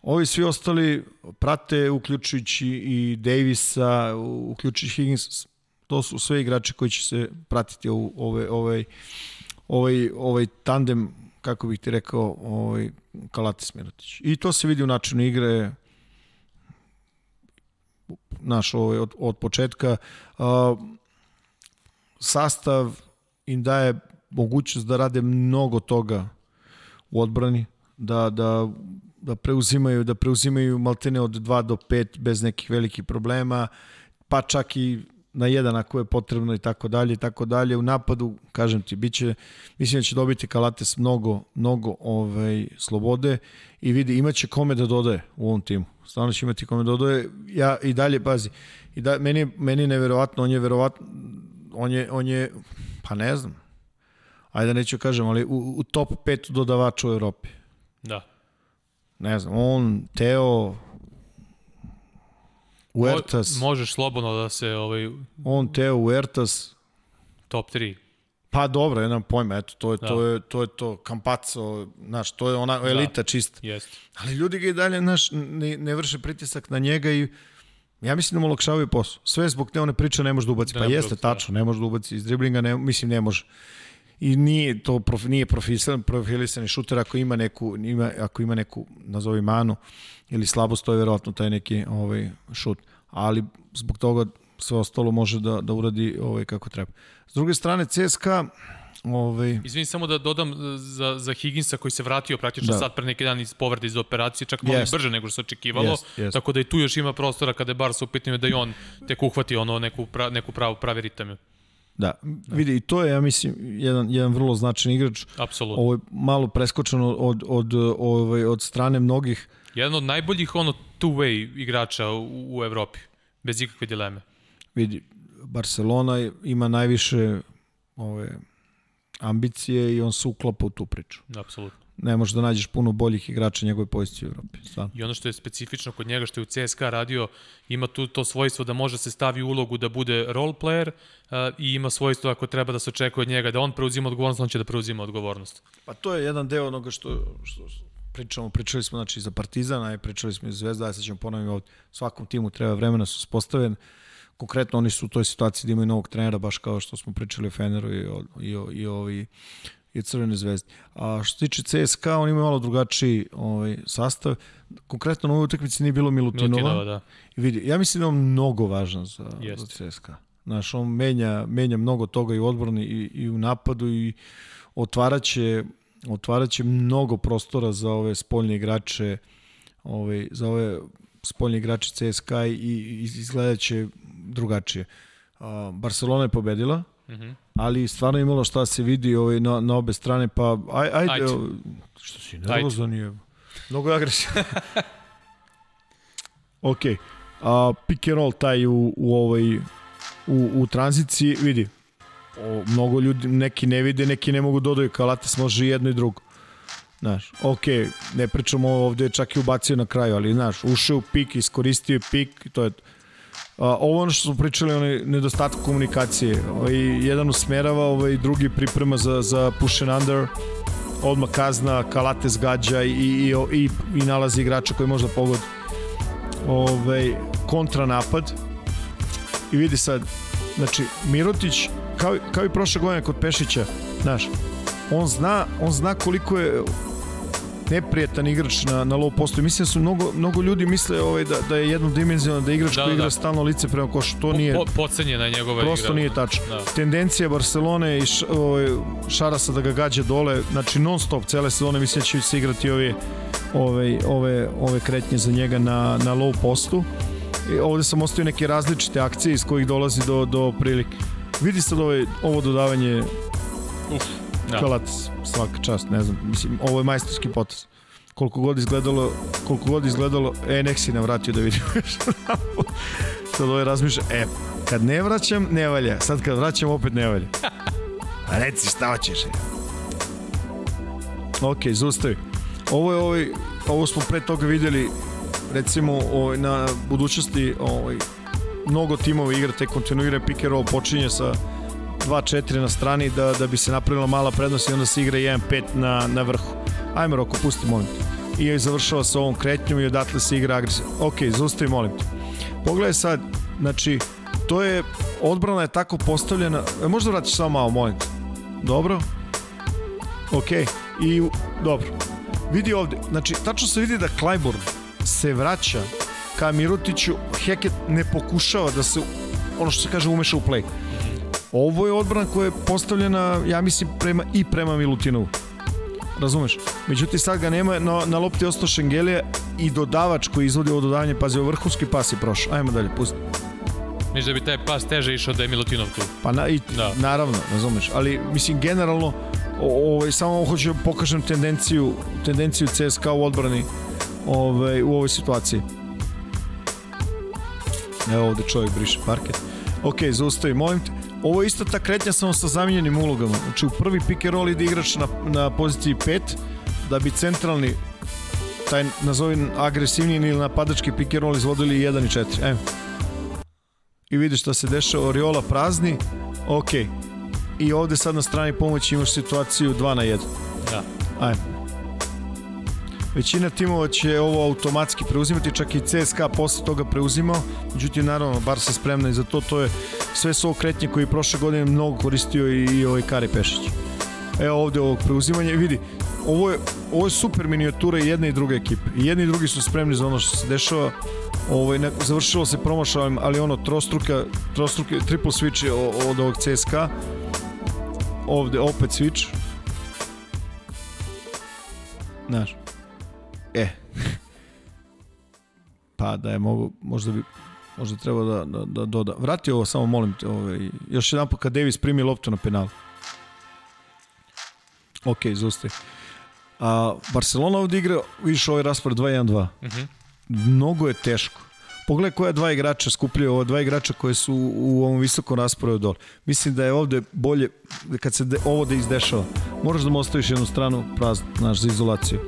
Ovi svi ostali prate, uključujući i Davisa, uključujući Higgins, to su sve igrači koji će se pratiti u ovaj, ovaj, ovaj, ovaj tandem, kako bih ti rekao, ovaj, Kalatis Mirotić. I to se vidi u načinu igre, naš ovaj, od, od početka. Uh, sastav im daje mogućnost da rade mnogo toga u odbrani, da, da, da preuzimaju da preuzimaju maltene od 2 do 5 bez nekih velikih problema, pa čak i na jedan ako je potrebno i tako dalje i tako dalje. U napadu, kažem ti, biće, mislim da će dobiti Kalates mnogo, mnogo ovaj, slobode i vidi, imaće kome da dodaje u ovom timu. Stvarno će imati kome da dodaje. Ja i dalje, pazi, i da, meni, meni neverovatno, on je verovatno, on je, on je, pa ne znam, ajde neću kažem, ali u, u top 5 dodavača u Evropi. Da. Ne znam, on, Teo, Huertas. Mo, možeš slobodno da se ovaj on Teo Huertas top 3. Pa dobro, jedan pojma, eto, to je, da. to je, to je to, Kampaco, znaš, to je ona elita da. čista. Jeste. Ali ljudi ga i dalje, znaš, ne, ne vrše pritisak na njega i ja mislim da mu olakšavaju posao. Sve zbog te one priče ne može da ubaci. Da, pa jeste, da. tačno, ne može da ubaci iz driblinga, ne, mislim, ne može. I nije to prof, nije profilisan, profilisani šuter ako ima neku, ima, ako ima neku, nazovi manu, ili slabost, to je verovatno taj neki ovaj, šut. Ali zbog toga sve ostalo može da, da uradi ovaj, kako treba. S druge strane, CSKA Ovaj... Izvini, samo da dodam za, za Higginsa koji se vratio praktično da. sad pre neki dan iz povrede iz operacije, čak malo yes. brže nego što se očekivalo, yes, yes. tako da i tu još ima prostora kada je Barca u pitanju da i on tek uhvati ono neku, pra, neku pravu pravi ritam. Da, vidi, i to je, ja mislim, jedan, jedan vrlo značajan igrač. Apsolutno. Ovo je malo preskočeno od, od, od, ovaj, od strane mnogih Jedan od najboljih ono two-way igrača u, u Evropi, bez ikakve dileme. Vidi, Barcelona ima najviše ove ambicije i on se uklapa u tu priču. Apsolutno. Ne možeš da nađeš puno boljih igrača njegove pozicije u Evropi. Stvarno. I ono što je specifično kod njega, što je u CSKA radio, ima tu to svojstvo da može se stavi u ulogu da bude role player uh, i ima svojstvo ako treba da se očekuje od njega da on preuzima odgovornost, on će da preuzima odgovornost. Pa to je jedan deo onoga što, što, pričamo, pričali smo znači za Partizana, i pričali smo i za Zvezda, a sad ćemo ponoviti ovdje. Svakom timu treba vremena su spostaven. Konkretno oni su u toj situaciji da imaju novog trenera, baš kao što smo pričali o Feneru i o, i o, i o, i, i Crvene zvezde. A što se tiče CSKA, oni imaju malo drugačiji ovaj, sastav. Konkretno na ovoj utakmici nije bilo Milutinova. Milutinova da. I vidi, ja mislim da je on mnogo važan za, Jest. za CSKA. Znaš, on menja, menja mnogo toga i u odbrani i, i u napadu i otvaraće otvarat će mnogo prostora za ove spoljne igrače, ove, za ove spoljne igrače CSKA i, i izgledat će drugačije. Barcelona je pobedila, mm -hmm. ali stvarno imalo šta se vidi ovaj, na, na obe strane, pa aj, ajde, ajde. što si nervozan je, mnogo je agresija. ok, a, pick and roll taj u, u, ovoj, u, u tranziciji, vidi, o, mnogo ljudi, neki ne vide, neki ne mogu dodaju, Kalates može jedno i drugo. Znaš, ok, ne pričamo ovde, čak i ubacio na kraju, ali znaš, ušao u pik, iskoristio je pik, to je A, ovo ono što smo pričali, onaj nedostatak komunikacije. Ovaj, jedan usmerava, ovaj, drugi priprema za, za push and under, odmah kazna, kalate zgađa i, i, i, i nalazi igrača koji možda pogodi. Ovaj, kontranapad. I vidi sad, znači, Mirotić kao, kao i prošle godine kod Pešića, znaš, on zna, on zna koliko je neprijatan igrač na, na low postu. Mislim da su mnogo, mnogo ljudi misle ovaj, da, da je jednodimenzionan, da je igrač da, koji da. igra stalno lice prema košu. To nije... Po, pocenjena njegova igra. Prosto nije tačno. Da. Tendencija Barcelone i š, ovaj, Šarasa da ga gađa dole, znači non stop cele sezone mislim da će se igrati ove, ove, ove, ove kretnje za njega na, na low postu. I ovde sam ostavio neke različite akcije iz kojih dolazi do, do prilike. Vidi sad ovaj, ovo dodavanje Uf, da. Kalac, svaka čast, ne znam, mislim, ovo je majstorski potes. Koliko god izgledalo, koliko god izgledalo, e, nek si nam vratio da vidimo sad ovo je razmišlja, e, kad ne vraćam, ne valja, sad kad vraćam, opet ne valja. A reci šta hoćeš, e. Ok, zustavi. Ovo je ovaj, ovo smo pre toga videli recimo ovaj, na budućnosti ovaj, mnogo timova igra te kontinuirane pick and roll počinje sa 2-4 na strani da, da bi se napravila mala prednost i onda se igra 1-5 na, na vrhu. Ajme Roko, pusti molim te. I je završava sa ovom kretnjom i odatle se igra agresija. Ok, zaustavi molim te. Pogledaj sad, znači, to je, odbrana je tako postavljena, e, možda vratiš samo malo, molim te. Dobro? Ok, i dobro. Vidi ovde, znači, tačno se vidi da Clyburn se vraća ka Mirotiću, Heket ne pokušava da se, ono što se kaže, umeša u play. Ovo je odbrana koja je postavljena, ja mislim, prema, i prema Milutinovu. razumeš? Međutim, sad ga nema, na, na lopti je ostao Šengelija i dodavač koji izvodi ovo dodavanje, pazi, ovo vrhunski pas je prošao. Ajmo dalje, pusti. Misliš da bi taj pas teže išao da je Milutinov tu? Pa na, i, da. naravno, razumeš, ali mislim generalno ovaj, samo hoću da pokažem tendenciju, tendenciju CSKA u odbrani ovaj, u ovoj situaciji. Evo ovde čovjek briše parket. Ok, zaustavi, molim te. Ovo je isto ta kretnja samo sa zamijenjenim ulogama. Znači u prvi pick and roll ide igrač na, na poziciji 5, da bi centralni taj nazovi agresivni ili napadački pick and roll izvodili 1 i 4. Evo. I vidiš šta se dešava, Oriola prazni, ok. I ovde sad na strani pomoći imaš situaciju 2 na 1. Da. Ajmo. Većina timova će ovo automatski preuzimati, čak i CSKA posle toga preuzimao, međutim naravno bar se spremna i za to, to je sve su ovo kretnje koji prošle godine mnogo koristio i, i ovaj Kari Pešić. Evo ovde ovog preuzimanja, vidi, ovo je, ovo je super minijatura i jedne i druge ekipe. I jedni i drugi su spremni za ono što se dešava. Ovaj, ne, završilo se promašajem, ali ono trostruka, trostruka, triple switch od ovog CSKA. Ovde opet switch. Znaš. Pa da je mogu, možda bi možda treba da, da, da doda. Vrati ovo, samo molim te, ovaj, još jedan kad Davis primi loptu na penal. Ok, zustavi. A, Barcelona ovde igra, vidiš ovaj raspored 2-1-2. Uh -huh. Mnogo je teško. Pogledaj koja dva igrača skupljaju, ova dva igrača koje su u ovom visokom rasporedu dole. Mislim da je ovde bolje, kad se de, ovo da izdešava, moraš da mu ostaviš jednu stranu praznu, znaš, za izolaciju.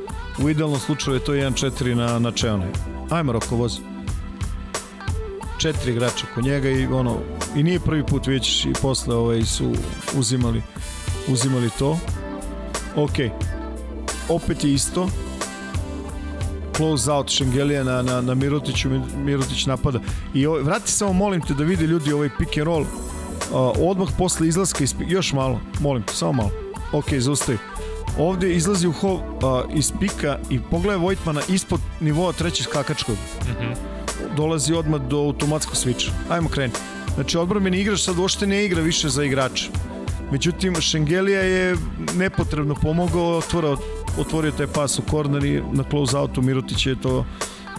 U idealnom slučaju je to 1-4 na, na Čeone. Ajmo, Roko, vozi. Četiri igrača kod njega i ono, i nije prvi put već i posle ovaj, su uzimali, uzimali to. Ok, opet je isto, close out Šengelija na, na, na Mirotiću, Mirotić napada. I ovaj, vrati samo, molim te da vide ljudi ovaj pick and roll. Uh, odmah posle izlaska, iz, još malo, molim te, samo malo. Ok, zaustavi. Ovde izlazi u hov uh, iz pika i pogledaj Vojtmana ispod nivoa trećeg skakačkog. Mm -hmm. Dolazi odmah do automatskog switcha. Ajmo kreni. Znači, odbrambeni igrač sad uopšte ne igra više za igrača. Međutim, Šengelija je nepotrebno pomogao, otvorao, otvorio taj pas u korner i na close outu Mirotić je to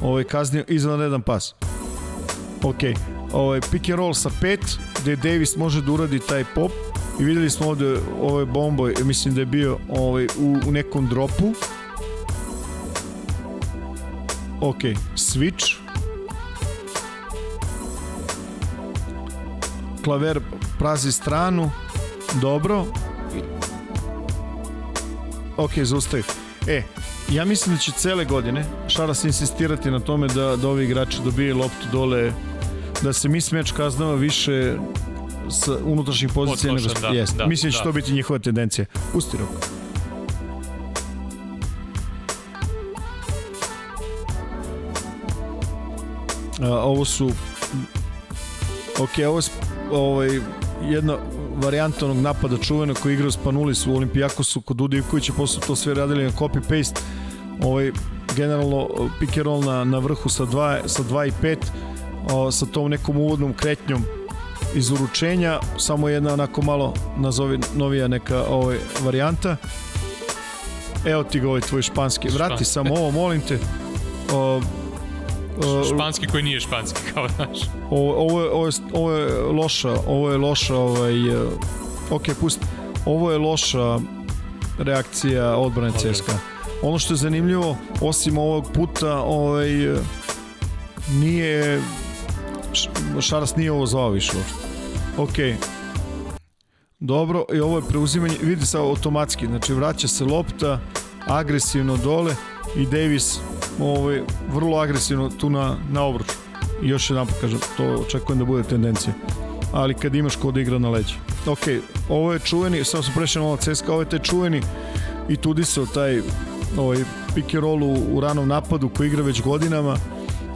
ovaj, kaznio izvanredan pas. Ok, ovaj, pick and roll sa 5, gde Davis može da uradi taj pop i videli smo ovde ovaj bombo, mislim da je bio ovaj, u, u nekom dropu. Ok, switch. Klaver prazi stranu. Dobro. Ok, zaustavi. E, ja mislim da će cele godine Šaras insistirati na tome da, da ovi igrači dobije loptu dole, da se mi smeč kaznava više s unutrašnjih pozicija nego da, jest. Da, Mislim da će da. to biti njihova tendencija. Pusti rok. A, ovo su ok, ovo je ovaj, jedna varijanta onog napada čuvena koji igrao Spanulis u Olimpijakosu kod Udi Ivkovića, posle to sve radili na copy-paste ovaj, generalno pick and roll na, na vrhu sa 2, sa 2 i 5 o, sa tom nekom uvodnom kretnjom iz uručenja, samo jedna onako malo nazovi novija neka ovaj, varijanta. Evo ti ga ovaj tvoj španski. Vrati samo ovo, molim te. O, španski koji nije španski, kao znaš. Ovo, ovo, je, ovo, je, ovo je loša, ovo je loša, ovaj, ok, pusti. Ovo je loša reakcija odbrane okay. CSKA. Ono što je zanimljivo, osim ovog puta, ovaj, nije Šaras nije ovo zvao više uopšte. Ok. Dobro, i ovo je preuzimanje, vidi se automatski, znači vraća se lopta agresivno dole i Davis ovaj, vrlo agresivno tu na, na obruču. I još jedan kažem, to očekujem da bude tendencija. Ali kad imaš kod da igra na leđi. Ok, ovo je čuveni, samo sam prešao na ovo CSKA, ovo je taj čuveni i tudi se taj ovaj, pick and roll u, u ranom napadu koji igra već godinama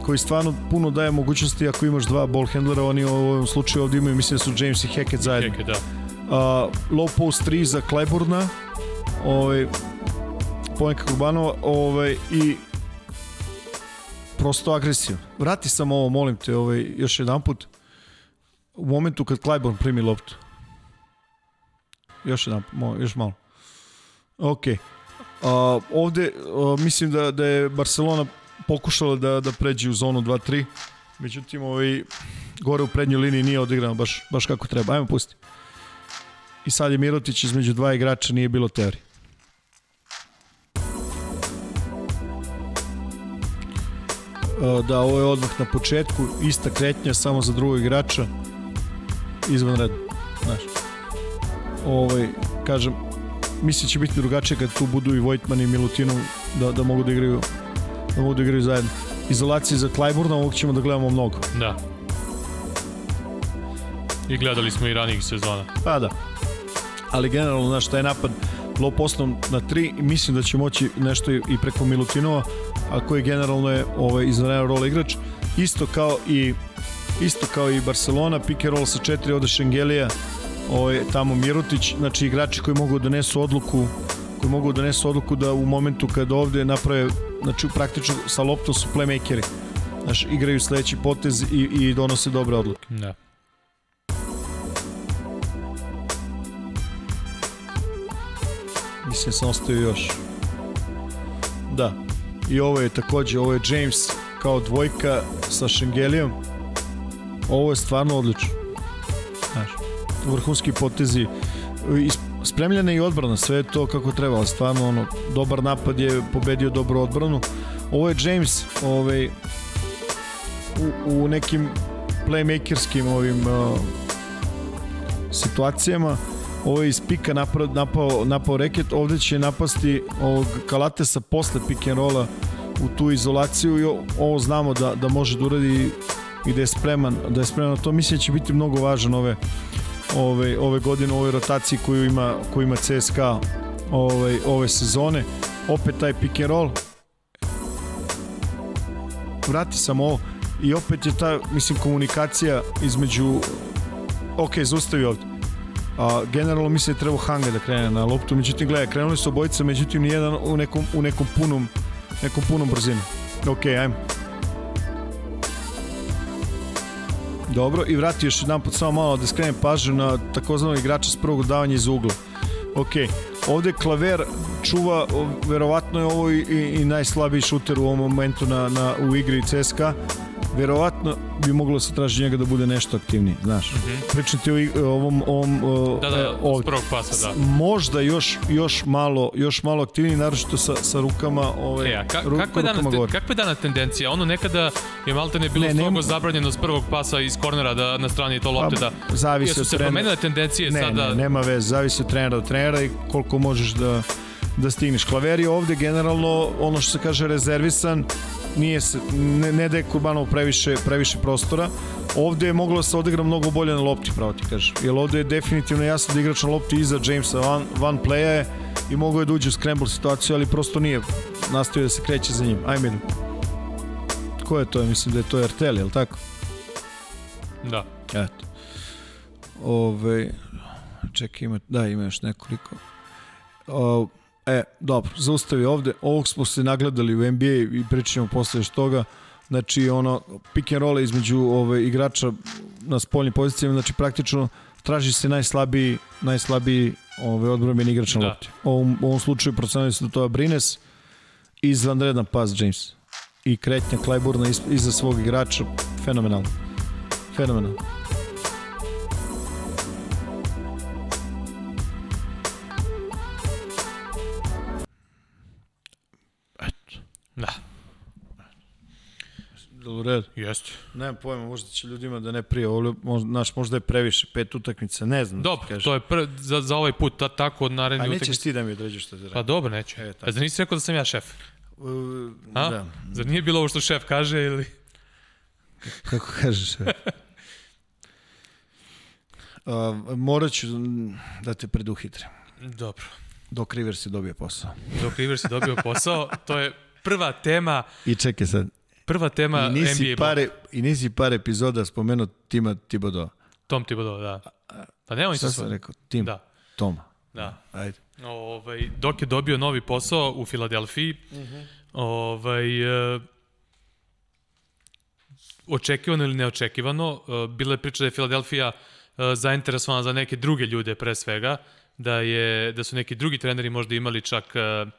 koji stvarno puno daje mogućnosti ako imaš dva ball handlera, oni u ovom slučaju ovdje imaju, mislim da su James i Hackett zajedno. Hackett, da. Uh, low post 3 za Kleburna, ovaj, Pojenka Kurbanova, ovaj, i prosto agresivno. Vrati samo ovo, molim te, ovaj, još jedan put. U momentu kad Clyburn primi loptu. Još jedan, mo, još malo. Ok. A, ovde a, mislim da, da je Barcelona pokušala da, da pređe u zonu 2-3, međutim ovaj, gore u prednjoj liniji nije odigrano baš, baš kako treba. Ajmo pusti. I sad je Mirotić između dva igrača, nije bilo teorije. Da ovo je odmah na početku, ista kretnja samo za drugog igrača izvan reda. Znaš. Ovaj, kažem, mislim će biti drugačije kad tu budu i Vojtman i Milutinov da, da mogu da igraju da mogu da igraju zajedno. Izolacije za Klajburna, ovog ćemo da gledamo mnogo. Da. I gledali smo i ranijih sezona. Pa da. Ali generalno, znaš, taj napad low postom na 3 i mislim da će moći nešto i preko Milutinova, a koji generalno je ovaj, izvanredan rol igrač. Isto kao i isto kao i Barcelona, pick and roll sa 4 ovde Šengelija, ovaj, tamo Mirutić, znači igrači koji mogu da donesu odluku koji mogu da donesu odluku da u momentu kad ovde naprave, znači praktično sa loptom su playmakeri. Znači, igraju sledeći potez i, i donose dobre odluke. Da. Mislim sam ostavio još. Da. I ovo je takođe, ovo je James kao dvojka sa Šengelijom. Ovo je stvarno odlično. Znaš, vrhunski potezi. Spremljena i odbrana, sve je to kako treba, ali stvarno ono, dobar napad je pobedio dobru odbranu. Ovo je James ovaj, u, u nekim playmakerskim ovim uh, situacijama ovo iz pika napao, napao, napao reket, ovde će napasti ovog Kalatesa posle pick and rolla u tu izolaciju i ovo znamo da, da može da uradi i da je spreman, da je spreman to. Mislim da će biti mnogo važan ove, ove, ove godine u ovoj rotaciji koju ima, koju ima CSKA ove, ove sezone. Opet taj pick and roll. Vrati sam ovo i opet je ta, mislim, komunikacija između ok, zaustavi ovde A, generalno mislim da treba Hanga da krene na loptu, međutim gledaj, krenuli su obojica, međutim nijedan u nekom, u nekom punom, nekom punom brzinu. Ok, ajmo. Dobro, i vrati još jedan put samo malo da skrenem pažnju na takozvanog igrača s prvog davanja iz ugla. Ok, ovde Klaver čuva, verovatno je ovo i, i, i najslabiji šuter u ovom momentu na, na, u igri CSKA verovatno bi moglo da se traži njega da bude nešto aktivniji, znaš. Mm -hmm. Pričati o ovom ovom da, da, ovdje. prvog pasa, da. Možda još još malo još malo aktivniji naročito sa sa rukama, ovaj e, a ka, kako je danas te, kakva je danas tendencija? Ono nekada je maltene bilo ne, strogo zabranjeno s prvog pasa iz kornera da na strani to lopte pa, da zavisi od trenera. promenile tendencije ne, sada? Ne, nema veze, zavisi od trenera do trenera i koliko možeš da da stigneš. Klaver je ovde generalno ono što se kaže rezervisan nije se, ne, ne daje Kurbanov previše, previše prostora. Ovde je moglo da se odigra mnogo bolje na lopti, pravo ti kažem. Jer ovde je definitivno jasno da igrač na lopti iza Jamesa van, van playa je i mogo je da uđe u scramble situaciju, ali prosto nije nastavio da se kreće za njim. Ajme. Ko je to? Mislim da je to RTL, je li tako? Da. Eto. Ove, čekaj, ima, da, ima još nekoliko. O, E, dobro, zaustavi ovde. Ovog smo se nagledali u NBA i pričamo posle još toga. Znači, ono, pick and roll između ove, igrača na spoljnim pozicijama, znači praktično traži se najslabiji, najslabiji ove, odbrombeni igrač na da. lopti. U ovom, u ovom slučaju procenali su da to je Brines izvanredan pas James. I kretnja Klajburna iza svog igrača, fenomenalno. Fenomenalno. Da. u redu? Jeste. Nemam pojma, možda će ljudima da ne prije, ovo, možda, naš, možda je previše, pet utakmica, ne znam. Da dobro, da to je pr, za, za ovaj put, ta, tako od narednih utakmica. A nećeš ti da mi određeš što ti Pa dobro, neću. E, tako. A zar nisi rekao da sam ja šef? Uh, A? Da. Zar nije bilo ovo što šef kaže ili... Kako kažeš šef? uh, morat ću da te preduhitrim. Dobro. Dok Rivers je dobio posao. Dok Rivers je dobio posao, to je prva tema... I čekaj sad. Prva tema I nisi NBA pare, I nisi par epizoda spomenuo Tima Tibodo. Tom Tibodo, da. Pa nema Šta sam rekao? Tim? Da. Toma. Da. Ajde. Ovaj, dok je dobio novi posao u Filadelfiji, uh mhm. -huh. ovaj, uh, očekivano ili neočekivano, uh, bila je priča da je Filadelfija uh, zainteresovana za neke druge ljude pre svega, da je da su neki drugi treneri možda imali čak uh,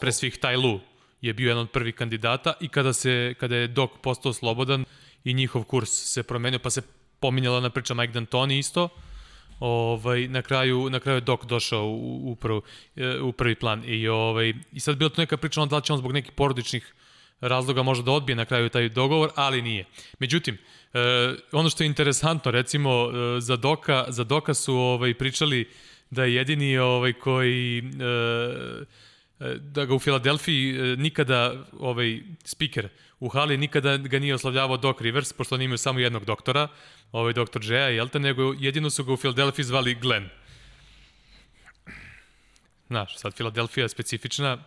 pre svih Taj Lu je bio jedan od prvih kandidata i kada, se, kada je Dok postao slobodan i njihov kurs se promenio, pa se pominjala na priča Mike D'Antoni isto, ovaj, na kraju, na kraju je Dok došao u, u, prv, u prvi plan i, ovaj, i sad bila tu neka priča on da li će on zbog nekih porodičnih razloga možda da odbije na kraju taj dogovor, ali nije. Međutim, e, ono što je interesantno, recimo, e, za Doka, za Doka su ovaj, pričali da je jedini ovaj, koji... E, da ga u Filadelfiji nikada ovaj speaker u hali nikada ga nije oslavljavao Doc Rivers, pošto oni imaju samo jednog doktora, ovaj doktor Džeja, jel te, nego jedino su ga u Filadelfiji zvali Glenn. Znaš, sad Filadelfija je specifična,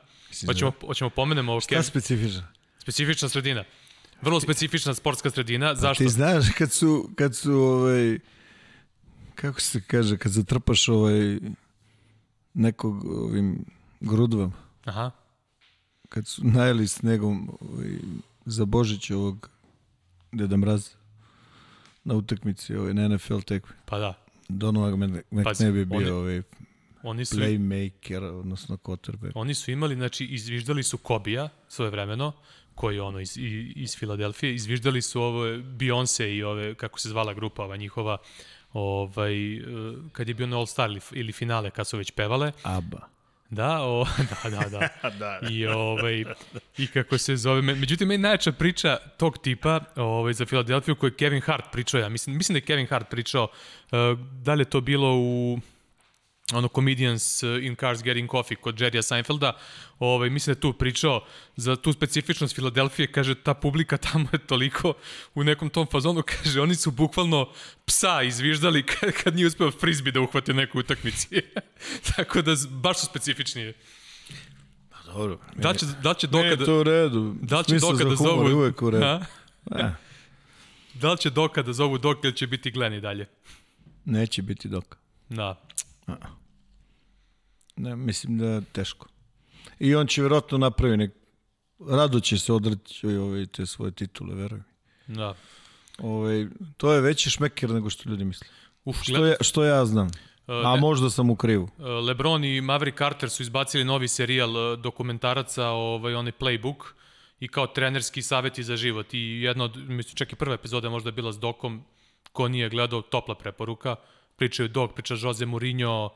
hoćemo, hoćemo pomenemo ovo. Šta specifična? Specifična sredina. Vrlo specifična sportska sredina. Pa Zašto? Ti znaš kad su, kad su ovaj, kako se kaže, kad zatrpaš ovaj, nekog ovim grudvom. Aha. Kad su najeli snegom ovaj, za Božić ovog Deda Mraz na utakmici ovaj, na NFL tekmi. Pa da. Donovan McNabb je bio oni, ovaj oni su, playmaker, odnosno quarterback. Oni su imali, znači, izviždali su Kobija svoje vremeno, koji je ono iz, iz Filadelfije, izviždali su ovo Beyoncé i ove, kako se zvala grupa ova njihova, ovaj, kad je bio na All Star ili, ili finale, kad su već pevale. ABBA. Da, o, da, da, da. da, da. I, ovaj, I kako se zove. Međutim, meni najjača priča tog tipa ovaj, za Filadelfiju koju je Kevin Hart pričao. Ja mislim, mislim da je Kevin Hart pričao. Uh, da li je to bilo u ono Comedians uh, in Cars Getting Coffee kod Jerrya Seinfelda, ovaj, mislim da je tu pričao za tu specifičnost Filadelfije, kaže ta publika tamo je toliko u nekom tom fazonu, kaže oni su bukvalno psa izviždali kad, kad nije uspeo frisbee da uhvati neku utakmici. Tako da baš su specifični. Pa dobro. Da će, da će doka da... Ne, to u redu. Da će doka da zovu... uvek u redu. Da li će doka da zovu dok ili će biti Glenn i dalje? Neće biti doka. Da. A. Ne, mislim da je teško. I on će vjerojatno napravi nek... Rado će se odreći ove, te svoje titule, veruj mi. Da. Ove, to je veći šmeker nego što ljudi misle. Uf, što, ja, što ja znam. A ne, možda sam u krivu. Lebron i Maverick Carter su izbacili novi serijal e, dokumentaraca, ovaj, onaj playbook, i kao trenerski saveti za život. I jedna od, mislim, čak i prva epizoda možda je bila s Dokom, ko nije gledao, topla preporuka. Pričaju Dok, priča Jose Mourinho,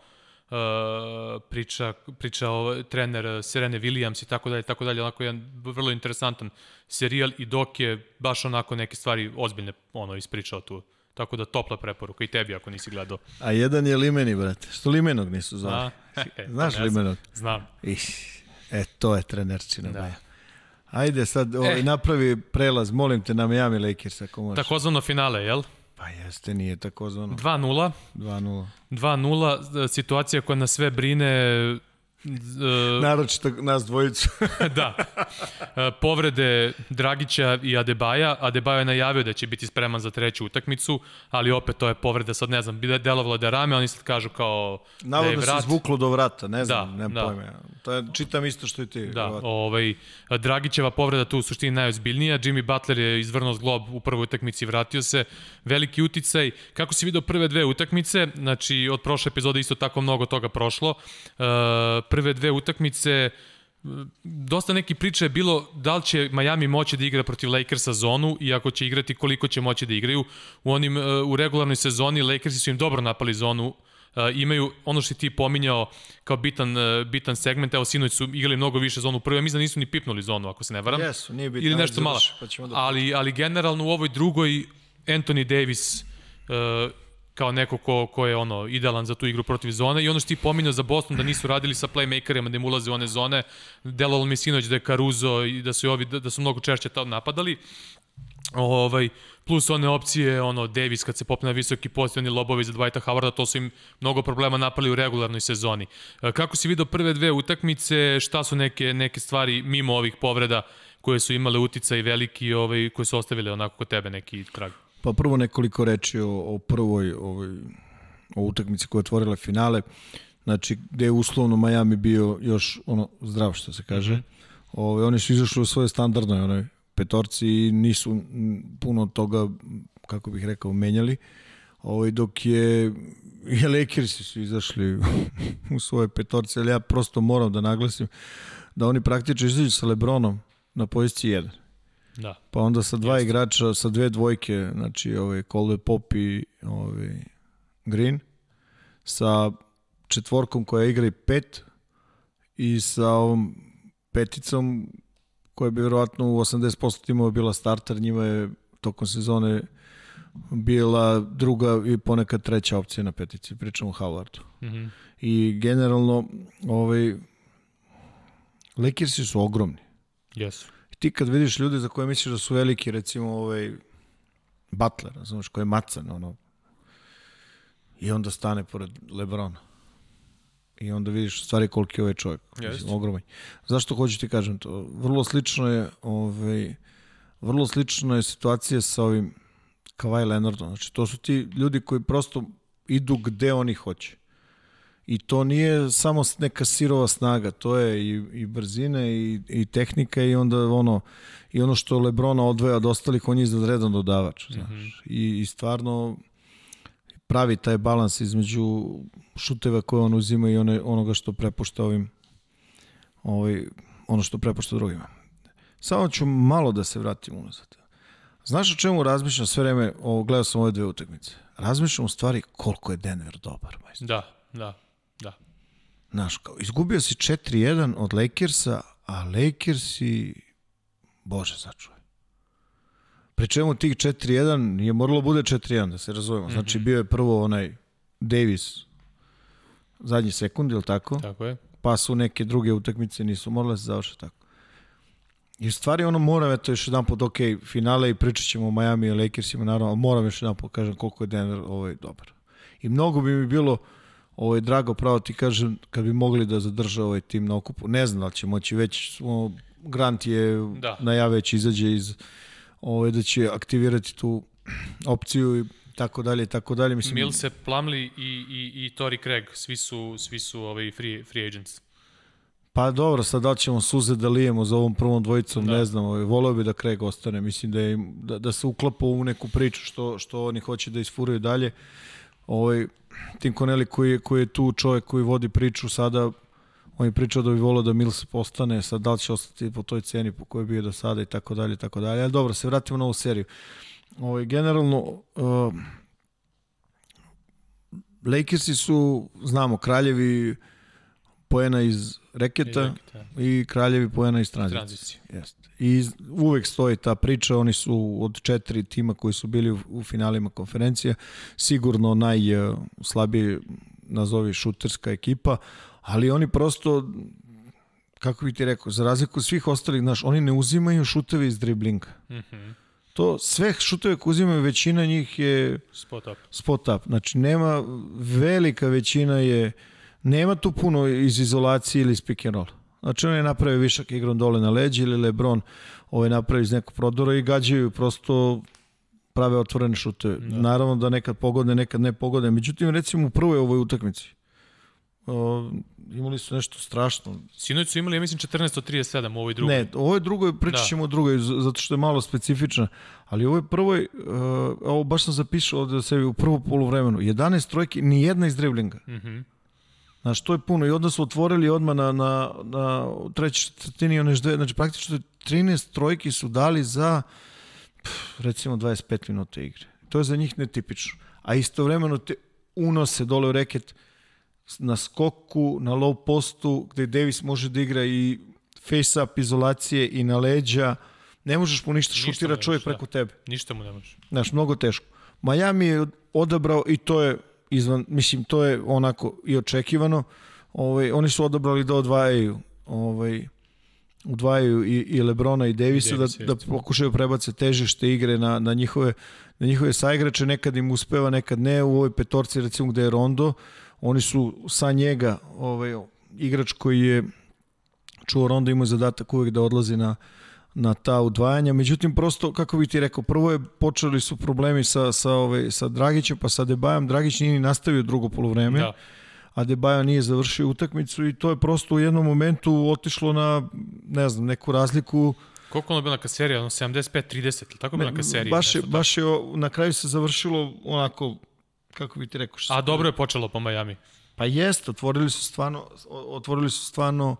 Uh, priča, priča o trener Serene Williams i tako dalje, tako dalje, onako jedan vrlo interesantan serijal i dok je baš onako neke stvari ozbiljne ono ispričao tu. Tako da topla preporuka i tebi ako nisi gledao. A jedan je Limeni, brate. Što Limenog nisu zvali? E, Znaš pa Limenog? Znam. Iš, e, to je trenerčina da. moja. Ajde sad, ovaj, e. napravi prelaz, molim te, na Miami Lakers ako možeš. Takozvano finale, jel? Pa jeste, nije takozvano. 2-0. 2-0. 2-0, situacija koja nas sve brine Uh, Naročito nas dvojicu. da. Uh, povrede Dragića i Adebaja. Adebaja je najavio da će biti spreman za treću utakmicu, ali opet to je povreda, sad ne znam, delovalo da rame, oni sad kažu kao Navodno da je vrat. se zvuklo do vrata, ne znam, da, ne da. pojme. To je, čitam isto što i ti. Da, ovaj, Dragićeva povreda tu u suštini najozbiljnija. Jimmy Butler je izvrnuo zglob u prvoj utakmici i vratio se. Veliki uticaj. Kako si vidio prve dve utakmice, znači od prošle epizode isto tako mnogo toga prošlo. Uh, prve dve utakmice dosta neki priče je bilo da li će Miami moći da igra protiv Lakersa zonu i ako će igrati koliko će moći da igraju. U onim u regularnoj sezoni Lakersi su im dobro napali zonu. Uh, imaju ono što ti pominjao kao bitan, uh, bitan segment, evo sinoć su igrali mnogo više zonu prvo, ja mislim da nisu ni pipnuli zonu, ako se ne varam. Jesu, nije bitno. Ili nešto malo. Pa da... ali, ali generalno u ovoj drugoj Anthony Davis uh, kao neko ko, ko je ono idealan za tu igru protiv zone i ono što ti pominjao za Boston da nisu radili sa playmakerima da im ulaze u one zone, delovalo mi sinoć da je Caruso i da su ovi da, su mnogo češće tamo napadali. Ovaj, plus one opcije, ono, Davis kad se popne na visoki post, oni lobovi za Dwighta Howarda, to su im mnogo problema napali u regularnoj sezoni. E, kako si vidio prve dve utakmice, šta su neke, neke stvari mimo ovih povreda koje su imale uticaj veliki, ovaj, koje su ostavile onako kod tebe neki trag? Pa prvo nekoliko reči o, o prvoj ovoj, o utakmici koja je otvorila finale. Znači, gde je uslovno Miami bio još ono zdrav, što se kaže. -hmm. Ove, oni su izašli u svoje standardnoj onoj petorci i nisu puno toga, kako bih rekao, menjali. Ove, dok je i Lakersi su izašli u svoje petorci, ali ja prosto moram da naglasim da oni praktično izađu sa Lebronom na poziciji 1. Da. Pa onda sa dva Jeste. igrača, sa dve dvojke, znači ovaj Colby Pop i ovaj Green, sa četvorkom koja igra i pet i sa ovom peticom koja bi vjerovatno u 80% timova bila starter, njima je tokom sezone bila druga i ponekad treća opcija na petici, pričamo o Howardu. Mm -hmm. I generalno, ovaj, Lakersi su ogromni. Jesu. Ti kad vidiš ljude za koje misliš da su veliki, recimo ovaj Butler, znaš, koji je macan, ono, i onda stane pored Lebrona. I onda vidiš stvari koliki je ovaj čovjek. Mislim, ogroman. Zašto hoću ti kažem to? Vrlo slično je ovaj, vrlo slično je situacija sa ovim Kawhi Leonardom. Znači, to su ti ljudi koji prosto idu gde oni hoće. I to nije samo neka sirova snaga, to je i, i brzine i, i tehnika i onda ono i ono što Lebrona odvaja od ostalih, on je izredno dodavač, znaš. Mm -hmm. I, I stvarno pravi taj balans između šuteva koje on uzima i one, onoga što prepušta ovim ovaj, ono što prepušta drugima. Samo ću malo da se vratim unazad. Znaš o čemu razmišljam sve vreme, o, gledao sam ove dve utakmice. Razmišljam u stvari koliko je Denver dobar. Majstor. Da, da, da. Znaš, kao, izgubio si 4-1 od Lakersa, a Lakersi, bože sačuvaj. Pri čemu tih 4-1 je moralo bude 4-1, da se razumemo. Znači, mm -hmm. bio je prvo onaj Davis, zadnji sekund, ili tako? Tako je. Pa su neke druge utakmice nisu morale se završiti tako. I u stvari ono moram, eto još jedan put, ok, finale i pričat ćemo o Miami i Lakersima, naravno, ali moram još jedan put kažem koliko je Denver ovaj, dobar. I mnogo bi mi bilo ovaj, drago, pravo ti kažem, kad bi mogli da zadrža ovaj tim na okupu. Ne znam da će moći, već smo, Grant je da. najave već izađe iz ovaj, da će aktivirati tu opciju i tako dalje tako dalje. Mislim, Milse, Plumlee i, i, i Tori Craig, svi su, svi su ovaj free, free agents. Pa dobro, sad da ćemo suze da lijemo za ovom prvom dvojicom, da. ne znam, ovaj, voleo bi da Craig ostane, mislim da, je, da, da se uklapa u neku priču što, što oni hoće da isfuraju dalje. Ovaj, Tim Koneli koji koji je tu čovjek koji vodi priču sada, on je pričao da bi volio da Mills postane, sad da li će ostati po toj ceni po kojoj je bio do sada i tako dalje i tako dalje. Ali dobro, se vratimo na ovu seriju. Ovaj, generalno, uh, Lakersi su, znamo, kraljevi poena iz reketa i, reketa. i kraljevi poena iz tranzicije. tranzicije. Jeste. I uvek stoji ta priča, oni su od četiri tima koji su bili u, finalima konferencija, sigurno najslabije nazovi šuterska ekipa, ali oni prosto kako bih ti rekao, za razliku svih ostalih, znaš, oni ne uzimaju šuteve iz driblinga. Mm -hmm. To sve šuteve koje uzimaju, većina njih je spot up. Spot up. Znači, nema, velika većina je, nema tu puno iz izolacije ili iz pick and roll. Znači, on je napravio višak igrom dole na leđi ili Lebron ovaj napravi iz nekog prodora i gađaju prosto prave otvorene šuteve. Da. Naravno da nekad pogodne, nekad ne pogodne. Međutim, recimo u prvoj ovoj utakmici, o, imali su nešto strašno. Sinoć su imali, ja mislim, 14 od 37 u ovoj drugoj. Ne, u ovoj drugoj pričat da. ćemo da. o drugoj, zato što je malo specifična. Ali u ovoj prvoj, uh, ovo baš sam zapišao ovde da sebi u prvo polovremenu, 11 trojki, ni jedna iz driblinga. Mhm. Mm -hmm. Znaš, to je puno. I onda su otvorili odmah na, na, na treći četvrtini one žde, znači praktično 13 trojki su dali za pff, recimo 25 minuta igre. To je za njih netipično. A istovremeno te unose dole u reket na skoku, na low postu, gde Davis može da igra i face up izolacije i na leđa. Ne možeš mu ništa, ništa šutira čovjek da. preko tebe. Ništa mu ne možeš. Znaš, mnogo teško. Miami je odabrao i to je izvan, mislim, to je onako i očekivano. Ovaj, oni su odabrali da odvajaju ovaj, udvajaju i, i Lebrona i Davisa, da, da pokušaju prebace težište igre na, na njihove na njihove saigrače, nekad im uspeva, nekad ne, u ovoj petorci recimo gde je Rondo, oni su sa njega ovaj, igrač koji je čuo Rondo imao zadatak uvek da odlazi na, na ta udvajanja. Međutim, prosto, kako bih ti rekao, prvo je počeli su problemi sa, sa, ovaj, sa Dragićem, pa sa Debajom. Dragić nije ni nastavio drugo polovreme. Da a Debaja nije završio utakmicu i to je prosto u jednom momentu otišlo na, ne znam, neku razliku. Koliko ono bila neka serija? Ono 75-30, tako bila neka serija? Baš je, baš je, na kraju se završilo onako, kako bi ti rekao? A dobro je počelo po Miami. Pa jeste, otvorili su stvarno, otvorili su stvarno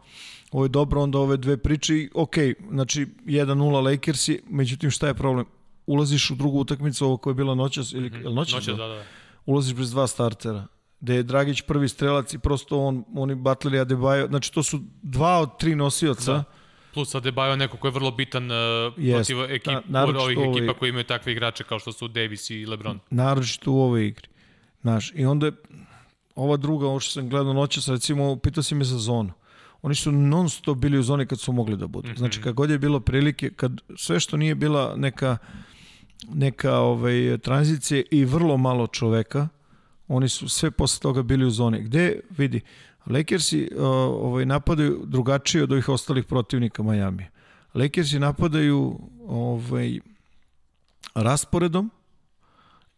ovo je dobro, onda ove dve priče i ok, znači 1-0 Lakersi, međutim šta je problem? Ulaziš u drugu utakmicu, ovo koja je bila noćas, ili, mm -hmm. noćas? Noćas, da, da. Ulaziš bez dva startera gde je Dragić prvi strelac i prosto on, oni Butler Adebayo, znači to su dva od tri nosioca. Da. Plus Adebayo neko ko je vrlo bitan uh, yes. protiv ekip, Na, ovih ovoj, ekipa koji imaju takve igrače kao što su Davis i LeBron. Naročito u ovoj igri. Znaš, i onda ova druga, ovo što sam gledao noćas, recimo, pitao si me za zonu. Oni su non stop bili u zoni kad su mogli da budu. Mm -hmm. Znači, kad god je bilo prilike, kad sve što nije bila neka neka ovaj, tranzicija i vrlo malo čoveka, oni su sve posle toga bili u zoni. Gde, vidi, Lakersi ovaj, napadaju drugačije od ovih ostalih protivnika Miami. Lakersi napadaju ovaj, rasporedom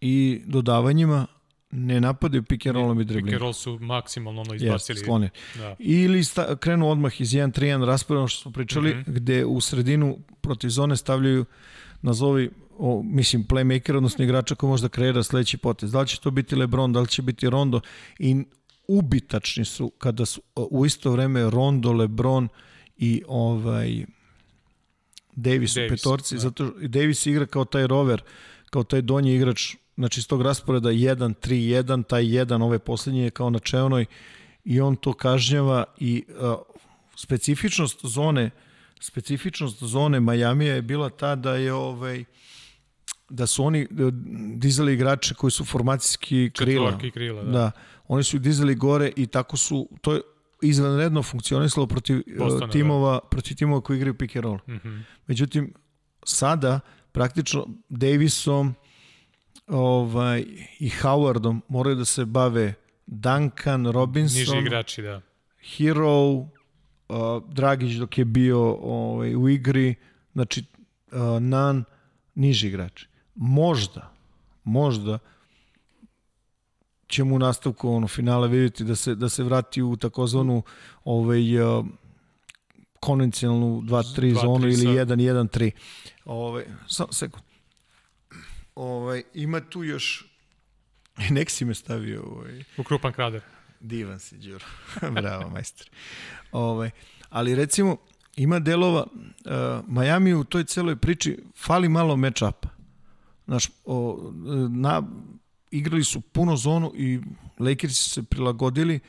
i dodavanjima ne napadaju pick and rollom i driblingom. Pick and roll su maksimalno ono izbacili. Yes. Da. Ili sta, krenu odmah iz 1-3-1 rasporedom što smo pričali, mm -hmm. gde u sredinu protiv zone stavljaju nazovi o, mislim, playmaker, odnosno igrača koji možda kreira sledeći potez. Da li će to biti Lebron, da li će biti Rondo i ubitačni su kada su u isto vreme Rondo, Lebron i ovaj Davis, Davis u petorci, da. zato Davis igra kao taj rover, kao taj donji igrač, znači iz tog rasporeda 1-3-1, taj 1, ove poslednje je kao na čevnoj i on to kažnjava i uh, specifičnost zone specifičnost zone Majamija je bila ta da je ovaj da su oni dizali igrače koji su formacijski krila. Četvorki krila, da. da. Oni su dizali gore i tako su, to je izvanredno funkcionisalo protiv e, Bostona, da. timova, da. protiv timova koji igraju pick and roll. Mm -hmm. Međutim, sada praktično Davisom ovaj, i Howardom moraju da se bave Duncan, Robinson, Niži igrači, da. Hero, uh, Dragić dok je bio ovaj, u igri, znači uh, Nan, niži igrači možda, možda ćemo u nastavku ono finale vidjeti da se da se vrati u takozvanu ovaj uh, konvencionalnu 2-3 zonu ili 1-1-3. Ovaj samo sekund. Ovaj ima tu još nek si me stavio ovaj u krupan krader. Divan si, Đuro. Bravo, majstor. Ovaj, ali recimo, ima delova, uh, Miami u toj celoj priči fali malo match-upa. Znaš, o, na, igrali su puno zonu i Lakers su se prilagodili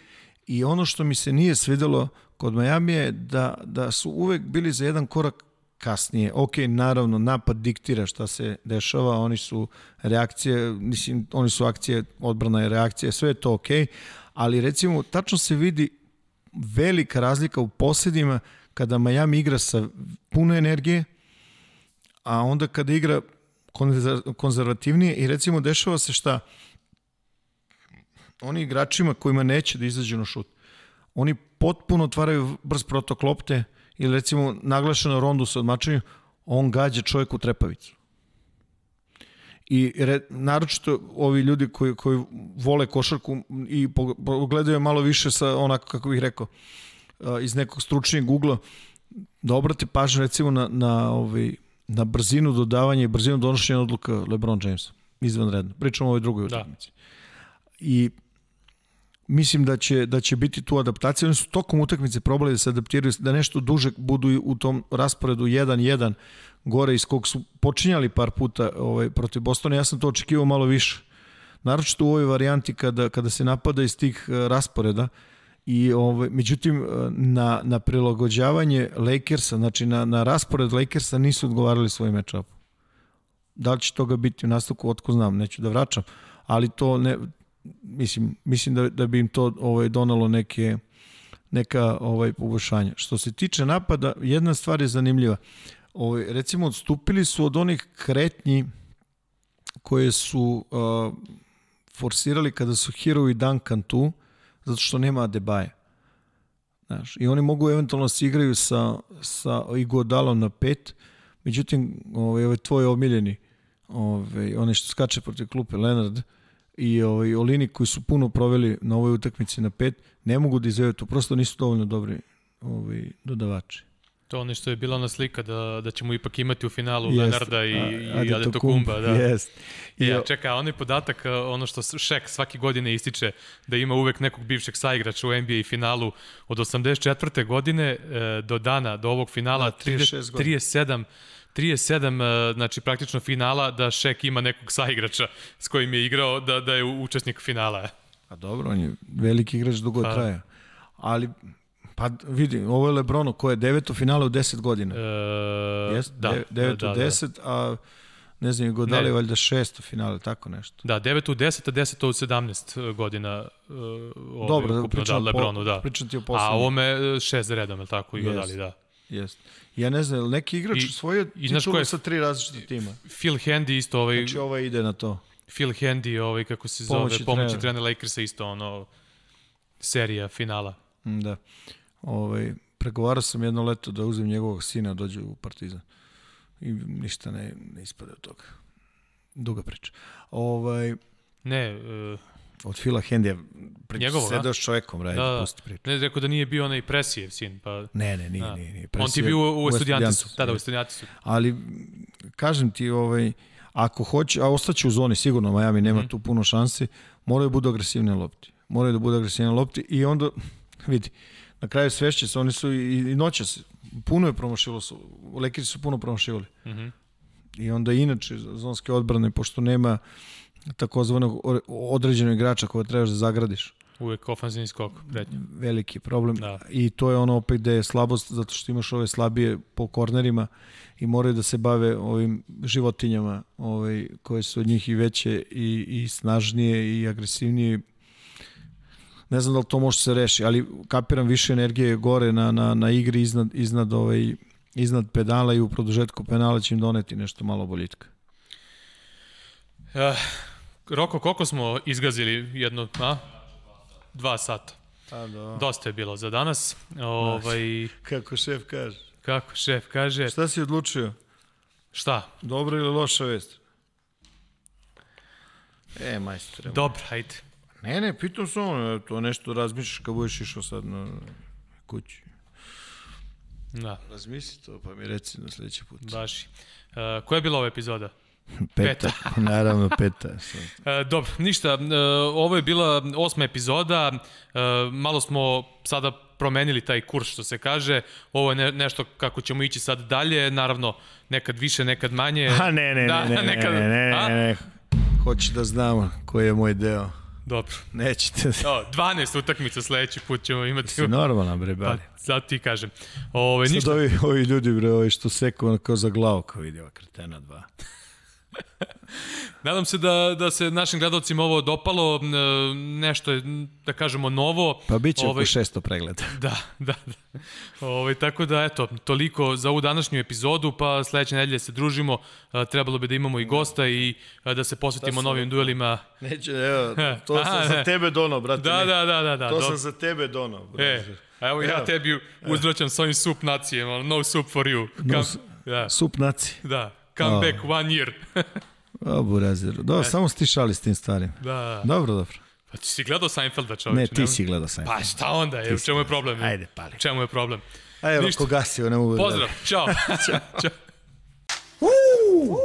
i ono što mi se nije svidelo kod Miami je da, da su uvek bili za jedan korak kasnije. Ok, naravno, napad diktira šta se dešava, oni su reakcije, mislim, oni su akcije, odbrana je reakcija, sve je to ok, ali recimo, tačno se vidi velika razlika u posljedima kada Miami igra sa puno energije, a onda kada igra konzervativnije i recimo dešava se šta oni igračima kojima neće da izađu na šut, oni potpuno otvaraju brz protok lopte ili recimo naglašeno rondu sa odmačanjem, on gađa čovjek u trepavicu. I re, naročito ovi ljudi koji, koji vole košarku i pogledaju malo više sa onako, kako bih rekao, iz nekog stručnijeg ugla, da obrate pažnju recimo na, na ovaj, na brzinu dodavanja i brzinu donošenja odluka LeBron Jamesa. Izvanredno. Pričamo o ovoj drugoj da. utakmici. I mislim da će, da će biti tu adaptacija. Oni su tokom utakmice probali da se adaptiraju, da nešto duže budu u tom rasporedu 1-1 gore iz kog su počinjali par puta ovaj, protiv Bostona. Ja sam to očekivao malo više. Naročito u ovoj varijanti kada, kada se napada iz tih eh, rasporeda, I ovaj, međutim, na, na prilagođavanje Lakersa, znači na, na raspored Lakersa nisu odgovarali svoj matchup. Da li će toga biti u nastavku, otko znam, neću da vraćam, ali to ne, mislim, mislim da, da bi im to ovaj, donalo neke, neka ovaj, poboljšanja. Što se tiče napada, jedna stvar je zanimljiva. Ovaj, recimo, odstupili su od onih kretnji koje su uh, forsirali kada su Hero i Duncan tu, zato što nema Adebaje. Znaš, I oni mogu eventualno da se igraju sa, sa Igodalom na pet, međutim, ovaj, ovaj tvoj omiljeni, ovaj, onaj što skače protiv klupe, Leonard, i ovaj, Olini koji su puno proveli na ovoj utakmici na pet, ne mogu da izveju to, prosto nisu dovoljno dobri ovaj, dodavači. To ono što je bila ona slika da, da ćemo ipak imati u finalu Jest. Leonarda i, A- i Adetokumba. Da. Jest. I, Ja, čekaj, a onaj podatak, ono što Šek svake godine ističe, da ima uvek nekog bivšeg saigrača u NBA finalu od 84. godine e, do dana, do ovog finala, Da, 36 godina. 37 37, e, znači praktično finala, da Šek ima nekog saigrača s kojim je igrao, da, da je učesnik finala. A dobro, on je veliki igrač dugo Pa. traja. Ali, pa vidi, ovo je Lebrono koje je deveto finale u 10 godina. E, Jest, da, de, deveto da, u da, 10, a ne znam, go dalje, Ne. valjda šesto finale, tako nešto. Da, 9 u 10, a 10 u 17 godina uh, ovaj, Dobro, ukupno, pričam, da, o po- Lebronu, da. pričam ti o A poslednjem. ovome e, šest redom, je li tako? I godali, da. Jest. Ja ne znam, neki igrač I- osvojio i titulu sa tri različite tima. Phil Handy isto, ovaj, Znači, ova ide na to. Phil Handy, ovaj, kako se zove, Pomoćni pomoćni trener. trener Lakersa isto, ono, serija finala. Mm, Da. Ovaj, pregovarao sam jedno leto da uzem njegovog sina, dođe u Partizan. I ništa ne, ne ispade od toga. Duga priča. Ovaj, Ne, uh, od Fila Hendija priča, Njegovog, a? sedao s čovekom, radi, Da, da, da. pusti priču. ne rekao da nije bio onaj Presijev sin, pa... Ne, ne, nije, Da. nije, nije. On ti je bio u, u Estudiantisu. Da, da, u. Estudiantisu. Ali, kažem ti, ovaj, ako hoće, a ostaće u zoni, sigurno Miami nema Mhm. tu puno šansi, moraju da budu agresivni na lopti. Moraju da budu agresivni na lopti i onda, vidi, na kraju svešće se, oni su i, i noćas, puno je promašilo, su, Lekiri su puno promašivali. Mhm. I onda inače zonske odbrane, pošto nema takozvanog određenog igrača koje trebaš da zagradiš. Uvek ofanzivni skok, pretnja. Veliki problem. Da. I to je ono opet gde je slabost, zato što imaš ove slabije po kornerima i moraju da se bave ovim životinjama ovaj, koje su od njih i veće i, i snažnije i agresivnije. Ne znam da li to može se reši, ali kapiram više energije gore na, na, na igri iznad, iznad, ovaj, iznad pedala i u produžetku penala će im doneti nešto malo boljitka. Uh, Roko, koliko smo izgazili jedno, a? Dva sata. A, da. Dosta je bilo za danas. Ovaj, Kako šef kaže. kako šef kaže, Šta si odlučio? šta? Dobra ili loša vest? E, majstore. Dobro, ajde. Ne, ne, pitam se ono, to nešto razmišljaš kad budeš išao sad na kući. Da, Razmisli to, pa mi reci na sledeći put. baš. Uh, koja je bila ova epizoda? Peta. Naravno, peta. Sad. E, dobro, ništa, e, ovo je bila osma epizoda, e, malo smo sada promenili taj kurs što se kaže, ovo je ne, nešto kako ćemo ići sad dalje, naravno nekad više, nekad manje. A ne, ne, Da, ne, ne, nekad- ne, ne, ne, ne, ne. Hoću da znam koji je moj deo. Dobro. Nećete. O, 12 utakmica sledeći put ćemo imati. Si normalan, bre, Pa, bali. sad ti kažem. Ove, Sad ništa, ovi, ovi ljudi, bre, ovi što seku kao za glavu, kao vidi ova kretena dva. nadam se da, da se našim gledalcima ovo dopalo, e, nešto je, da kažemo, novo. Pa bit će oko Ovaj, 600 pregleda. Da, da, da. Ovaj, tako da, eto, toliko za ovu današnju epizodu, pa sledeće nedelje se družimo. A, trebalo bi da imamo i gosta i a, da se posvetimo sam novim duelima. Neće, evo, to Aha, sam za ne. tebe donao, brate. Da, ne. da, da, da. da To dobro. sam za tebe donao. E, brate. a evo ja Evo. tebi uzvraćam s ovim sup nacijem, no soup for you. No Come, su- da, Sup naci. da, come A. back one year. O, burazer. Da, samo si ti šali s tim starim. da, Dobro, dobro. pa ti si gledao Seinfelda čoveče? Ne, ti nema- si gledao sam. Pa šta onda, je, u čemu je problem? Ajde, pali. U čemu je problem? A evo, ništa. ko gasio, ne mogu. Pozdrav, čao. čao. Woo!